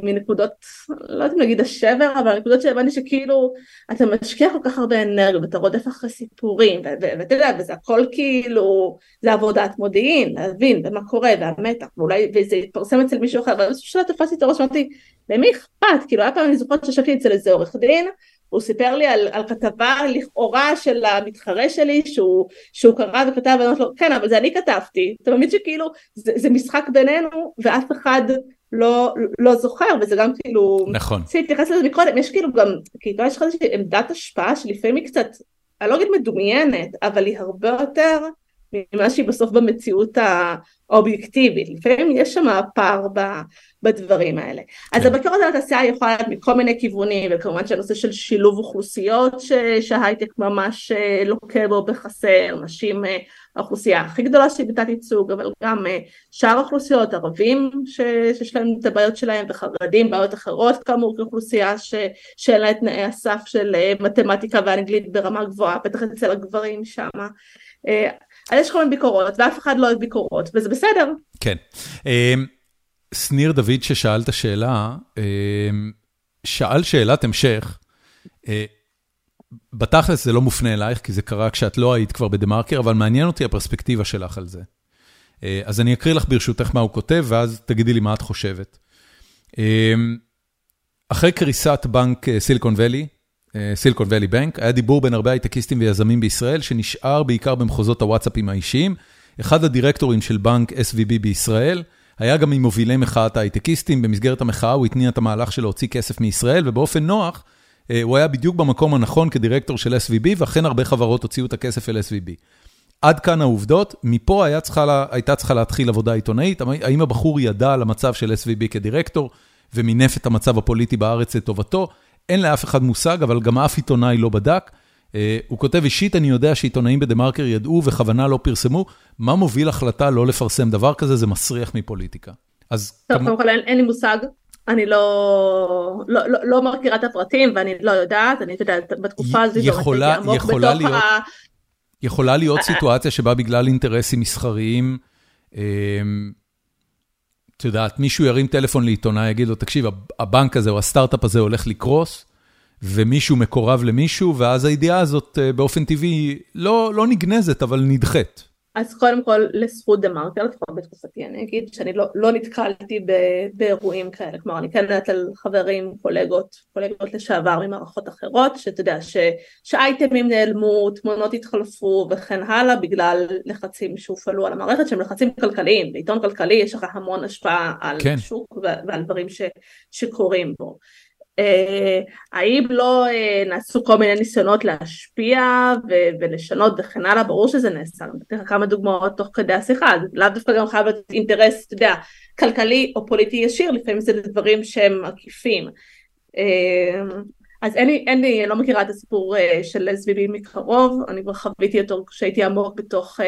מנקודות, לא יודעת אם להגיד השבר, אבל נקודות שהבנתי שכאילו אתה משקיע כל כך הרבה אנרגיה ואתה רודף אחרי סיפורים ואתה יודע וזה הכל כאילו זה עבודת מודיעין להבין ומה קורה והמתח ואולי וזה יתפרסם אצל מישהו אחר ובאיזשהו שלב תפסתי את הראש ואמרתי למי אכפת? כאילו היה פעם אני זוכרת שישבתי אצל איזה עורך דין הוא סיפר לי על, על כתבה לכאורה של המתחרה שלי שהוא, שהוא קרא וכתב ואני אומרת לו כן אבל זה אני כתבתי. אתה מבין שכאילו זה, זה משחק בינינו ואף אחד לא, לא זוכר וזה גם כאילו נכון. צריך להתייחס לזה מקודם. יש כאילו גם כאילו יש לך איזושהי עמדת השפעה שלפעמים היא קצת אני לא אגיד מדומיינת אבל היא הרבה יותר ממה שהיא בסוף במציאות האובייקטיבית לפעמים יש שם פער בדברים האלה. אז כן. הבקרות על התעשייה יכולה להיות מכל מיני כיוונים, וכמובן שהנושא של שילוב אוכלוסיות שהייטק ממש אה, לוקה בו בחסר, נשים אה, האוכלוסייה הכי גדולה שהיא בתת ייצוג, אבל גם אה, שאר האוכלוסיות, ערבים שיש להם את הבעיות שלהם, וחרדים, בעיות אחרות כאמור כאוכלוסייה שאין לה את תנאי הסף של מתמטיקה ואנגלית ברמה גבוהה, בטח אצל הגברים שם. אז יש כל מיני ביקורות, ואף אחד לא אוהב ביקורות, וזה בסדר. כן. אמ, שניר דוד ששאל את השאלה, אמ, שאל שאלת המשך, אה, בתכלס זה לא מופנה אלייך, כי זה קרה כשאת לא היית כבר בדה מרקר, אבל מעניין אותי הפרספקטיבה שלך על זה. אה, אז אני אקריא לך ברשותך מה הוא כותב, ואז תגידי לי מה את חושבת. אמ, אחרי קריסת בנק סיליקון ואלי, סיליקון ואלי בנק, היה דיבור בין הרבה הייטקיסטים ויזמים בישראל, שנשאר בעיקר במחוזות הוואטסאפים האישיים. אחד הדירקטורים של בנק SVB בישראל, היה גם ממובילי מחאת ההייטקיסטים, במסגרת המחאה הוא התניע את המהלך של להוציא כסף מישראל, ובאופן נוח, אה, הוא היה בדיוק במקום הנכון כדירקטור של SVB, ואכן הרבה חברות הוציאו את הכסף אל SVB. עד כאן העובדות, מפה הייתה צריכה להתחיל עבודה עיתונאית, האם הבחור ידע על המצב של SVB כדירקטור, ומינף את המצב הפוליטי בארץ לטובתו, אין לאף אחד מושג, אבל גם אף עיתונאי לא בדק. הוא כותב, אישית אני יודע שעיתונאים בדה מרקר ידעו וכוונה לא פרסמו, מה מוביל החלטה לא לפרסם דבר כזה, זה מסריח מפוליטיקה. אז... טוב, קודם כל אין לי מושג, אני לא, לא, לא, לא מכירה את הפרטים ואני לא יודעת, אני יודעת, בתקופה הזו יכולה, יכולה להיות, ה... יכולה להיות סיטואציה שבה בגלל אינטרסים מסחריים, אמ, את יודעת, מישהו ירים טלפון לעיתונאי, יגיד לו, תקשיב, הבנק הזה או הסטארט-אפ הזה הולך לקרוס, ומישהו מקורב למישהו, ואז הידיעה הזאת אה, באופן טבעי לא, לא נגנזת, אבל נדחית. אז קודם כל לזכות דה מרקר, לפחות בתקופתי אני אגיד שאני לא, לא נתקלתי ב, באירועים כאלה, כלומר אני כן יודעת על חברים, קולגות, קולגות לשעבר ממערכות אחרות, שאתה יודע ש, שאייטמים נעלמו, תמונות התחלפו וכן הלאה בגלל לחצים שהופעלו על המערכת שהם לחצים כלכליים, בעיתון כלכלי יש לך המון השפעה על כן. שוק ועל דברים ש, שקורים בו. אה, האם לא אה, נעשו כל מיני ניסיונות להשפיע ולשנות וכן הלאה, ברור שזה נעשה, אני אתן לך כמה דוגמאות תוך כדי השיחה, זה לאו דווקא גם חייב להיות אינטרס, אתה יודע, כלכלי או פוליטי ישיר, לפעמים זה דברים שהם עקיפים. אה, אז אין לי, אין לי, אני לא מכירה את הסיפור uh, של SVB מקרוב, אני כבר חוויתי אותו כשהייתי עמוק בתוך uh,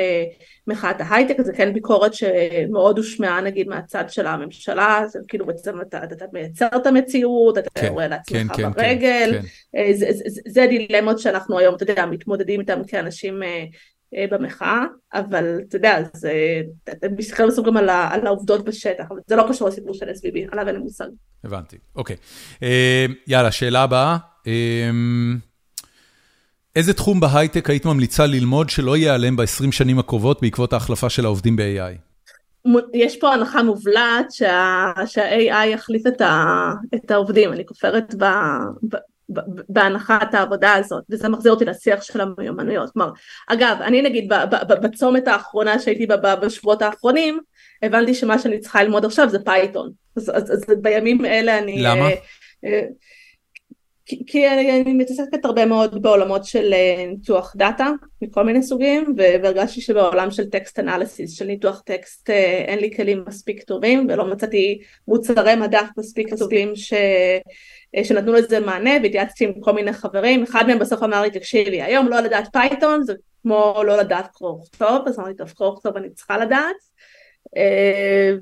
מחאת ההייטק, זה כן ביקורת שמאוד הושמעה נגיד מהצד של הממשלה, זה כאילו בעצם אתה, אתה, אתה מייצר את המציאות, אתה כן, רואה לעצמך כן, כן, ברגל, כן, כן. זה, זה, זה, זה דילמות שאנחנו היום, אתה יודע, מתמודדים איתם כאנשים במחאה, אבל אתה יודע, זה, אתה מסתכל בסוף גם על, על העובדות בשטח, אבל זה לא קשור לסיפור של SVB, עליו אין לי מושג. הבנתי, אוקיי. אה, יאללה, שאלה הבאה. אה, איזה תחום בהייטק היית ממליצה ללמוד שלא ייעלם ב-20 שנים הקרובות בעקבות ההחלפה של העובדים ב-AI? יש פה הנחה מובלעת שה-AI יחליף את, ה, את העובדים, אני כופרת ב, ב, בהנחת העבודה הזאת, וזה מחזיר אותי לשיח של המיומנויות. כלומר, אגב, אני נגיד בצומת האחרונה שהייתי בה בשבועות האחרונים, הבנתי שמה שאני צריכה ללמוד עכשיו זה פייתון. אז, אז, אז בימים אלה אני... למה? כי, כי אני, מתעסקת הרבה מאוד בעולמות של אה, ניתוח דאטה מכל מיני סוגים והרגשתי שבעולם של text analysis של ניתוח טקסט אה, אין לי כלים מספיק טובים ולא מצאתי מוצרי מדף מספיק טובים ש... אה, שנתנו לזה מענה והתייעצתי עם כל מיני חברים, אחד מהם בסוף אמר לי תקשיבי היום לא לדעת פייתון זה כמו לא לדעת קרוא וכתוב, אז אמרתי טוב קרוא וכתוב אני צריכה לדעת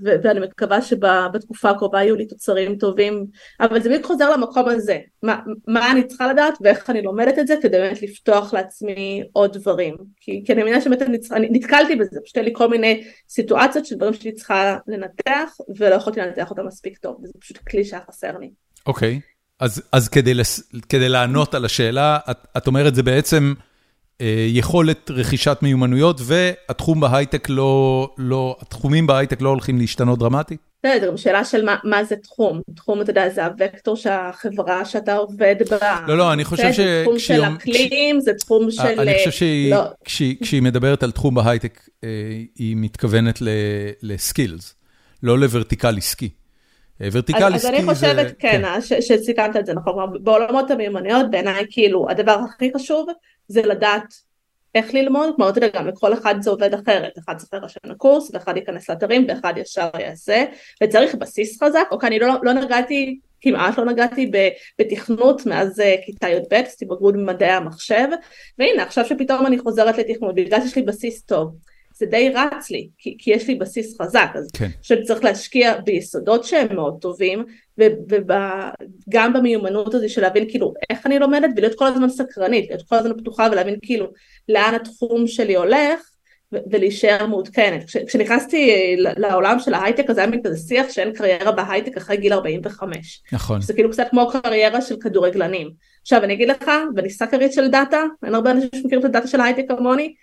ואני מקווה שבתקופה הקרובה יהיו לי תוצרים טובים אבל זה בדיוק חוזר למקום הזה מה, מה אני צריכה לדעת ואיך אני לומדת את זה כדי באמת לפתוח לעצמי עוד דברים כי, כי אני מבינה שבאמת נתקלתי בזה פשוט לי כל מיני סיטואציות של דברים שאני צריכה לנתח ולא יכולתי לנתח אותם מספיק טוב וזה פשוט כלי שהיה חסר לי. אוקיי okay. אז אז כדי לס... כדי לענות על השאלה, את את אומרת זה בעצם אה, יכולת רכישת מיומנויות, והתחום בהייטק לא, לא, התחומים בהייטק לא הולכים להשתנות דרמטית? זה גם שאלה של מה מה זה תחום, תחום אתה יודע זה הווקטור שהחברה שאתה עובד בה, לא לא אני חושב ש... זה תחום של אקלים, זה תחום של... אני חושב שהיא, לא. כשהיא, כשהיא מדברת על תחום בהייטק, אה, היא מתכוונת לסקילס, לא לוורטיקל עסקי. אה, ורטיקל עסקי זה... אז אני חושבת, כן, כן. שסיכמת את זה נכון, בעולמות המיומנויות בעיניי כאילו הדבר הכי חשוב זה לדעת איך ללמוד, כלומר אתה יודע גם לכל אחד זה עובד אחרת, אחד צריך להירשם לקורס ואחד ייכנס לאתרים ואחד ישר יעשה. וצריך בסיס חזק, אוקיי אני לא, לא נגעתי, כמעט לא נגעתי בתכנות מאז אה, כיתה י"ב, עשיתי בגרות במדעי המחשב. והנה עכשיו שפתאום אני חוזרת לתכנות בגלל שיש לי בסיס טוב זה די רץ לי, כי, כי יש לי בסיס חזק, אז כן. שאני צריך להשקיע ביסודות שהם מאוד טובים, וגם במיומנות הזו של להבין כאילו איך אני לומדת ולהיות כל הזמן סקרנית, להיות כל הזמן פתוחה ולהבין כאילו לאן התחום שלי הולך ולהישאר מעודכנת. כש, כשנכנסתי לעולם של ההייטק אז היה מין כזה שיח שאין קריירה בהייטק אחרי גיל 45. נכון. זה כאילו קצת כמו קריירה של כדורגלנים. עכשיו אני אגיד לך, ואני סאקרית של דאטה, אין הרבה אנשים שמכירים את הדאטה של ההייטק כמוני,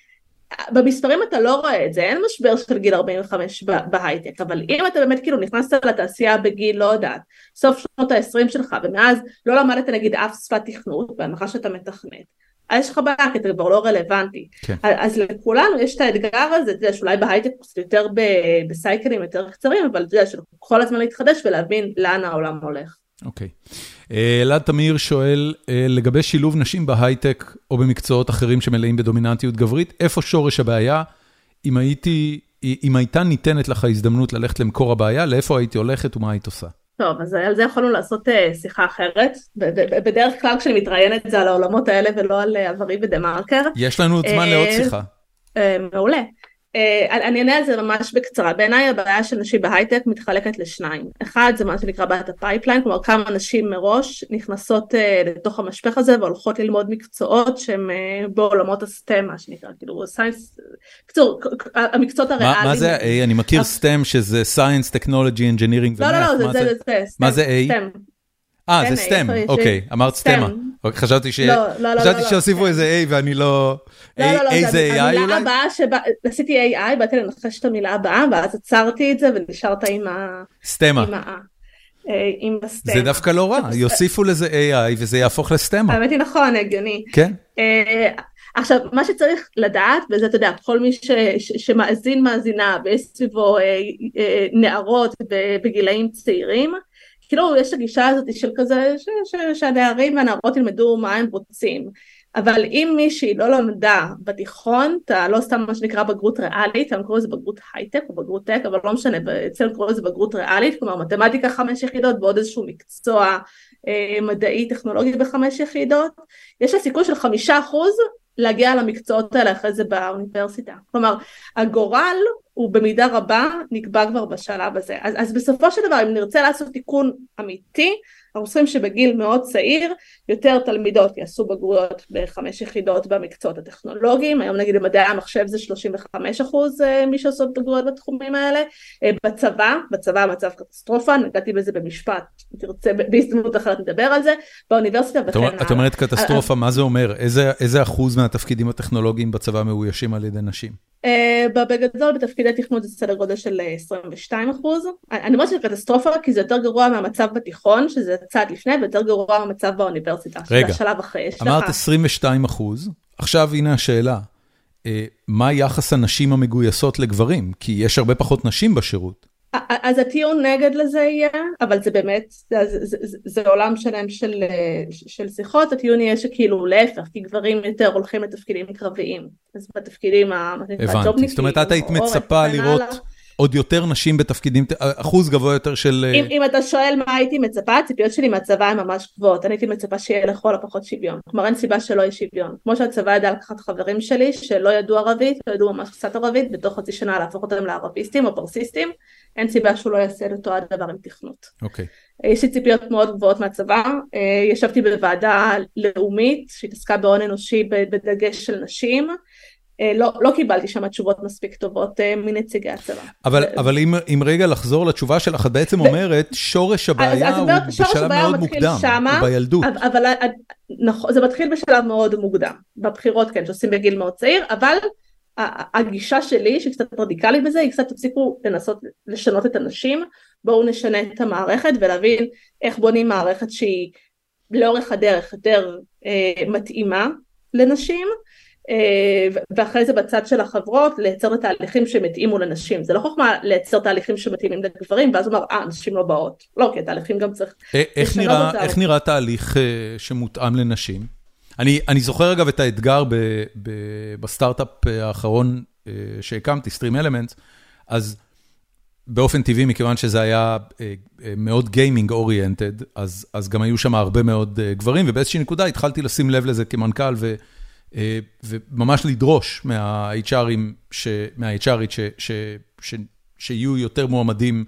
במספרים אתה לא רואה את זה, אין משבר של גיל 45 בהייטק, אבל אם אתה באמת כאילו נכנסת לתעשייה בגיל, לא יודעת, סוף שנות ה-20 שלך, ומאז לא למדת נגיד אף שפת תכנות, בהנחה שאתה מתכנת, אז יש לך בעיה, כי אתה כבר לא רלוונטי. כן. אז לכולנו יש את האתגר הזה, אתה יודע, שאולי בהייטק קצת יותר בסייקלים יותר קצרים, אבל אתה יודע, שכל הזמן להתחדש ולהבין לאן העולם הולך. אוקיי. אלעד תמיר שואל, לגבי שילוב נשים בהייטק או במקצועות אחרים שמלאים בדומיננטיות גברית, איפה שורש הבעיה? אם הייתי, אם הייתה ניתנת לך הזדמנות ללכת למקור הבעיה, לאיפה הייתי הולכת ומה היית עושה? טוב, אז על זה יכולנו לעשות שיחה אחרת. בדרך כלל כשאני מתראיינת זה על העולמות האלה ולא על עברי בדה מרקר. יש לנו עוד זמן לעוד שיחה. מעולה. אה, אני אענה על זה ממש בקצרה, בעיניי הבעיה של נשים בהייטק מתחלקת לשניים, אחד זה מה שנקרא בעיית ה pipeline, כלומר כמה נשים מראש נכנסות אה, לתוך המשפך הזה והולכות ללמוד מקצועות שהם אה, בעולמות ה STEM מה שנקרא, כאילו science, בקיצור המקצועות הריאליים. מה זה ה-A? אני מכיר סטם שזה Science, Technology, Engineering לא, לא, לא, זה זה, זה, מה זה A? אה, זה סטם, אוקיי, אמרת סטמה. חשבתי שהוסיפו איזה A ואני לא... לא, לא, לא, המילה הבאה שבה, עשיתי AI, באתי לנחש את המילה הבאה, ואז עצרתי את זה ונשארת עם ה... סטמה. עם הסטמה. זה דווקא לא רע, יוסיפו לזה AI וזה יהפוך לסטמה. האמת היא נכון, הגיוני. כן. עכשיו, מה שצריך לדעת, וזה אתה יודע, כל מי שמאזין מאזינה ויש סביבו נערות בגילאים צעירים, כאילו יש את הגישה הזאת של כזה שהנערים והנערות ילמדו מה הם רוצים. אבל אם מישהי לא למדה בתיכון, אתה לא סתם מה שנקרא בגרות ריאלית, הם קוראים לזה בגרות הייטק או בגרות טק, אבל לא משנה, אצלנו קוראים לזה בגרות ריאלית, כלומר מתמטיקה חמש יחידות ועוד איזשהו מקצוע אה, מדעי טכנולוגי בחמש יחידות, יש לה סיכוי של חמישה אחוז להגיע למקצועות האלה אחרי זה באוניברסיטה. כלומר, הגורל הוא במידה רבה נקבע כבר בשלב הזה. אז, אז בסופו של דבר, אם נרצה לעשות תיקון אמיתי, אנחנו חושבים שבגיל מאוד צעיר יותר תלמידות יעשו בגרויות בחמש יחידות במקצועות הטכנולוגיים, היום נגיד במדעי המחשב זה 35 אחוז אה, מי שעושות בגרויות בתחומים האלה, אה, בצבא, בצבא המצב קטסטרופה, נגעתי בזה במשפט, אם תרצה בהזדמנות אחרת נדבר על זה, באוניברסיטה וכן הלאה. את אומרת קטסטרופה, מה זה אומר? איזה, איזה אחוז מהתפקידים הטכנולוגיים בצבא מאוישים על ידי נשים? בגדול בתפקידי תכנות זה סדר גודל של 22 אחוז. אני אומרת שזה קטסטרופה כי זה יותר גרוע מהמצב בתיכון, שזה צעד לפני, ויותר גרוע מהמצב באוניברסיטה, שזה השלב אחרי. אמרת 22 אחוז, עכשיו הנה השאלה, מה יחס הנשים המגויסות לגברים? כי יש הרבה פחות נשים בשירות. אז הטיעון נגד לזה יהיה, אבל זה באמת, זה, זה, זה, זה עולם שלם של, של שיחות, הטיעון יהיה שכאילו להפך, כי גברים יותר הולכים לתפקידים קרביים, אז בתפקידים הג'ובניקים, הבנתי, זאת אומרת את היית מצפה לראות עוד יותר נשים בתפקידים, אחוז גבוה יותר של... אם, אם אתה שואל מה הייתי מצפה, הציפיות שלי מהצבא הן ממש גבוהות, אני הייתי מצפה שיהיה לכל הפחות שוויון, כלומר אין סיבה שלא יהיה שוויון, כמו שהצבא ידע לקחת חברים שלי שלא ידעו ערבית, לא ידעו ממש קצת ערבית, בתוך חצי שנה להפוך אותם לערביסטים או פרסיסטים, אין סיבה שהוא לא יעשה את אותו הדבר עם תכנות. אוקיי. Okay. יש לי ציפיות מאוד גבוהות מהצבא, ישבתי בוועדה לאומית שהתעסקה בהון אנושי בדגש של נשים, לא, לא קיבלתי שם תשובות מספיק טובות מנציגי הצבא. אבל, אבל אם, אם רגע לחזור לתשובה שלך, את בעצם אומרת, שורש הבעיה אז, אז הוא בשלב מאוד מוקדם, שמה, הוא בילדות. אבל נכון, זה מתחיל בשלב מאוד מוקדם, בבחירות כן, שעושים בגיל מאוד צעיר, אבל הגישה שלי, שהיא קצת רדיקלית בזה, היא קצת תפסיקו לנסות לשנות את הנשים, בואו נשנה את המערכת ולהבין איך בונים מערכת שהיא לאורך הדרך יותר אה, מתאימה לנשים, אה, ואחרי זה בצד של החברות לייצר את התהליכים שמתאימו לנשים, זה לא חוכמה לייצר תהליכים שמתאימים לגברים ואז הוא אומר אה נשים לא באות, לא כי התהליכים גם צריך איך נראה, איך נראה תהליך אה, שמותאם לנשים? אני אני זוכר אגב את האתגר ב, ב, בסטארט-אפ האחרון שהקמתי, Stream Elements, אז באופן טבעי, מכיוון שזה היה מאוד גיימינג אוריינטד, אז אז גם היו שם הרבה מאוד גברים, ובאיזושהי נקודה התחלתי לשים לב לזה כמנכ"ל, ו, וממש לדרוש מה-HRית שיהיו יותר מועמדים,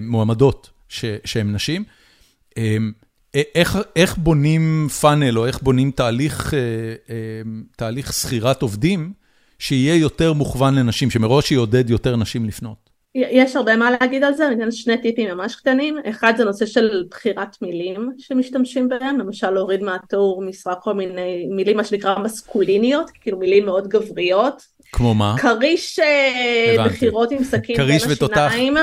מועמדות שהן נשים. איך איך בונים פאנל או איך בונים תהליך שכירת עובדים שיהיה יותר מוכוון לנשים, שמראש יעודד יותר נשים לפנות? יש הרבה מה להגיד על זה, אני אתן שני טיפים ממש קטנים, אחד זה נושא של בחירת מילים שמשתמשים בהם, למשל להוריד מהתיאור משרה כל מיני מילים מה שנקרא מסקוליניות, כאילו מילים מאוד גבריות, כמו מה? כריש אה, מכירות עם סכין בין השיניים,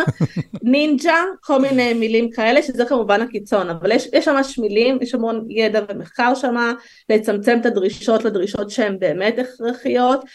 נינג'ה, כל מיני מילים כאלה, שזה כמובן הקיצון, אבל יש, יש ממש מילים, יש המון ידע ומחקר שם, לצמצם את הדרישות לדרישות שהן באמת הכרחיות,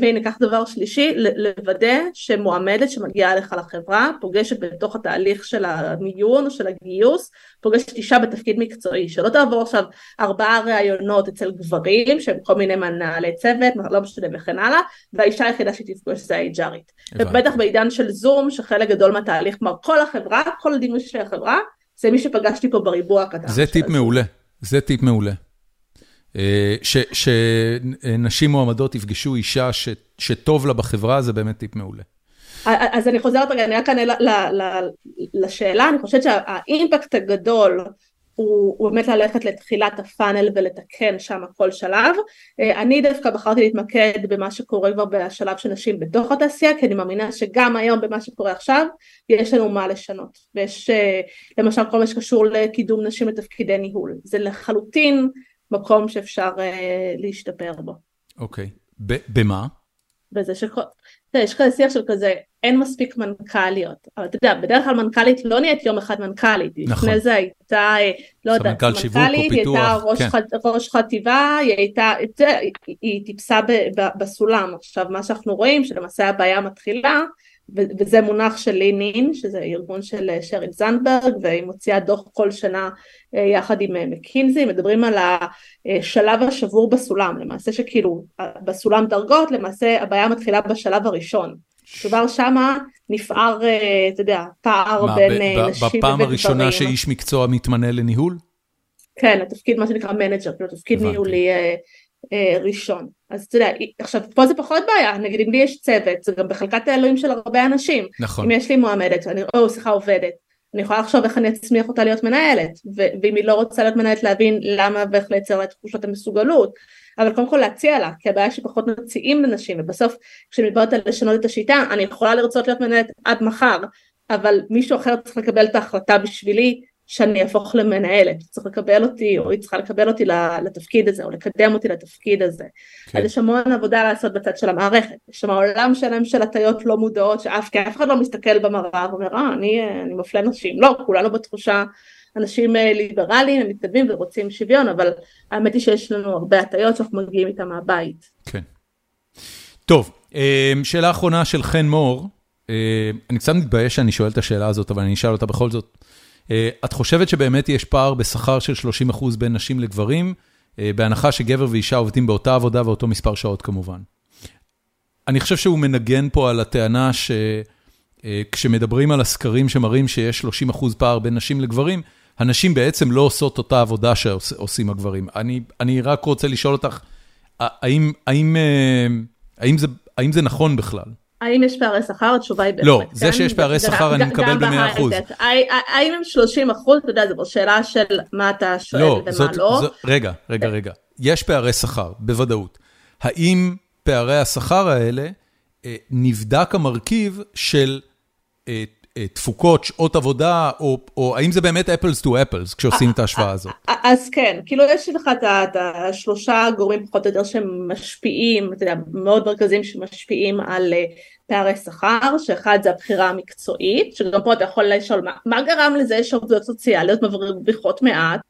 והנה כך דבר שלישי, לוודא שמועמדת שמגיעה לך לחברה, פוגשת בתוך התהליך של המיון או של הגיוס, פוגשת אישה בתפקיד מקצועי, שלא תעבור עכשיו ארבעה ראיונות אצל גברים שהם כל מיני מנהלי צוות, לא משנה וכן הלאה, והאישה היחידה שתפגוש זה האייג'ארית. ובטח בעידן של זום, שחלק גדול מהתהליך, כלומר כל החברה, כל הדימוי של החברה, זה מי שפגשתי פה בריבוע הקטן. זה טיפ מעולה, זה טיפ מעולה. אה, שנשים מועמדות יפגשו אישה שטוב לה בחברה, זה באמת טיפ מעולה. אז אני חוזרת רגע, אני רק אענה לשאלה, אני חושבת שהאימפקט הגדול הוא באמת ללכת לתחילת הפאנל ולתקן שם כל שלב. אה, אני דווקא בחרתי להתמקד במה שקורה כבר בשלב של נשים בתוך התעשייה, כי אני מאמינה שגם היום במה שקורה עכשיו, יש לנו מה לשנות. ויש אה, למשל כל מה שקשור לקידום נשים לתפקידי ניהול. זה לחלוטין מקום שאפשר אה, להשתפר בו. אוקיי. במה? בזה שכל... יש כזה שיח של כזה, אין מספיק מנכ"ליות, אבל אתה יודע, בדרך כלל מנכ"לית לא נהיית יום אחד מנכ"לית, נכון. לפני זה הייתה, אה, לא יודעת, מנכ"לית, היא הייתה ראש, כן. ח, ראש חטיבה, היא הייתה, היא, היא טיפסה ב, ב, בסולם, עכשיו מה שאנחנו רואים, שלמעשה הבעיה מתחילה, וזה מונח של לינין, שזה ארגון של אה, שריל זנדברג, והיא מוציאה דוח כל שנה אה, יחד עם מקינזי, מדברים על השלב השבור בסולם, למעשה שכאילו בסולם דרגות, למעשה הבעיה מתחילה בשלב הראשון. כבר שמה נפער, אה, אתה יודע, פער מה, בין נשים וגברים. בפעם הראשונה שאיש מקצוע מתמנה לניהול? כן, התפקיד מה שנקרא manager, כאילו תפקיד ניהולי אה, ראשון. אז אתה יודע, עכשיו פה זה פחות בעיה, נגיד אם לי יש צוות, זה גם בחלקת האלוהים של הרבה אנשים. נכון. אם יש לי מועמדת, אני, או סליחה עובדת, אני יכולה לחשוב איך אני אצמיח אותה להיות מנהלת, ו- ואם היא לא רוצה להיות מנהלת להבין למה ואיך לייצר לה את תחושת המסוגלות, אבל קודם כל להציע לה, כי הבעיה שפחות מציעים לנשים, ובסוף כשאני מדברת על לשנות את השיטה, אני יכולה לרצות להיות מנהלת עד מחר, אבל מישהו אחר צריך לקבל את ההחלטה בשבילי, שאני אהפוך למנהלת, צריך לקבל אותי, או היא צריכה לקבל אותי לתפקיד הזה, או לקדם אותי לתפקיד הזה. כן. אז יש המון עבודה לעשות בצד של המערכת, יש שם עולם שלם של הטיות לא מודעות, שאף כי אף אחד לא מסתכל במראה ואומר, אה, אני, אני מפלה נשים, לא, כולנו בתחושה, אנשים אה, ליברליים, הם מתקדמים ורוצים שוויון, אבל האמת היא שיש לנו הרבה הטיות שאנחנו מגיעים איתן מהבית. כן. טוב, אה, שאלה אחרונה של חן מור, אני קצת מתבייש שאני שואל את השאלה הזאת, אבל אני אשאל אותה בכל זאת. אה, את חושבת שבאמת יש פער בשכר של 30% בין נשים לגברים, אה, בהנחה שגבר ואישה עובדים באותה עבודה ואותו מספר שעות כמובן. אני חושב שהוא מנגן פה על הטענה שכשמדברים אה, על הסקרים שמראים שיש 30% פער בין נשים לגברים, הנשים בעצם לא עושות אותה עבודה שעושים הגברים. אני, אני רק רוצה לשאול אותך, האם, האם, האם, זה, האם זה נכון בכלל? האם יש פערי שכר? התשובה היא. לא, זה כן? שיש פערי שכר אני מקבל ב-100%. האם הם 30 אחוז? אתה יודע, זו שאלה של מה אתה שואל לא, ומה זאת, לא. זאת, רגע, רגע, רגע. יש פערי שכר, בוודאות. האם פערי השכר האלה, אה, נבדק המרכיב של אה, תפוקות, שעות עבודה, או או האם זה באמת אפלס טו אפלס כשעושים את ההשוואה הזאת? אז כן, כאילו יש לך את השלושה גורמים פחות או יותר שמשפיעים, אתה יודע, מאוד מרכזיים שמשפיעים על אה, פערי שכר, שאחד זה הבחירה המקצועית, שגם פה אתה יכול לשאול מה, מה גרם לזה שעובדות סוציאליות מרוויחות מעט,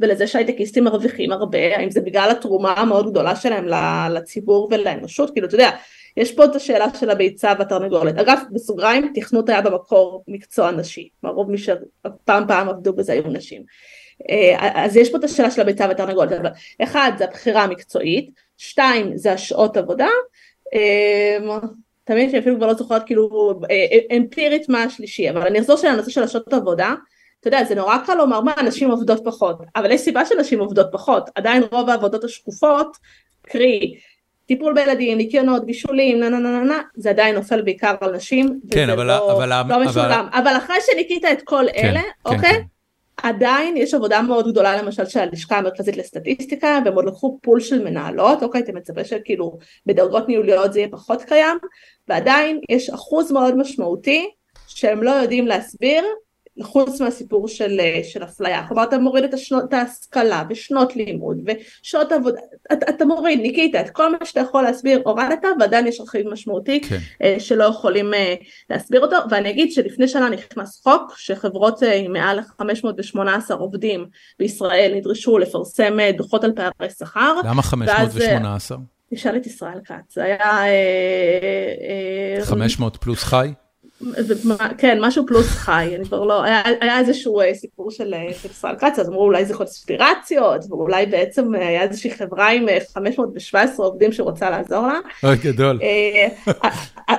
ולזה שהייטקיסטים מרוויחים הרבה, האם זה בגלל התרומה המאוד גדולה שלהם לציבור ולאנושות, כאילו אתה יודע, יש פה את השאלה של הביצה והתרנגולת. אגב, בסוגריים, תכנות היה במקור מקצוע נשי. כלומר, רוב מי שפעם פעם עבדו בזה היו נשים. אה, אז יש פה את השאלה של הביצה והתרנגולת. אבל אחד, זה הבחירה המקצועית, שתיים, זה השעות עבודה. אה, תמיד שאני אפילו כבר לא זוכרת כאילו אה, אמפירית מה השלישי, אבל אני אחזור של הנושא של השעות עבודה. אתה יודע, זה נורא קל לומר מה, נשים עובדות פחות, אבל יש סיבה שנשים עובדות פחות, עדיין רוב העבודות השקופות, קרי טיפול בילדים, ניקיונות, בישולים, נה נה נה נה, זה עדיין נופל בעיקר על נשים, כן, אבל, לא, אבל, לא משולם. אבל, אבל אחרי שניקית את כל כן, אלה, כן, אוקיי? כן. עדיין יש עבודה מאוד גדולה למשל של הלשכה המרכזית לסטטיסטיקה, והם עוד לקחו פול של מנהלות, אוקיי, אתה מצפה שכאילו בדרגות ניהוליות זה יהיה פחות קיים, ועדיין יש אחוז מאוד משמעותי שהם לא יודעים להסביר חוץ מהסיפור של, של אפליה, כלומר אתה מוריד את, השנות, את ההשכלה ושנות לימוד ושעות עבודה, אתה, אתה מוריד, ניקית את כל מה שאתה יכול להסביר, הורדת ועדיין יש רכיב משמעותי כן. שלא יכולים להסביר אותו, ואני אגיד שלפני שנה נכנס חוק שחברות עם מעל 518 עובדים בישראל נדרשו לפרסם דוחות על פערי שכר. למה 518? תשאל את ישראל כץ, זה היה... 500 פלוס חי? כן, משהו פלוס חי, אני כבר לא, היה, היה איזשהו אה, סיפור של, אה, של ישראל כץ, אז אמרו אולי זה קונספירציות, ואולי בעצם אה, היה איזושהי חברה עם 517 עובדים שרוצה לעזור לה. אוי, גדול.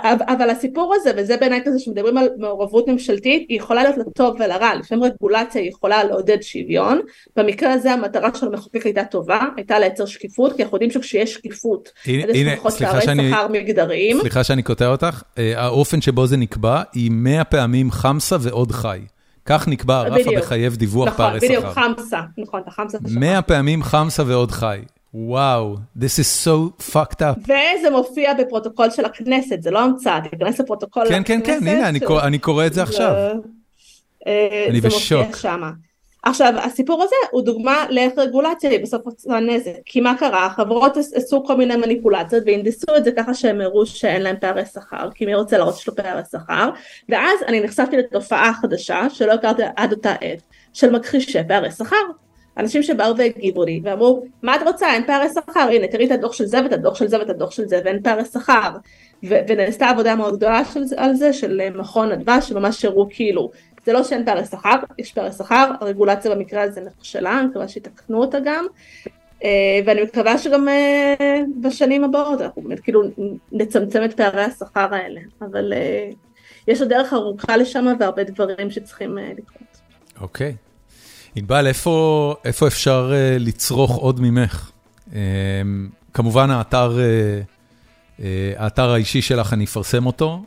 אבל הסיפור הזה, וזה בעיניי כזה שמדברים על מעורבות ממשלתית, היא יכולה להיות לטוב ולרע, לפעמים רגולציה יכולה לעודד שוויון, במקרה הזה המטרה של המחוקק הייתה טובה, הייתה לייצר שקיפות, כי אנחנו יודעים שכשיש שקיפות, אז יש פחות פערי שכר מגדריים. סליחה שאני קוטע אותך, האופן שבו זה נקבע, נקבע היא 100 פעמים חמסה ועוד חי. כך נקבע הרף המחייב דיווח נכון, פערי שכר. נכון, בדיוק, חמסה, נכון, החמסה. 100 פעמים חמסה ועוד חי. וואו, this is so fucked up. וזה מופיע בפרוטוקול של הכנסת, זה לא המצאה, תיכנס לפרוטוקול כן, כן, כן, הנה, אני קורא את זה עכשיו. אה, אני בשוק. זה מופיע שמה. עכשיו הסיפור הזה הוא דוגמה לאיך רגולציה היא בסוף עושה נזק. כי מה קרה? החברות עשו כל מיני מניפולציות והנדסו את זה ככה שהם הראו שאין להם פערי שכר כי מי רוצה להראות שיש לו פערי שכר? ואז אני נחשפתי לתופעה חדשה שלא הכרתי עד אותה עת של מכחישי פערי שכר. אנשים שבאו והגיבו לי ואמרו מה את רוצה? אין פערי שכר. הנה תראי את הדוח של זה ואת הדוח של זה ואת הדוח של זה ואין פערי שכר. ונעשתה עבודה מאוד גדולה של, על זה של מכון אדווה שממש הראו כאילו זה לא שאין פערי שכר, יש פערי שכר, הרגולציה במקרה הזה נכשלה, אני מקווה שיתקנו אותה גם, אה, ואני מקווה שגם אה, בשנים הבאות אנחנו באמת כאילו נצמצם את פערי השכר האלה, אבל אה, יש עוד דרך ארוכה לשם והרבה דברים שצריכים לקרות. אוקיי. ענבל, איפה, איפה אפשר לצרוך עוד ממך? כמובן האתר, האתר האישי שלך, אני אפרסם אותו,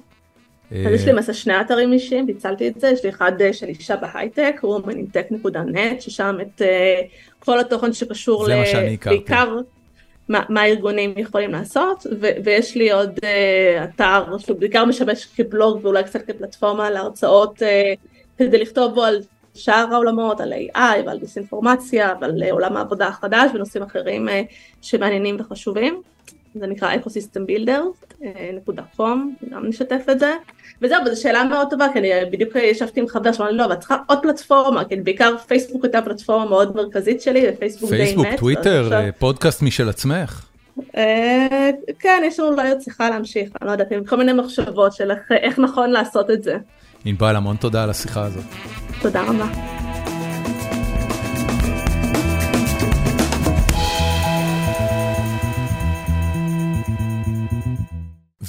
אז יש לי למעשה שני אתרים אישיים, פיצלתי את זה, יש לי אחד אה, של אישה בהייטק, womanintech.net, ששם את אה, כל התוכן שקשור בעיקר מה, מה הארגונים יכולים לעשות, ויש לי עוד אתר שהוא בעיקר משמש כבלוג ואולי קצת כפלטפורמה להרצאות כדי לכתוב בו על שאר העולמות, על AI ועל דיסאינפורמציה ועל עולם העבודה החדש ונושאים אחרים שמעניינים וחשובים. זה נקרא ecosystem builder, נקודה קום, גם נשתף את זה. וזהו, וזו שאלה מאוד טובה, כי אני בדיוק ישבתי עם חבר שאמר לי, לא, אבל צריכה עוד פלטפורמה, כי בעיקר פייסבוק הייתה פלטפורמה מאוד מרכזית שלי, ופייסבוק די מת. פייסבוק, טוויטר, פודקאסט משל עצמך. אה, כן, יש לנו אולי עוד שיחה להמשיך, אני לא יודעת, עם כל מיני מחשבות של איך נכון לעשות את זה. ענבל, המון תודה על השיחה הזאת. תודה רבה.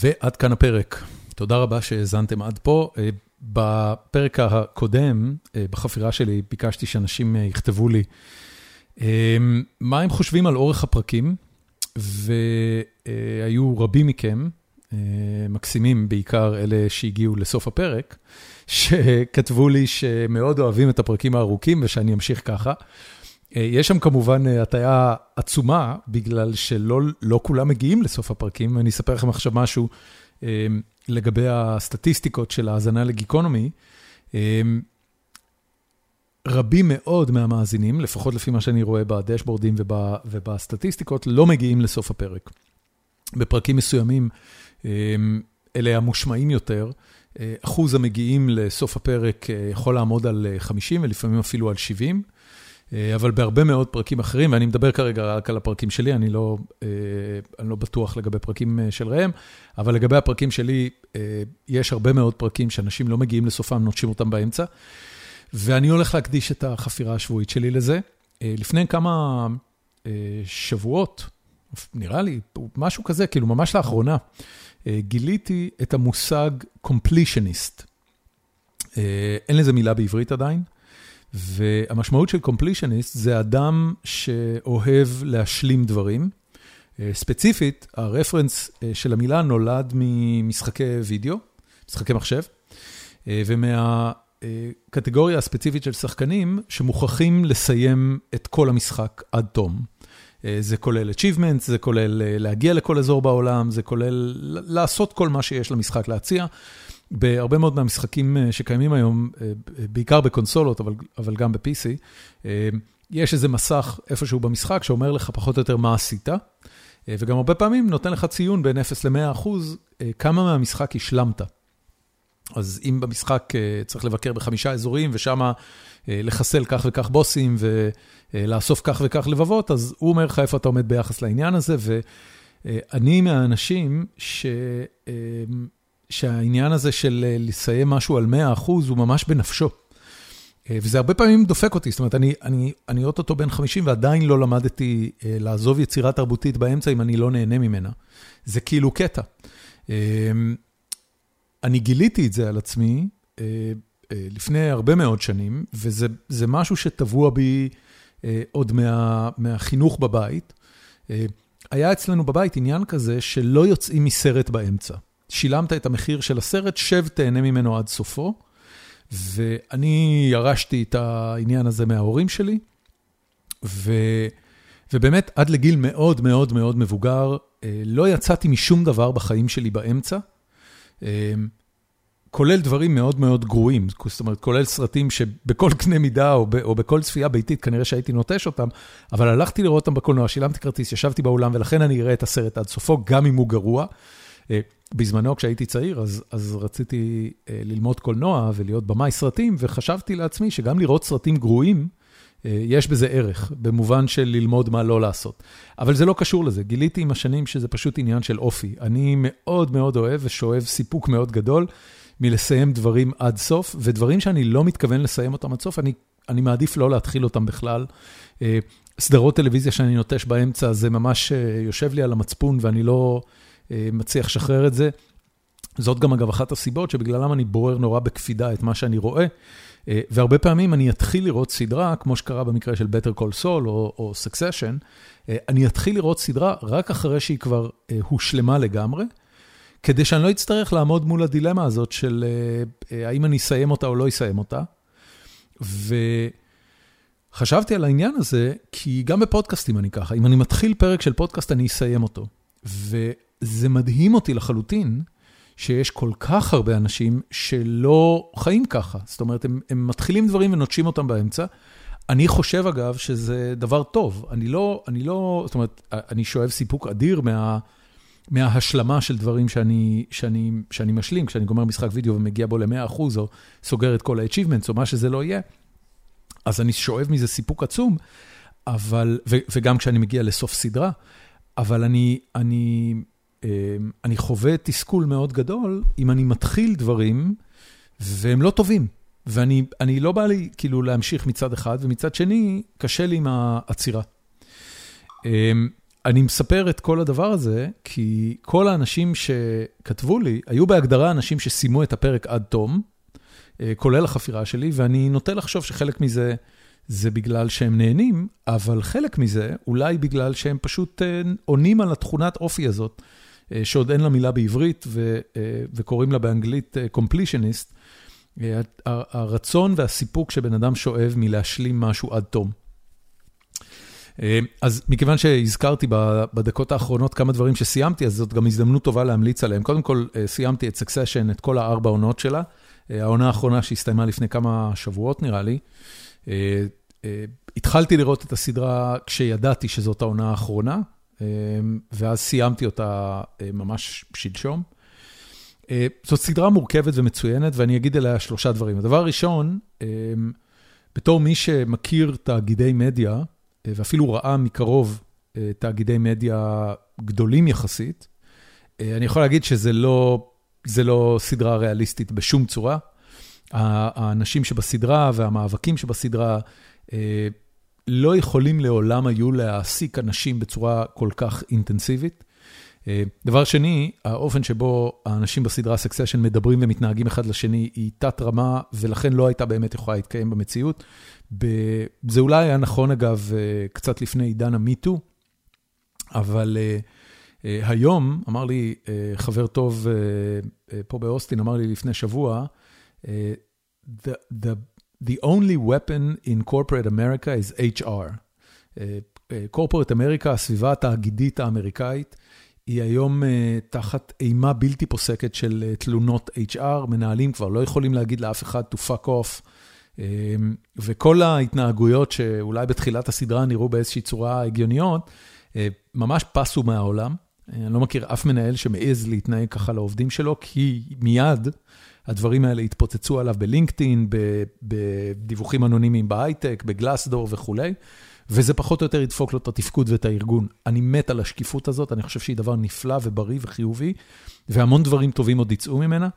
ועד כאן הפרק. תודה רבה שהאזנתם עד פה. אה, בפרק הקודם, אה, בחפירה שלי, ביקשתי שאנשים אה, יכתבו לי מה הם חושבים על אורך הפרקים, והיו רבים מכם, מקסימים בעיקר אלה שהגיעו לסוף הפרק, שכתבו לי שמאוד אוהבים את הפרקים הארוכים ושאני אמשיך ככה. יש שם כמובן הטיה עצומה, בגלל שלא לא כולם מגיעים לסוף הפרקים, ואני אספר לכם עכשיו משהו לגבי הסטטיסטיקות של האזנה לגיקונומי, רבים מאוד מהמאזינים, לפחות לפי מה שאני רואה בדשבורדים ובסטטיסטיקות, לא מגיעים לסוף הפרק. בפרקים מסוימים, אלה המושמעים יותר, אה, אחוז המגיעים לסוף הפרק אה, יכול לעמוד על 50 אה, ולפעמים אפילו על 70. אה, אבל בהרבה מאוד פרקים אחרים, ואני מדבר כרגע רק על הפרקים שלי, אני לא, אה, אני לא בטוח לגבי פרקים אה, של ראם, אבל לגבי הפרקים שלי, יש הרבה מאוד פרקים שאנשים לא מגיעים לסופם, נוטשים אותם באמצע, ואני הולך להקדיש את החפירה השבועית שלי לזה. לפני כמה שבועות, נראה לי, משהו כזה, כאילו ממש לאחרונה, גיליתי את המושג completionist. אין לזה מילה בעברית עדיין. והמשמעות של completionist זה אדם שאוהב להשלים דברים. אה, ספציפית, הרפרנס אה, של המילה נולד ממשחקי וידאו, משחקי מחשב, אה, ומהקטגוריה הספציפית של שחקנים שמוכרחים לסיים את כל המשחק עד תום. זה כולל achievements, זה כולל להגיע לכל אזור בעולם, זה כולל לעשות כל מה שיש למשחק להציע. בהרבה מאוד מהמשחקים שקיימים היום, בעיקר בקונסולות, אבל, אבל גם ב-PC, יש איזה מסך איפשהו במשחק שאומר לך פחות או יותר מה עשית, וגם הרבה פעמים נותן לך ציון בין 0 ל-100 אחוז, כמה מהמשחק השלמת. אז אם במשחק צריך לבקר בחמישה אזורים ושם לחסל כך וכך בוסים ולאסוף כך וכך לבבות, אז הוא אומר לך איפה אתה עומד ביחס לעניין הזה, ואני מהאנשים ש... שהעניין הזה של לסיים משהו על 100 אחוז הוא ממש בנפשו. וזה הרבה פעמים דופק אותי, זאת אומרת, אני, אני, אני אוטוטו בן 50 ועדיין לא למדתי לעזוב יצירה תרבותית באמצע אם אני לא נהנה ממנה. זה כאילו קטע. אני גיליתי את זה על עצמי לפני הרבה מאוד שנים, וזה משהו שטבוע בי עוד מה, מהחינוך בבית. היה אצלנו בבית עניין כזה שלא יוצאים מסרט באמצע. שילמת את המחיר של הסרט, שב תהנה ממנו עד סופו. ואני ירשתי את העניין הזה מההורים שלי, ו, ובאמת עד לגיל מאוד מאוד מאוד מבוגר, לא יצאתי משום דבר בחיים שלי באמצע. כולל דברים מאוד מאוד גרועים, זאת אומרת, כולל סרטים שבכל קנה מידה או, ב, או בכל צפייה ביתית כנראה שהייתי נוטש אותם, אבל הלכתי לראות אותם בקולנוע, שילמתי כרטיס, ישבתי באולם, ולכן אני אראה את הסרט עד סופו, גם אם הוא גרוע. בזמנו, כשהייתי צעיר, אז, אז רציתי ללמוד קולנוע ולהיות במאי סרטים, וחשבתי לעצמי שגם לראות סרטים גרועים, יש בזה ערך, במובן של ללמוד מה לא לעשות. אבל זה לא קשור לזה, גיליתי עם השנים שזה פשוט עניין של אופי. אני מאוד מאוד אוהב ושואב סיפוק מאוד גדול מלסיים דברים עד סוף, ודברים שאני לא מתכוון לסיים אותם עד סוף, אני, אני מעדיף לא להתחיל אותם בכלל. סדרות טלוויזיה שאני נוטש באמצע, זה ממש יושב לי על המצפון ואני לא... מצליח לשחרר את זה. זאת גם אגב אחת הסיבות שבגללם אני בורר נורא בקפידה את מה שאני רואה, והרבה פעמים אני אתחיל לראות סדרה, כמו שקרה במקרה של Better Call Saul או או Succession, אני אתחיל לראות סדרה רק אחרי שהיא כבר הושלמה לגמרי, כדי שאני לא אצטרך לעמוד מול הדילמה הזאת של האם אני אסיים אותה או לא אסיים אותה. וחשבתי על העניין הזה, כי גם בפודקאסטים אני ככה, אם אני מתחיל פרק של פודקאסט אני אסיים אותו. זה מדהים אותי לחלוטין, שיש כל כך הרבה אנשים שלא חיים ככה. זאת אומרת, הם, הם מתחילים דברים ונוטשים אותם באמצע. אני חושב, אגב, שזה דבר טוב. אני לא, אני לא, זאת אומרת, אני שואב סיפוק אדיר מה, מההשלמה של דברים שאני, שאני, שאני משלים, כשאני גומר משחק וידאו ומגיע בו ל-100%, או סוגר את כל ה-achievements, או מה שזה לא יהיה. אז אני שואב מזה סיפוק עצום, אבל, ו, וגם כשאני מגיע לסוף סדרה, אבל אני, אני, אני חווה תסכול מאוד גדול אם אני מתחיל דברים והם לא טובים. ואני לא בא לי כאילו להמשיך מצד אחד, ומצד שני, קשה לי עם העצירה. אני מספר את כל הדבר הזה, כי כל האנשים שכתבו לי, היו בהגדרה אנשים שסיימו את הפרק עד תום, כולל החפירה שלי, ואני נוטה לחשוב שחלק מזה זה בגלל שהם נהנים, אבל חלק מזה, אולי בגלל שהם פשוט עונים על התכונת אופי הזאת. שעוד אין לה מילה בעברית וקוראים לה באנגלית completionist, הרצון והסיפוק שבן אדם שואב מלהשלים משהו עד תום. אז מכיוון שהזכרתי בדקות האחרונות כמה דברים שסיימתי, אז זאת גם הזדמנות טובה להמליץ עליהם. קודם כל, סיימתי את Succession, את כל הארבע עונות שלה. העונה האחרונה שהסתיימה לפני כמה שבועות, נראה לי. התחלתי לראות את הסדרה כשידעתי שזאת העונה האחרונה, ואז סיימתי אותה ממש שלשום. זאת סדרה מורכבת ומצוינת, ואני אגיד עליה שלושה דברים. הדבר הראשון, בתור מי שמכיר תאגידי מדיה, ואפילו ראה מקרוב תאגידי מדיה גדולים יחסית, אני יכול להגיד שזה לא, לא סדרה ריאליסטית בשום צורה. האנשים שבסדרה והמאבקים שבסדרה, לא יכולים לעולם היו להעסיק אנשים בצורה כל כך אינטנסיבית. דבר שני, האופן שבו האנשים בסדרה Succession מדברים ומתנהגים אחד לשני היא תת רמה, ולכן לא הייתה באמת יכולה להתקיים במציאות. זה אולי היה נכון, אגב, קצת לפני עידן המיטו, אבל היום, אמר לי חבר טוב פה באוסטין, אמר לי לפני שבוע, the, the The only weapon in corporate America is HR. corporate America, הסביבה התאגידית האמריקאית, היא היום תחת אימה בלתי פוסקת של תלונות HR, מנהלים כבר לא יכולים להגיד לאף אחד to fuck off. וכל ההתנהגויות שאולי בתחילת הסדרה נראו באיזושהי צורה הגיוניות, ממש פסו מהעולם. אני לא מכיר אף מנהל שמעז להתנהג ככה לעובדים שלו, כי מיד הדברים האלה התפוצצו עליו בלינקדאין, בדיווחים אנונימיים בהייטק, בגלאסדור וכולי, וזה פחות או יותר ידפוק לו את התפקוד ואת הארגון. אני מת על השקיפות הזאת, אני חושב שהיא דבר נפלא ובריא וחיובי, והמון דברים טובים עוד יצאו ממנה.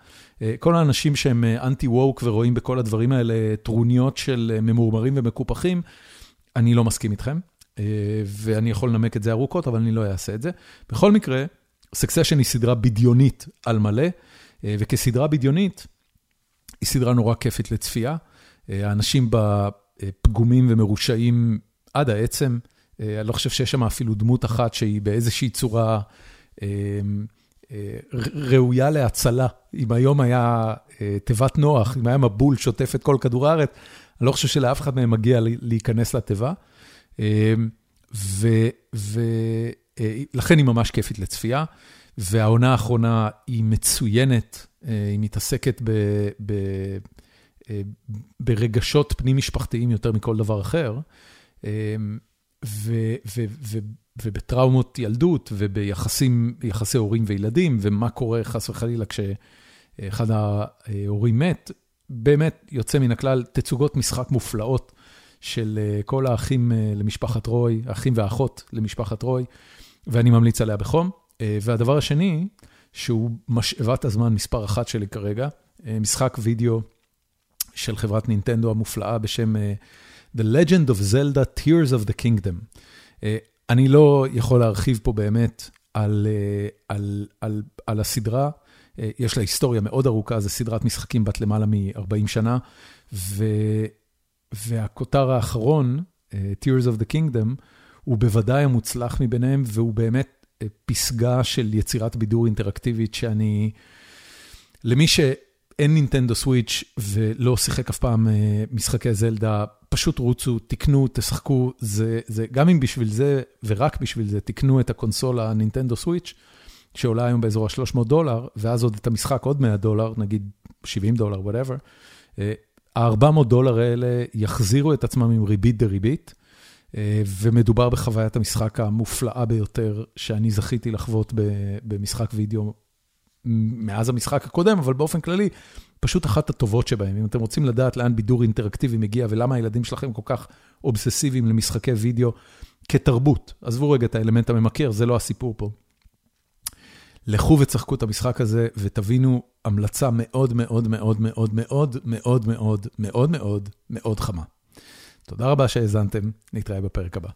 כל האנשים שהם אנטי-ווק ורואים בכל הדברים האלה טרוניות של ממורמרים ומקופחים, אני לא מסכים איתכם. ואני יכול לנמק את זה ארוכות, אבל אני לא אעשה את זה. בכל מקרה, Succession היא סדרה בדיונית על מלא, וכסדרה בדיונית, היא סדרה נורא כיפית לצפייה. האנשים בה פגומים ומרושעים עד העצם. אני לא חושב שיש שם אפילו דמות אחת שהיא באיזושהי צורה ראויה להצלה. אם היום היה תיבת נוח, אם היה מבול שוטף את כל כדור הארץ, אני לא חושב שלאף אחד מהם מגיע להיכנס לתיבה. ולכן היא ממש כיפית לצפייה, והעונה האחרונה היא מצוינת, היא מתעסקת ברגשות פנים-משפחתיים יותר מכל דבר אחר, ובטראומות ילדות, וביחסי הורים וילדים, ומה קורה חס וחלילה כשאחד ההורים מת. באמת יוצא מן הכלל, תצוגות משחק מופלאות. של כל האחים למשפחת רוי, האחים והאחות למשפחת רוי, ואני ממליץ עליה בחום. והדבר השני, שהוא משאבת הזמן מספר אחת שלי כרגע, משחק וידאו של חברת נינטנדו המופלאה בשם The Legend of Zelda Tears of the Kingdom. אני לא יכול להרחיב פה באמת על, על, על, על הסדרה, יש לה היסטוריה מאוד ארוכה, זו סדרת משחקים בת למעלה מ-40 שנה, ו... והכותר האחרון, Tears of the Kingdom, הוא בוודאי המוצלח מביניהם, והוא באמת פסגה של יצירת בידור אינטראקטיבית שאני... למי שאין נינטנדו סוויץ' ולא שיחק אף פעם משחקי זלדה, פשוט רוצו, תקנו, תשחקו, זה, זה, גם אם בשביל זה ורק בשביל זה, תקנו את הקונסולה נינטנדו סוויץ', שעולה היום באזור ה-300 דולר, ואז עוד את המשחק עוד 100 דולר, נגיד 70 דולר, whatever. ה-400 דולר האלה יחזירו את עצמם עם ריבית דריבית, ומדובר בחוויית המשחק המופלאה ביותר שאני זכיתי לחוות במשחק וידאו מאז המשחק הקודם, אבל באופן כללי, פשוט אחת הטובות שבהם. אם אתם רוצים לדעת לאן בידור אינטראקטיבי מגיע ולמה הילדים שלכם כל כך אובססיביים למשחקי וידאו כתרבות, עזבו רגע את האלמנט הממכר, זה לא הסיפור פה. לכו וצחקו את המשחק הזה ותבינו המלצה מאוד מאוד מאוד מאוד מאוד מאוד מאוד מאוד מאוד מאוד חמה. תודה רבה שהאזנתם, נתראה בפרק הבא.